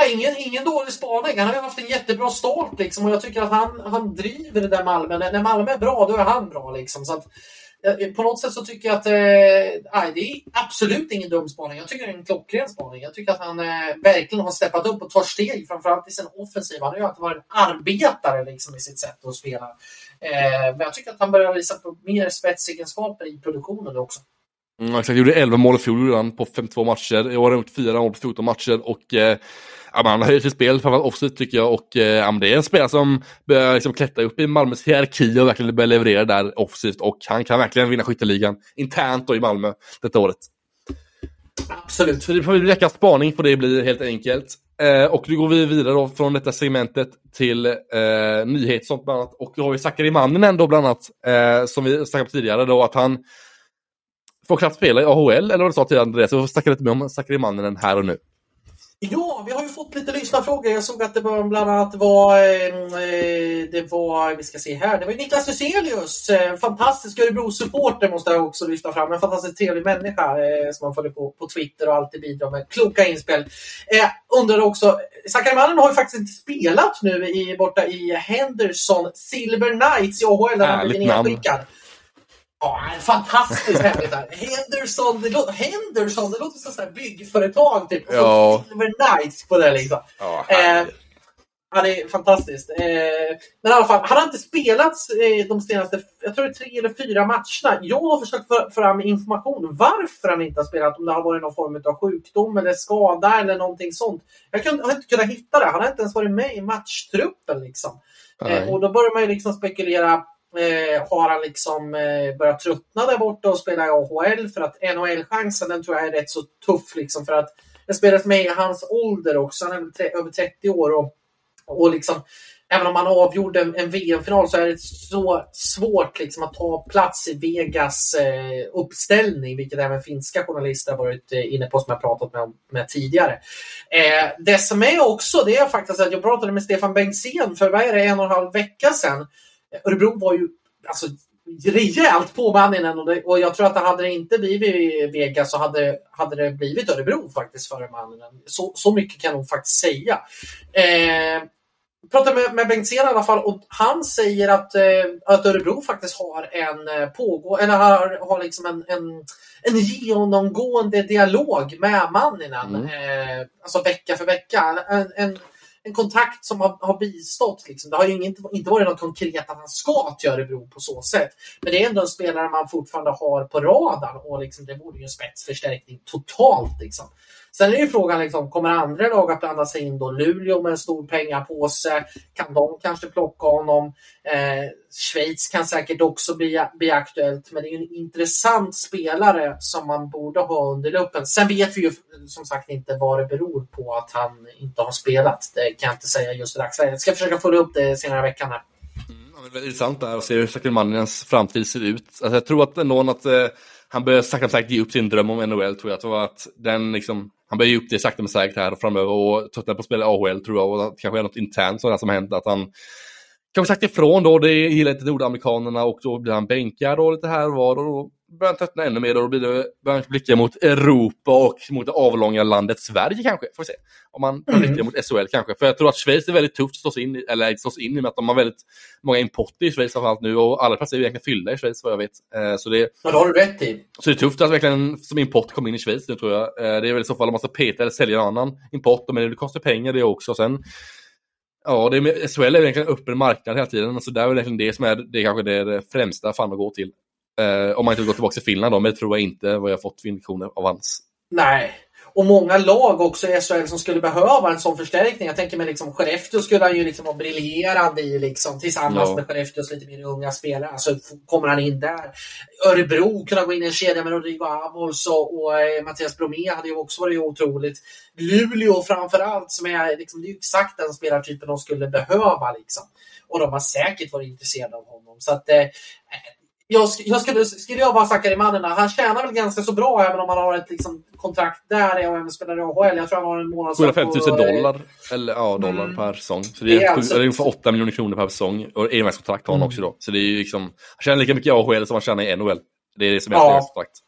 Ja, ingen, ingen dålig spaning. Han har ju haft en jättebra start liksom, och jag tycker att han, han driver det där Malmö. När, när Malmö är bra, då är han bra. Liksom. Så att, eh, på något sätt så tycker jag att eh, det är absolut ingen dum spaning. Jag tycker det är en klockren spaning. Jag tycker att han eh, verkligen har steppat upp och tar steg, framförallt i sin offensiv. Han har ju alltid varit en arbetare liksom, i sitt sätt att spela. Eh, men jag tycker att han börjar visa på mer spetsegenskaper i produktionen också. Mm, exakt, gjorde 11 mål i fjol på 52 matcher. I år har han gjort 4 mål på 14 matcher och eh, ja, han har höjt sitt spel, framförallt offensivt tycker jag. Och eh, ja, det är en spelare som börjar liksom klättra upp i Malmös hierarki och verkligen börjar leverera där offensivt. Och han kan verkligen vinna skytteligan internt då i Malmö detta året. Absolut. Så det får bli veckans spaning på det blir helt enkelt. Eh, och nu går vi vidare då från detta segmentet till eh, nyheter sånt bland annat. Och då har vi Sakari Manninen då bland annat, eh, som vi snackade om tidigare då, att han får knappt spela i AHL, eller vad du sa tidigare Andreas. Så vi snackar lite mer om Sakari Manninen här och nu. Ja, vi har ju fått lite lyssnarfrågor. Jag såg att det var bland annat var, eh, det var, vi ska se här, det var Niklas Hyselius, eh, fantastisk Örebro-supporter måste jag också lyfta fram. En fantastiskt trevlig människa eh, som man följer på, på Twitter och alltid bidrar med kloka inspel. Eh, undrar också, Sakarimannen har ju faktiskt inte spelat nu i, borta i Henderson Silver Knights i AHL där han namn. nedskickad. Ja, fantastiskt härligt där. Henderson, det låter, Henderson, det låter som ett byggföretag typ. Och Ja. Silver Knights på det liksom. Ja, Eh, Ja, det är fantastiskt. Eh, men i alla fall, han har inte spelat eh, de senaste, jag tror det är tre eller fyra matcherna. Jag har försökt få fram information varför han inte har spelat, om det har varit någon form av sjukdom eller skada eller någonting sånt. Jag kan, har inte kunnat hitta det. Han har inte ens varit med i matchtruppen liksom. Eh, och då börjar man ju liksom spekulera Eh, har han liksom eh, börjat tröttna där borta och spela i AHL? För att NHL-chansen den tror jag är rätt så tuff. Liksom, för att den spelas med i hans ålder också. Han är över 30 år. Och, och liksom, även om han avgjorde en, en VM-final så är det så svårt liksom, att ta plats i Vegas eh, uppställning, vilket även finska journalister har varit eh, inne på som jag pratat med, med tidigare. Eh, det som är också, det är faktiskt att jag pratade med Stefan Bengtzén för vad är det, en och en halv vecka sedan. Örebro var ju alltså, rejält på Manninen och, det, och jag tror att det hade det inte blivit Vegas så hade, hade det blivit Örebro faktiskt före Manninen. Så, så mycket kan jag nog faktiskt säga. Eh, pratade med, med Bengtzén i alla fall och han säger att, eh, att Örebro faktiskt har en eh, pågå eller har, har liksom en, en, en genomgående dialog med Manninen. Mm. Eh, alltså vecka för vecka. En, en, en kontakt som har, har bistått. Liksom. Det har ju inte, inte varit något konkret att han ska till Örebro på så sätt. Men det är ändå en spelare man fortfarande har på radarn och liksom, det vore ju en spetsförstärkning totalt. Liksom. Sen är ju frågan, liksom, kommer andra lag att blanda sig in då? Luleå med en stor pengapåse, kan de kanske plocka honom? Eh, Schweiz kan säkert också bli, bli aktuellt, men det är en intressant spelare som man borde ha under luppen. Sen vet vi ju som sagt inte vad det beror på att han inte har spelat. Det kan jag inte säga just i dagsläget. Jag ska försöka följa upp det senare i veckan. Här. Mm, det är intressant där att se hur Sacramannens framtid ser ut. Alltså, jag tror att någon att eh, han börjar sakta säkert ge upp sin dröm om NHL tror jag. jag tror att den liksom han börjar ge upp det sakta men säkert här framöver och tröttnar på att spela AHL tror jag. Och kanske är något internt sådant som har hänt. Att han kanske sagt ifrån då, det gillar inte nordamerikanerna och då blir han bänkad och lite här och var. Och då börjar han tröttna ännu mer och då blir det, börjar han blicka mot Europa och mot det avlånga landet Sverige kanske. Får vi se. Om man mm. blickar mot SHL kanske. För jag tror att Schweiz är väldigt tufft att slå sig in i, eller slå sig in i med att de har väldigt många importer i Schweiz framförallt nu och alla platser är egentligen fyllda i Schweiz vad jag vet. Eh, så det, ja, det har du rätt i. Så det är tufft att verkligen som import komma in i Schweiz nu tror jag. Eh, det är väl i så fall om man ska peta eller sälja en annan import, men det kostar pengar det också. Sen Ja, det är, SHL är egentligen en öppen marknad hela tiden. Alltså där är det det som är det kanske det, är det främsta fan att gå till. Eh, om man inte går tillbaka till Finland då, men det tror jag inte vad jag fått för indikationer av hans. Nej, och många lag också i SHL som skulle behöva en sån förstärkning. Jag tänker mig liksom Skellefteå skulle han ju liksom vara briljerande i liksom, tillsammans ja. med Skellefteås lite mer unga spelare. Alltså kommer han in där. Örebro kunna gå in i en kedja med Rodrigo Avols och, och eh, Mattias Bromé hade ju också varit otroligt. Luleå framförallt som är, liksom, det är exakt den spelartypen de skulle behöva liksom. Och de har säkert varit intresserade av honom. Så att eh, jag, jag skulle, skulle jag vara Sakarimannen, han tjänar väl ganska så bra även om han har ett liksom, kontrakt där och även spelar i AHL. Jag tror han har en månadslön 750 000 dollar, eller, ja, dollar mm. per säsong. Så det är, det är alltså... ungefär 8 miljoner kronor per säsong. Och envägskontrakt har han mm. också då. Så det är ju liksom, han tjänar lika mycket i AHL som han tjänar i NHL. Det är det som är ja. hans kontrakt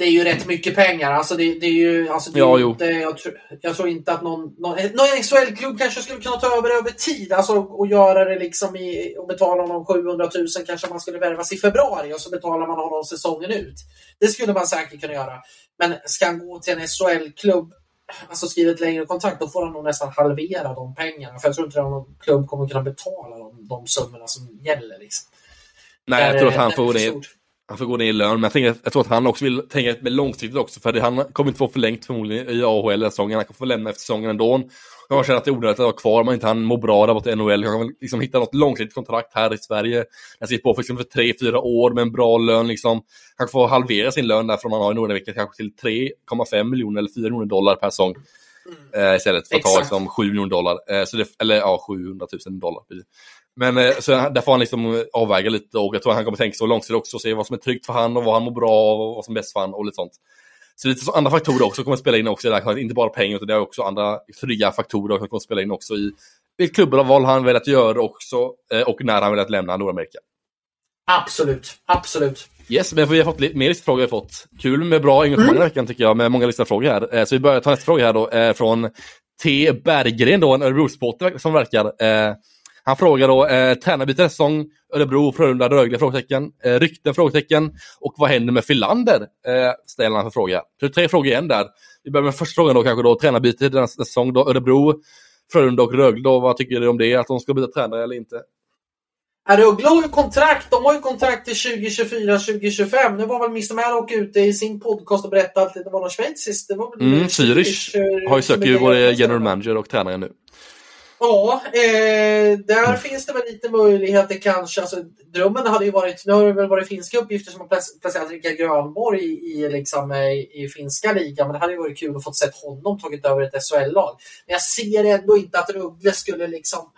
det är ju rätt mycket pengar. Alltså det, det är ju, alltså det ja, är inte, jag, tror, jag, tror inte att någon, någon, någon SHL-klubb kanske skulle kunna ta över över tid alltså, och göra det liksom i, och betala honom 700 000 kanske man skulle värvas i februari och så betalar man honom säsongen ut. Det skulle man säkert kunna göra. Men ska han gå till en SHL-klubb alltså skriva ett längre kontrakt, då får han nog nästan halvera de pengarna. För jag tror inte att någon klubb kommer kunna betala de, de summorna som gäller. Liksom. Nej, jag tror att han får det han får gå ner i lön, men jag, tänker, jag tror att han också vill tänka med långsiktigt också, för det, han kommer inte få förlängt förmodligen i AHL den säsongen. Han kommer få lämna efter säsongen ändå. Jag känner att det är onödigt att vara kvar, om inte han mår bra där borta i NHL. Han kan liksom hitta något långsiktigt kontrakt här i Sverige. Jag ser på för, liksom, för tre, fyra år med en bra lön. Liksom. Han får halvera sin lön där från han har i Nordamerika kanske till 3,5 miljoner eller 4 miljoner dollar per säsong. Mm. Eh, istället för att ta liksom, 7 miljoner dollar. Eh, så det, eller ja, 700 000 dollar. Men eh, så där får han liksom avväga lite och jag tror att han kommer tänka så långsiktigt också och se vad som är tryggt för han och vad han mår bra av och vad som är bäst för han och lite sånt. Så lite så andra faktorer också kommer att spela in också i det här, inte bara pengar utan det är också andra trygga faktorer som kommer att spela in också i vilket klubbval han velat göra också eh, och när han velat lämna Nordamerika. Absolut, absolut. Yes, men vi har fått mer frågor. Vi har fått. Kul med bra engagemang mm. veckan tycker jag, med många lyssnarfrågor här. Eh, så vi börjar ta nästa fråga här då, från T. Berggren då, en Örebro-supporter som verkar. Han frågar då, eh, tränarbyte säsong, Örebro, Frölunda, Rögle? Frågetecken. Eh, rykten? Frågetecken. Och vad händer med Filander? Eh, ställer han för fråga. Så tre frågor igen där. Vi börjar med första frågan då kanske då, tränarbyte nästa säsong då, Örebro, Frölunda och Rögle då, vad tycker du om det? Att de ska byta tränare eller inte? Rögle har ju kontrakt. De har ju kontrakt till 2024-2025. Nu var väl Mr Maddock ute i sin podcast och berättade att det var någon schweiziskt. Det var väl Mm, Zürich eh, har ju är ju både general manager och tränare nu. Ja, eh, där finns det väl lite möjligheter kanske. Alltså, drömmen hade ju varit, nu har det väl varit finska uppgifter som har plac- placerat Rickard Grönborg i, i, liksom, eh, i finska ligan. Men det hade ju varit kul att få sett honom tagit över ett SHL-lag. Men jag ser ändå inte att Rögle skulle liksom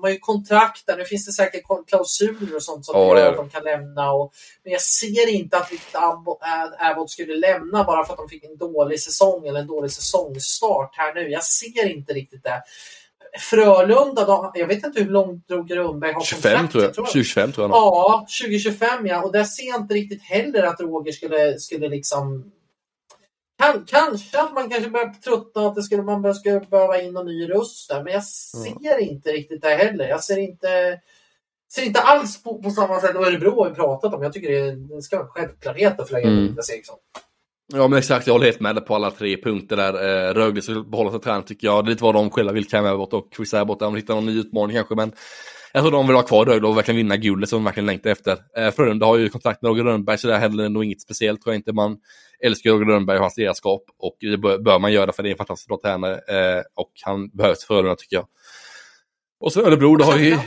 de har ju kontrakt där, nu finns det säkert klausuler och sånt som Ja, gör att de kan lämna. Och, men jag ser inte att Abbott skulle lämna bara för att de fick en dålig säsong eller en dålig säsongstart här nu. Jag ser inte riktigt det. Frölunda, då, jag vet inte hur långt drog Grönberg har 25 kontrakt. tror jag. tror 2025 tror jag. Ja, 2025 ja. Och där ser jag inte riktigt heller att Roger skulle, skulle liksom... Kan, kanske att man kanske börjar tröttna att det skulle, man bör- skulle behöva in någon ny röst där. Men jag ser inte riktigt det heller. Jag ser inte, ser inte alls på, på samma sätt. Örebro har vi pratat om. Jag tycker det, det ska vara en självklarhet att förlänga Mm. mm. Niklas Eriksson. Ja men exakt, jag håller helt med på alla tre punkter där. Eh, Rögle ska behålla sig tränare tycker jag. Det är lite vad de själva vill, Cam Abbott och Chris Abbott. De hittar någon ny utmaning kanske men jag tror de vill ha kvar Rögle och verkligen vinna guldet som de verkligen längtar efter. Eh, Frölunda har ju kontrakt med Roger Rönnberg så det heller nog inget speciellt tror jag inte. Man älskar Roger Rönnberg och hans ledarskap och det bör, man göra för det är en fantastiskt bra tränare eh, och han behövs för Frölunda tycker jag. Och så Örebro, då har ju...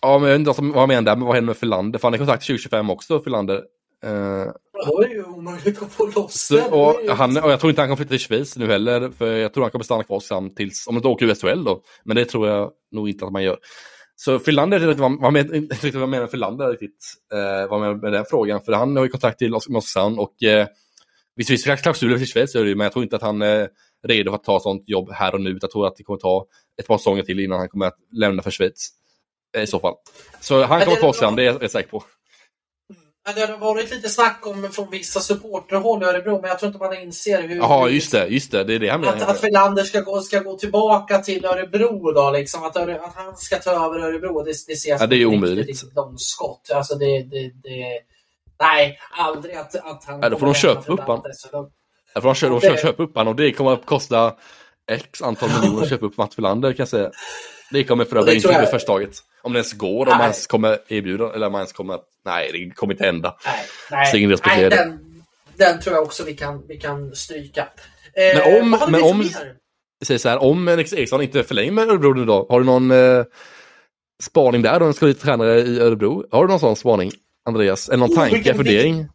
Ja, men jag vet inte vad han menar där, men vad händer med Förlander? För han är kontrakt 2025 också, Förlander. Eh, Är det ju omöjligt att få loss så, den. och, han, och jag tror inte han kommer flytta till Schweiz nu heller, för jag tror han kommer stanna kvar fram tills, om han inte åker SHL då. Men det tror jag nog inte att man gör. Så Finlander, jag vet inte vad, jag menar Finlander riktigt, eh, vad med, med den frågan. För han har ju kontakt till Oskarshamn och eh, visst finns det klausuler till Schweiz, men jag tror inte att han är redo för att ta sånt jobb här och nu. Jag tror att det kommer ta ett par säsonger till innan han kommer att lämna för Schweiz. Eh, I så fall. Så han kommer det- ta Oskarshamn, det är jag rätt säker på. Ja, Det har varit lite snack om från vissa supporterhåll i Örebro, men jag tror inte man inser hur... Jaha, just det, just det, det är det han menar. Att, att ska gå, ska gå tillbaka till Örebro då, liksom. Att, Öre, att han ska ta över Örebro, det, det ser jag Ja, det är omöjligt. riktigt, långskott. Alltså det, det, det, nej, aldrig att, att han Ja, då får de köpa upp han. De- Ja, för de köper upp han och det kommer att kosta X antal miljoner att köpa upp Matt Filander kan jag säga. Det kommer för övrigt inte bli första taget. Om det ens går, om Nej. man ens kommer erbjuda, eller om man ens kommer att, nej det kommer inte hända. Nej, nej, Så ingen nej den, den tror jag också vi kan, vi kan stryka. Eh, Men om- men om- säger så här, om Alex Eriksson inte förlänger med Örebro nu då, har du någon eh, spaning där? De ska bli tränare i Örebro. Har du någon sån spaning, Andreas? Eller någon Oh, tanke, vilken- fundering?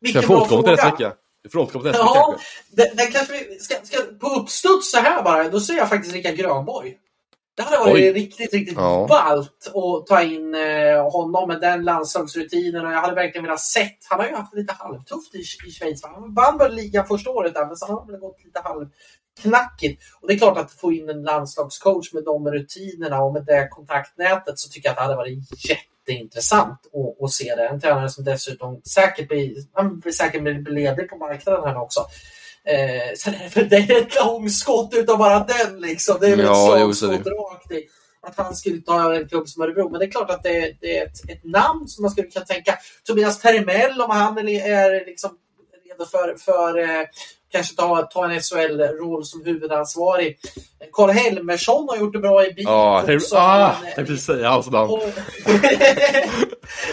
Vilken jag få bra återkomma till nästa vecka? Vi får återkomma till nästa vecka Ja, kanske. den, den kanske vi ska, ska på uppstuds så här bara, då säger jag faktiskt Rickard Grönborg. Det hade varit Oj. riktigt, riktigt Ja. ballt att ta in eh, honom med den landslagsrutinen och jag hade verkligen velat sett. Han har ju haft lite halvtufft i, i Schweiz. Han vann väl ligan första året där, men sen har det gått lite halvknackigt. Och det är klart att få in en landslagscoach med de rutinerna och med det kontaktnätet så tycker jag att det hade varit jätteintressant att, att se det. En tränare som dessutom säkert blir, han blir säkert blir ledig på marknaden här också. Eh, det, är, det är ett långskott utav bara den liksom. Det är väl Ja, ett är det. slagskott rakt i. Att han skulle ta en klubb som Örebro. Men det är klart att det, det är ett, ett namn som man skulle kunna tänka. Tobias Terimell om han är, är liksom redo för, för eh, kanske ta, ta en SHL-roll som huvudansvarig. Karl Helmersson har gjort det bra i BIK Ja, jag tänkte också. ah, Men, jag tänkte precis säga hans namn.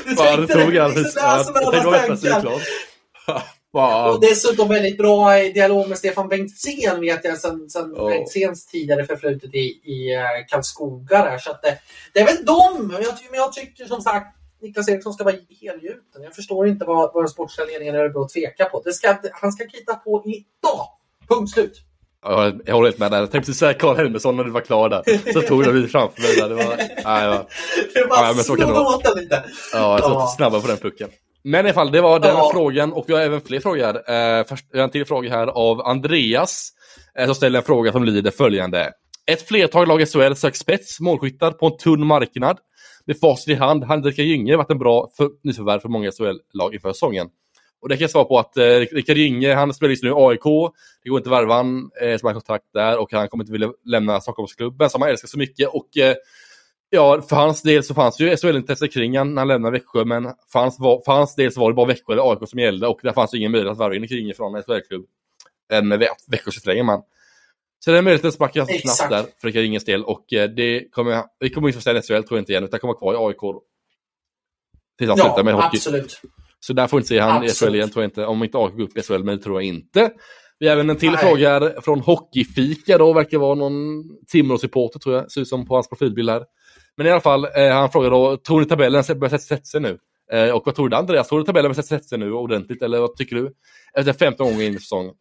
du Fan, det tänkte tog det, alldeles... liksom, Ja, alltså, jag med tänkte helt plötsligt klar. Fan. Och dessutom väldigt bra dialog med Stefan Bengtzén vet jag sen, sen Ja. Bengtzéns tidigare förflutet i, i uh, Karlskoga. Där. Så att det, det är väl dem. Men jag, men jag tycker som sagt Niklas Eriksson ska vara helgjuten. Jag förstår inte vad, vad den sportsliga ledningen i Örebro tvekar på. Det ska, han ska krita på idag. Punkt slut. Ja, jag håller helt med där. Jag tänkte precis säga Karl Helmersson när du var klar där. Så tog du framför mig där. Det var, nej, det var, Det bara Ja, men så kan det vara. lite. ja, jag Ja. att snabbare på den pucken. Men i alla fall, det var den Ja. frågan och vi har även fler frågor här. Eh, först, en till fråga här av Andreas eh, som ställer en fråga som lyder följande. Ett flertal lag i SHL söker spets, målskyttar på en tunn marknad. Med facit i hand Rickard Gynge varit en bra för, nyförvärv för många SHL-lag inför säsongen. Och det kan jag svara på att eh, Rickard Gynge, han spelar just nu i AIK. Det går inte att värva han eh, som har kontrakt där och han kommer inte vilja lämna Stockholmsklubben som han älskar så mycket. Och eh, Ja, för hans del så fanns ju SHL-intresse kring han när han lämnade Växjö, men för hans, för hans del så var det bara Växjö eller AIK som gällde och där fanns ju ingen möjlighet att värva in kring från en SHL-klubb än Vä- Växjö så förlänger man. Så det är möjligt att sparka ganska Exakt. snabbt där för Rickard del och eh, det kommer, vi kommer inte få se SHL tror jag inte igen utan kommer vara kvar i AIK. Tills han slutar med hockey. absolut. Så där får vi inte se han i. SHL igen tror jag inte. Om inte AIK går upp i SHL, men det tror jag inte. Vi har även en till Nej. fråga från Hockeyfika då, verkar vara någon Timrå-supporter tror jag, ser ut som på hans profilbild här. Men i alla fall, eh, han frågar då, tror ni tabellen börjar sätta sig nu? Eh, och vad tror du Andreas? Tror du tabellen börjar sätta sig nu ordentligt, eller vad tycker du? Efter 15 gånger in i säsongen.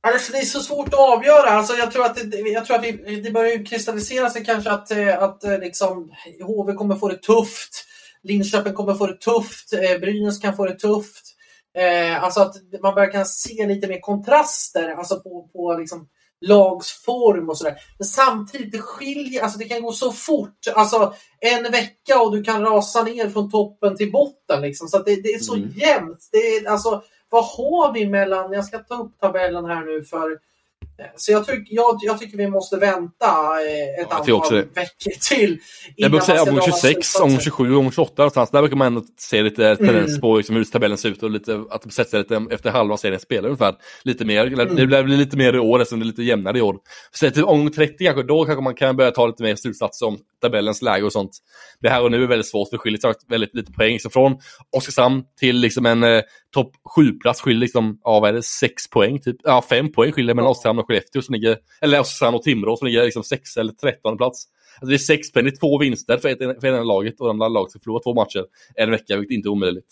Alltså, det är så svårt att avgöra. Alltså, jag tror att, det, jag tror att vi, det börjar kristallisera sig kanske att, eh, att eh, liksom, HV kommer få det tufft. Linköping kommer få det tufft. Eh, Brynäs kan få det tufft. Eh, alltså att man börjar kunna se lite mer kontraster alltså på, på liksom, lagsform och sådär. Men samtidigt, det skiljer, alltså det kan gå så fort. Alltså en vecka och du kan rasa ner från toppen till botten. Liksom. Så det, det är så Mm. jämnt. Det är, alltså, vad har vi mellan, jag ska ta upp tabellen här nu för så jag, tyck, jag, jag tycker vi måste vänta eh, ett också antal veckor till. Jag brukar säga omgång dra 26, slutsatser. omgång 27, omgång 28 någonstans. Där brukar man ändå se lite tendens Mm. på liksom hur tabellen ser ut och lite, att det sätter sig lite efter halva serien spelar ungefär. Lite mer, Mm. det blir lite mer i år eftersom det är lite jämnare i år. Så till omgång 30 kanske, då kanske man kan börja ta lite mer slutsatser om tabellens läge och sånt. Det här och nu är väldigt svårt, för det skiljer väldigt lite poäng. Så från Oskarshamn till liksom en eh, topp 7-plats skiljer liksom, ja vad är det, 6 poäng typ. Ja, 5 poäng skiljer mellan Oskarshamn och Skellefteå som ligger, eller Oskarshamn och Timrå som ligger liksom 6 eller 13 plats. Alltså det är 6 poäng, det är två vinster för, ett, för ena laget och de andra laget ska förlora två matcher en vecka, vilket inte är omöjligt.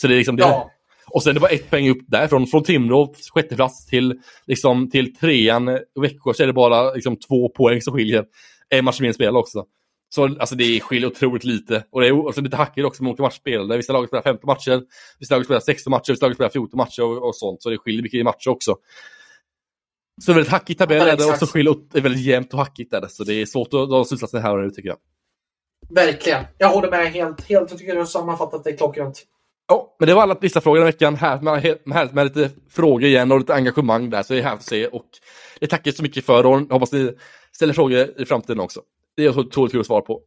Så det är liksom det. Ja. Och sen det bara ett poäng upp därifrån, från Timrå, sjätte plats till, liksom, till trean Växjö så är det bara liksom, två poäng som skiljer. En match mer spelad också. Så alltså, det skiljer otroligt lite. Och det är alltså, lite hackigt också med olika matcher spelade. Vissa lag spelar 15 matcher, vissa lag spelar 16 matcher, vissa lag spelar 14 matcher och, och sånt. Så det skiljer mycket i matcher också. Så det är väldigt hackigt tabell Ja, är det och så skiljer det är väldigt jämnt och hackigt är det. Så det är svårt att dra slutsatser här och nu tycker jag. Verkligen. Jag håller med helt. helt. Jag tycker du har sammanfattat det klockrent. Ja, men det var alla listafrågor den veckan. Härligt med, härligt med lite frågor igen och lite engagemang där, så det är härligt att se. Och det tackar jag så mycket för och hoppas ni ställer frågor i framtiden också. Det är så otroligt kul att svara på.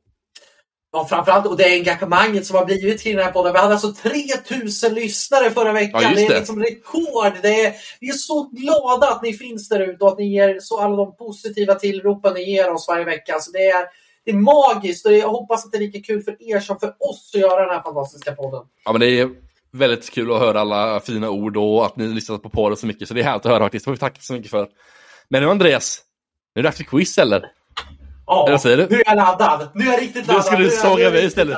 Ja, framförallt, och det engagemanget som har blivit till den här podden. Vi hade alltså 3000 lyssnare förra veckan. Ja, just det är det. liksom rekord. Det är, vi är så glada att ni finns där ute och att ni ger så alla de positiva tillropen ni ger oss varje vecka. Alltså det, är, det är magiskt och jag hoppas att det är lika kul för er som för oss att göra den här fantastiska podden. Ja, men det är väldigt kul att höra alla fina ord och att ni lyssnar på podden så mycket. Så det är härligt att höra faktiskt. Det får vi tacka så mycket för. Men nu Andreas, nu är det dags för quiz eller? Ja, vad säger du? nu är jag laddad. Nu är jag riktigt laddad. ska du jag- såga jag mig istället.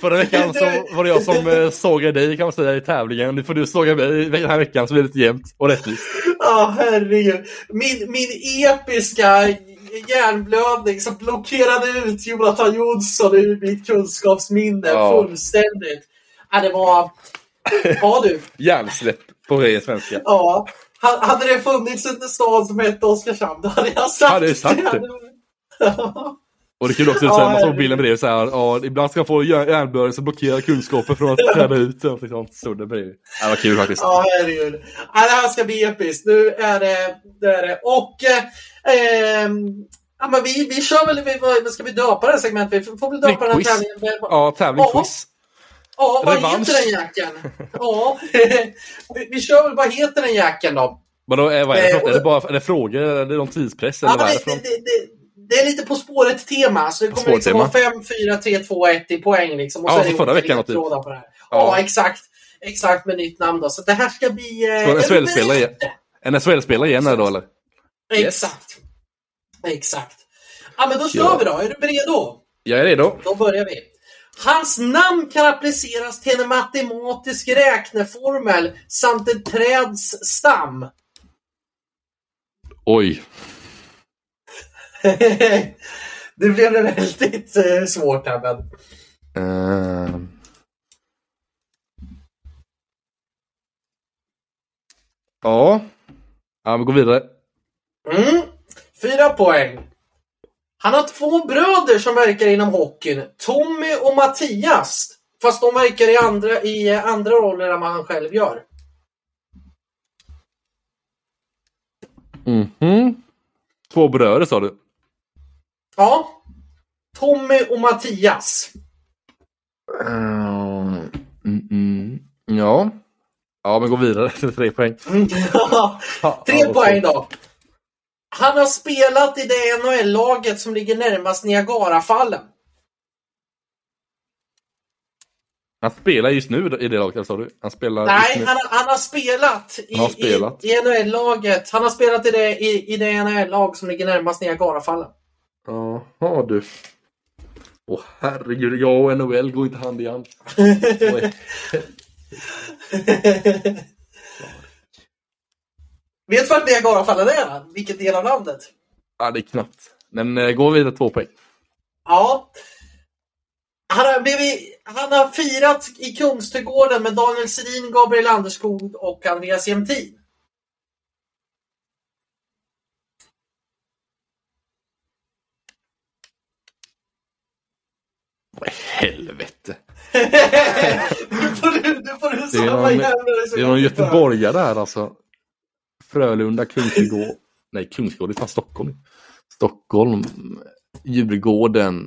Förra veckan så var det jag som eh, sågade dig kan man säga i tävlingen. Nu får du såga mig den här veckan så blir det lite jämnt och rättvist. Ja, herregud. Min, min episka hjärnblödning som blockerade ut Jonathan Jonsson ur mitt kunskapsminne Ja. fullständigt. Ja, det var... Ja du. Hjärnsläpp på ren svenska. Ja. Ha- Hade det funnits en stad som hette Oskarshamn, då hade jag sagt Hade sagt det? Ja. Och det är kul också, så här, man såg bilden bredvid så här, ja, ibland ska man få hjär- hjärnblödning som blockerar kunskapen från att träda ut. Och sånt stod det bredvid. Ja, det var kul faktiskt. Ja, herregud. Ja, det här ska bli episkt. Nu är det... det, är det. Och... Eh, ehm, ja, men vi, vi kör väl... Vi, vad ska vi döpa det här segmentet? Vi får väl döpa den här Quiz. tävlingen. Ja, tävling, Ja. quiz. Ja, vad Revansch. heter den jäkeln? Ja, vi, vi kör väl, vad heter den jäkeln då? Vadå, är, vad är det Eh? Är det bara är det frågor eller är det någon tidspress? Eller Ja, vad är det, det det? Det, är lite På spåret-tema, så det kommer liksom vara 5, 4, 3, 2, 1 i poäng. Liksom, och Ja, så är så det förra veckan, typ. på det här. Ja. Ja, exakt. Exakt med nytt namn då. Så det här ska bli... Eh, en SHL-spelare igen? En SHL-spelare igen då eller? Yes. Exakt. Exakt. Ja, men då kör Ja. vi då. Är du redo? Jag är redo. Då börjar vi. Hans namn kan appliceras till en matematisk räkneformel samt ett träds stam. Oj. det blev väldigt eh, svårt här, men... Ehm. Ja. Ja, vi går vidare. Mm. Fyra poäng. Han har två bröder som verkar inom hockeyn. Tommy och Mattias. Fast de verkar i andra, i eh, andra roller än vad han själv gör. Mhm. Två bröder sa du? Ja. Tommy och Mattias. Ehm, mm, mm. Ja. Ja, men gå vidare till tre poäng. Ja, Tre poäng då. Han har spelat i det NHL-laget som ligger närmast Niagarafallen. Han spelar just nu i det laget, sa du? Han spelar Nej, han, har- han har spelat i, Han har spelat. i, i NHL-laget. Han har spelat i det, i, i det NHL-lag som ligger närmast Niagarafallen. Jaha du. Åh herregud, jag och NHL går inte hand i hand. Vet du vart Niagarafallen är? Vilken del av landet? Ja, det är knappt. Men eh, gå vidare två poäng. Ja. Han har, blivit, han har firat i Kungsträdgården med Daniel Sedin, Gabriel Anderskog och Andreas Jämtin. Helvete. nu får du, nu får du Det är någon, det är göteborgare där alltså. Frölunda, Kungsträdgård. Nej, Kungsträdgård, det är fan Stockholm. Stockholm, Djurgården.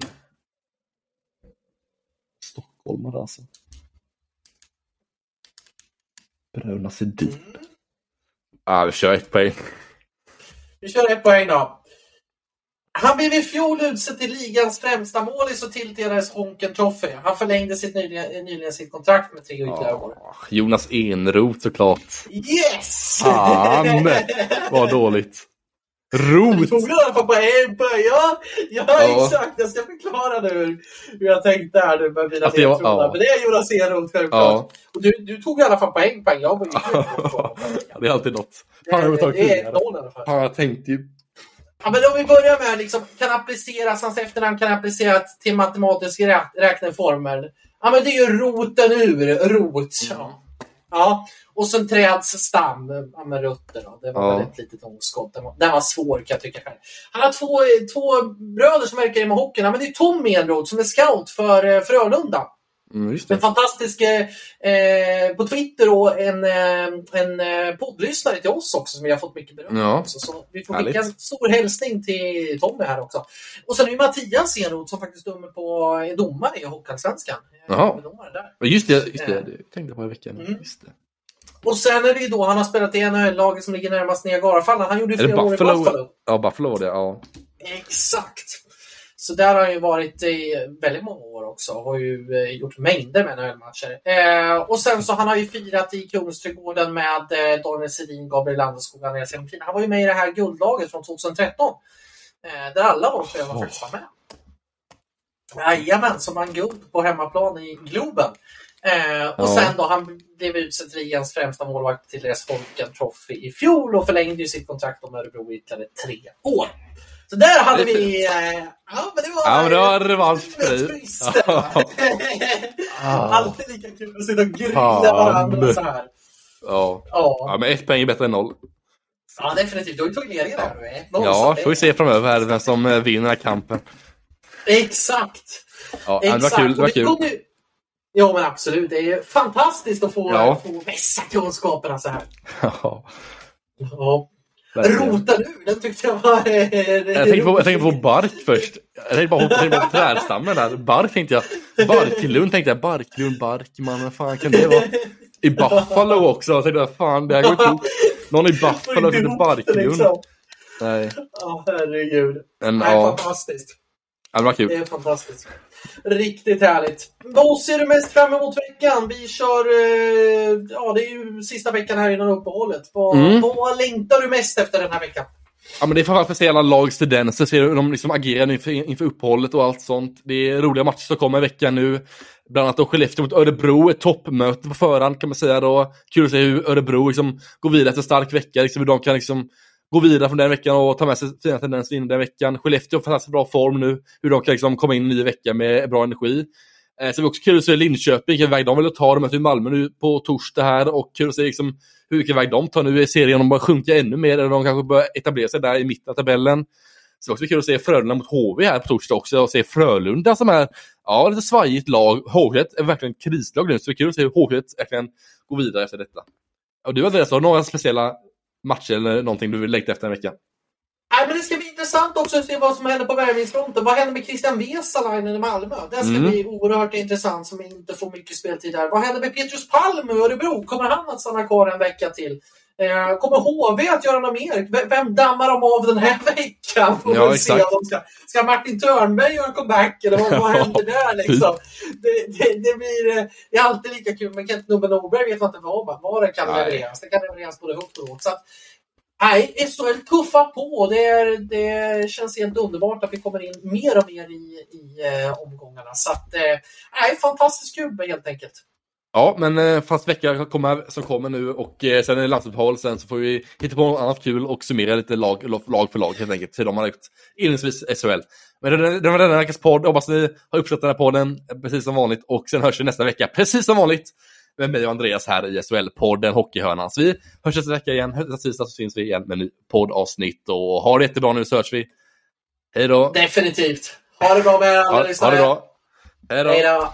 Stockholmare alltså. Bröderna Sedin. Ja, vi kör ett poäng. Vi kör ett poäng då. Han blev i fjol utsedd till ligans främsta målis och tilldelades Honken Trophy. Han förlängde sitt nyligen, nyligen sitt kontrakt med tre ytterligare år. Ja, Jonas Enroth såklart. Yes! Fan, vad dåligt. Du Rot! tog i alla fall på en poäng. Ja, ja, Ja. exakt. Jag ska förklara nu hur, jag tänkte här nu med mina Alltså, jag- ja. Men det är Jonas Enroth självklart. Ja, Och du, du tog i alla fall poäng. poäng. Jag var ju det är alltid något. Fan, det, tagit det är noll i alla fall. Fan, jag tänkte ju. Ja, men om vi börjar med liksom, kan appliceras, hans efternamn kan appliceras till matematiska rä räkneformer. Ja, men det är ju roten ur, rot. Ja. ja. Och sen träds stam, ja, med rötter. Då. Det var Ja. ett litet omskott. Den var, den var svår kan jag tycka själv. Han har två, två bröder som verkar inom hockeyn. Ja, men det är Tom Enroth som är scout för eh, Frölunda. Mm, En fantastisk eh, på Twitter och en, eh, en eh, poddlyssnare till oss också som vi har fått mycket beröm Ja. Så vi får skicka en stor hälsning till Tommy här också. Och sen är det Mattias Enroth som faktiskt dömer på, är domare i Hockeyallsvenskan. Jaha. Just det, just det, Eh. det tänkte på i veckan. Mm. Och sen är det ju då han har spelat i NHL-laget som ligger närmast Niagarafallen. Han gjorde ju flera år i Buffalo? Buffalo. Ja, Buffalo var det. Ja. Exakt. Så där har han ju varit i väldigt många år också. Har ju eh, gjort mängder med NHL-matcher. Eh, och sen så han har ju firat i Kungsträdgården med eh, Daniel Sedin, Gabriel Landeskog Andreas Jämtin. Han var ju med i det här guldlaget från 2013. Eh, där alla de spelarna Oh. faktiskt var med. Jajamän, som vann guld på hemmaplan i Globen. Eh, och Ja. sen då, han blev utsedd till ligans främsta målvakt till deras Folken Trophy i fjol och förlängde ju sitt kontrakt med Örebro i ytterligare tre år. Så där hade vi... Eh, ja, men det var... Ja, men det var revanschfri. Rättvist. Ja. Alltid lika kul att sitta och grilla varandra så här. Ja. Ja, ja, men ett poäng är bättre än noll. ja definitivt. Du har ju tagit nu. eh. Noll, Ja, får vi se framöver här vem som eh, vinner den här kampen. Exakt. Ja, men det var Exakt. kul. Det var kul. ju- Ja, men absolut. Det är fantastiskt att få, Ja. få vässa kunskaperna så här. Ja, Ja. Rota nu, den tyckte jag var... Jag tänkte, på, jag tänkte på bark först. Jag tänkte bara jag tänkte på trädstammen där. Bark tänkte jag. Barklund tänkte jag. Barklund, Barkman, vad fan kan det vara? I Buffalo också. Jag tänkte, fan det här går inte ihop. Någon i Buffalo Får heter det, Barklund. liksom. Nej, Ja, herregud. men Nej, ja, fantastiskt. ja, det var Det kul. är fantastiskt. Riktigt härligt. Vad ser du mest fram emot veckan? Vi kör... eh, Ja, det är ju sista veckan här innan uppehållet. Vad, Mm. vad längtar du mest efter den här veckan? Ja, men det är framförallt för att se alla lags tendenser, se hur de liksom agerar inför, inför uppehållet och allt sånt. Det är roliga matcher som kommer i veckan nu. Bland annat då Skellefteå mot Örebro, ett toppmöte på förhand kan man säga då. Kul att se hur Örebro liksom går vidare efter en stark vecka, liksom hur de kan liksom gå vidare från den veckan och ta med sig fina tendenser in den veckan. Skellefteå har fantastiskt bra form nu, hur de kan liksom komma in i en ny vecka med bra energi. Eh, så det är också kul att se Linköping, vilken väg de vill ta. De möter Malmö nu på torsdag här och kul att se liksom hur vilken väg de tar nu i serien. De börjar sjunka ännu mer eller de kanske börjar etablera sig där i mitten av tabellen. Så det är också kul att se Frölunda mot HV här på torsdag också och se Frölunda som är ja, lite svajigt lag. HV är verkligen krislag nu så det är kul att se hur HV verkligen går vidare efter detta. Och du Andreas, har några speciella matcher eller någonting du vill längta efter en vecka? Nej, men det ska bli intressant också att se vad som händer på värvningsfronten. Vad händer med Christian Vesalainen i Malmö? Det ska Mm. bli oerhört intressant som inte får mycket speltid där. Vad händer med Petrus Palm i Örebro? Kommer han att stanna kvar en vecka till? Eh, kommer HV att göra något mer? Vem dammar de av den här veckan? Ja, exakt. ska, ska Martin Törnberg göra comeback eller vad, vad händer där liksom? Det, det, det, blir, eh, det är alltid lika kul, men Kent Nubbe Norberg vet man inte vad, vad det kan Nej. levereras. Det kan levereras både högt och lågt. Så att, Nej, SHL tuffar på. Det, är, det känns helt underbart att vi kommer in mer och mer i, i eh, omgångarna. Så att, eh, nej, fantastiskt kul helt enkelt. Ja, men eh, fast vecka kommer, som kommer nu och eh, sen är det landslagsuppehåll. Sen så får vi hitta på något annat kul och summera lite lag, lag för lag helt enkelt. Hur de har gjort inledningsvis SHL. Men det, var denna veckas podd. Hoppas ni har uppskattat den här podden eh, precis som vanligt. Och sen hörs vi nästa vecka precis som vanligt med mig och Andreas här i SHL-podden Hockeyhörnan. Så vi hörs nästa vecka igen. Nästa tisdag så syns vi igen med en ny poddavsnitt. Och ha det jättebra nu så hörs vi. Hej då! Definitivt. Ha det bra med alla Ha, ha lyssnare. det bra! Hej då! Hej då.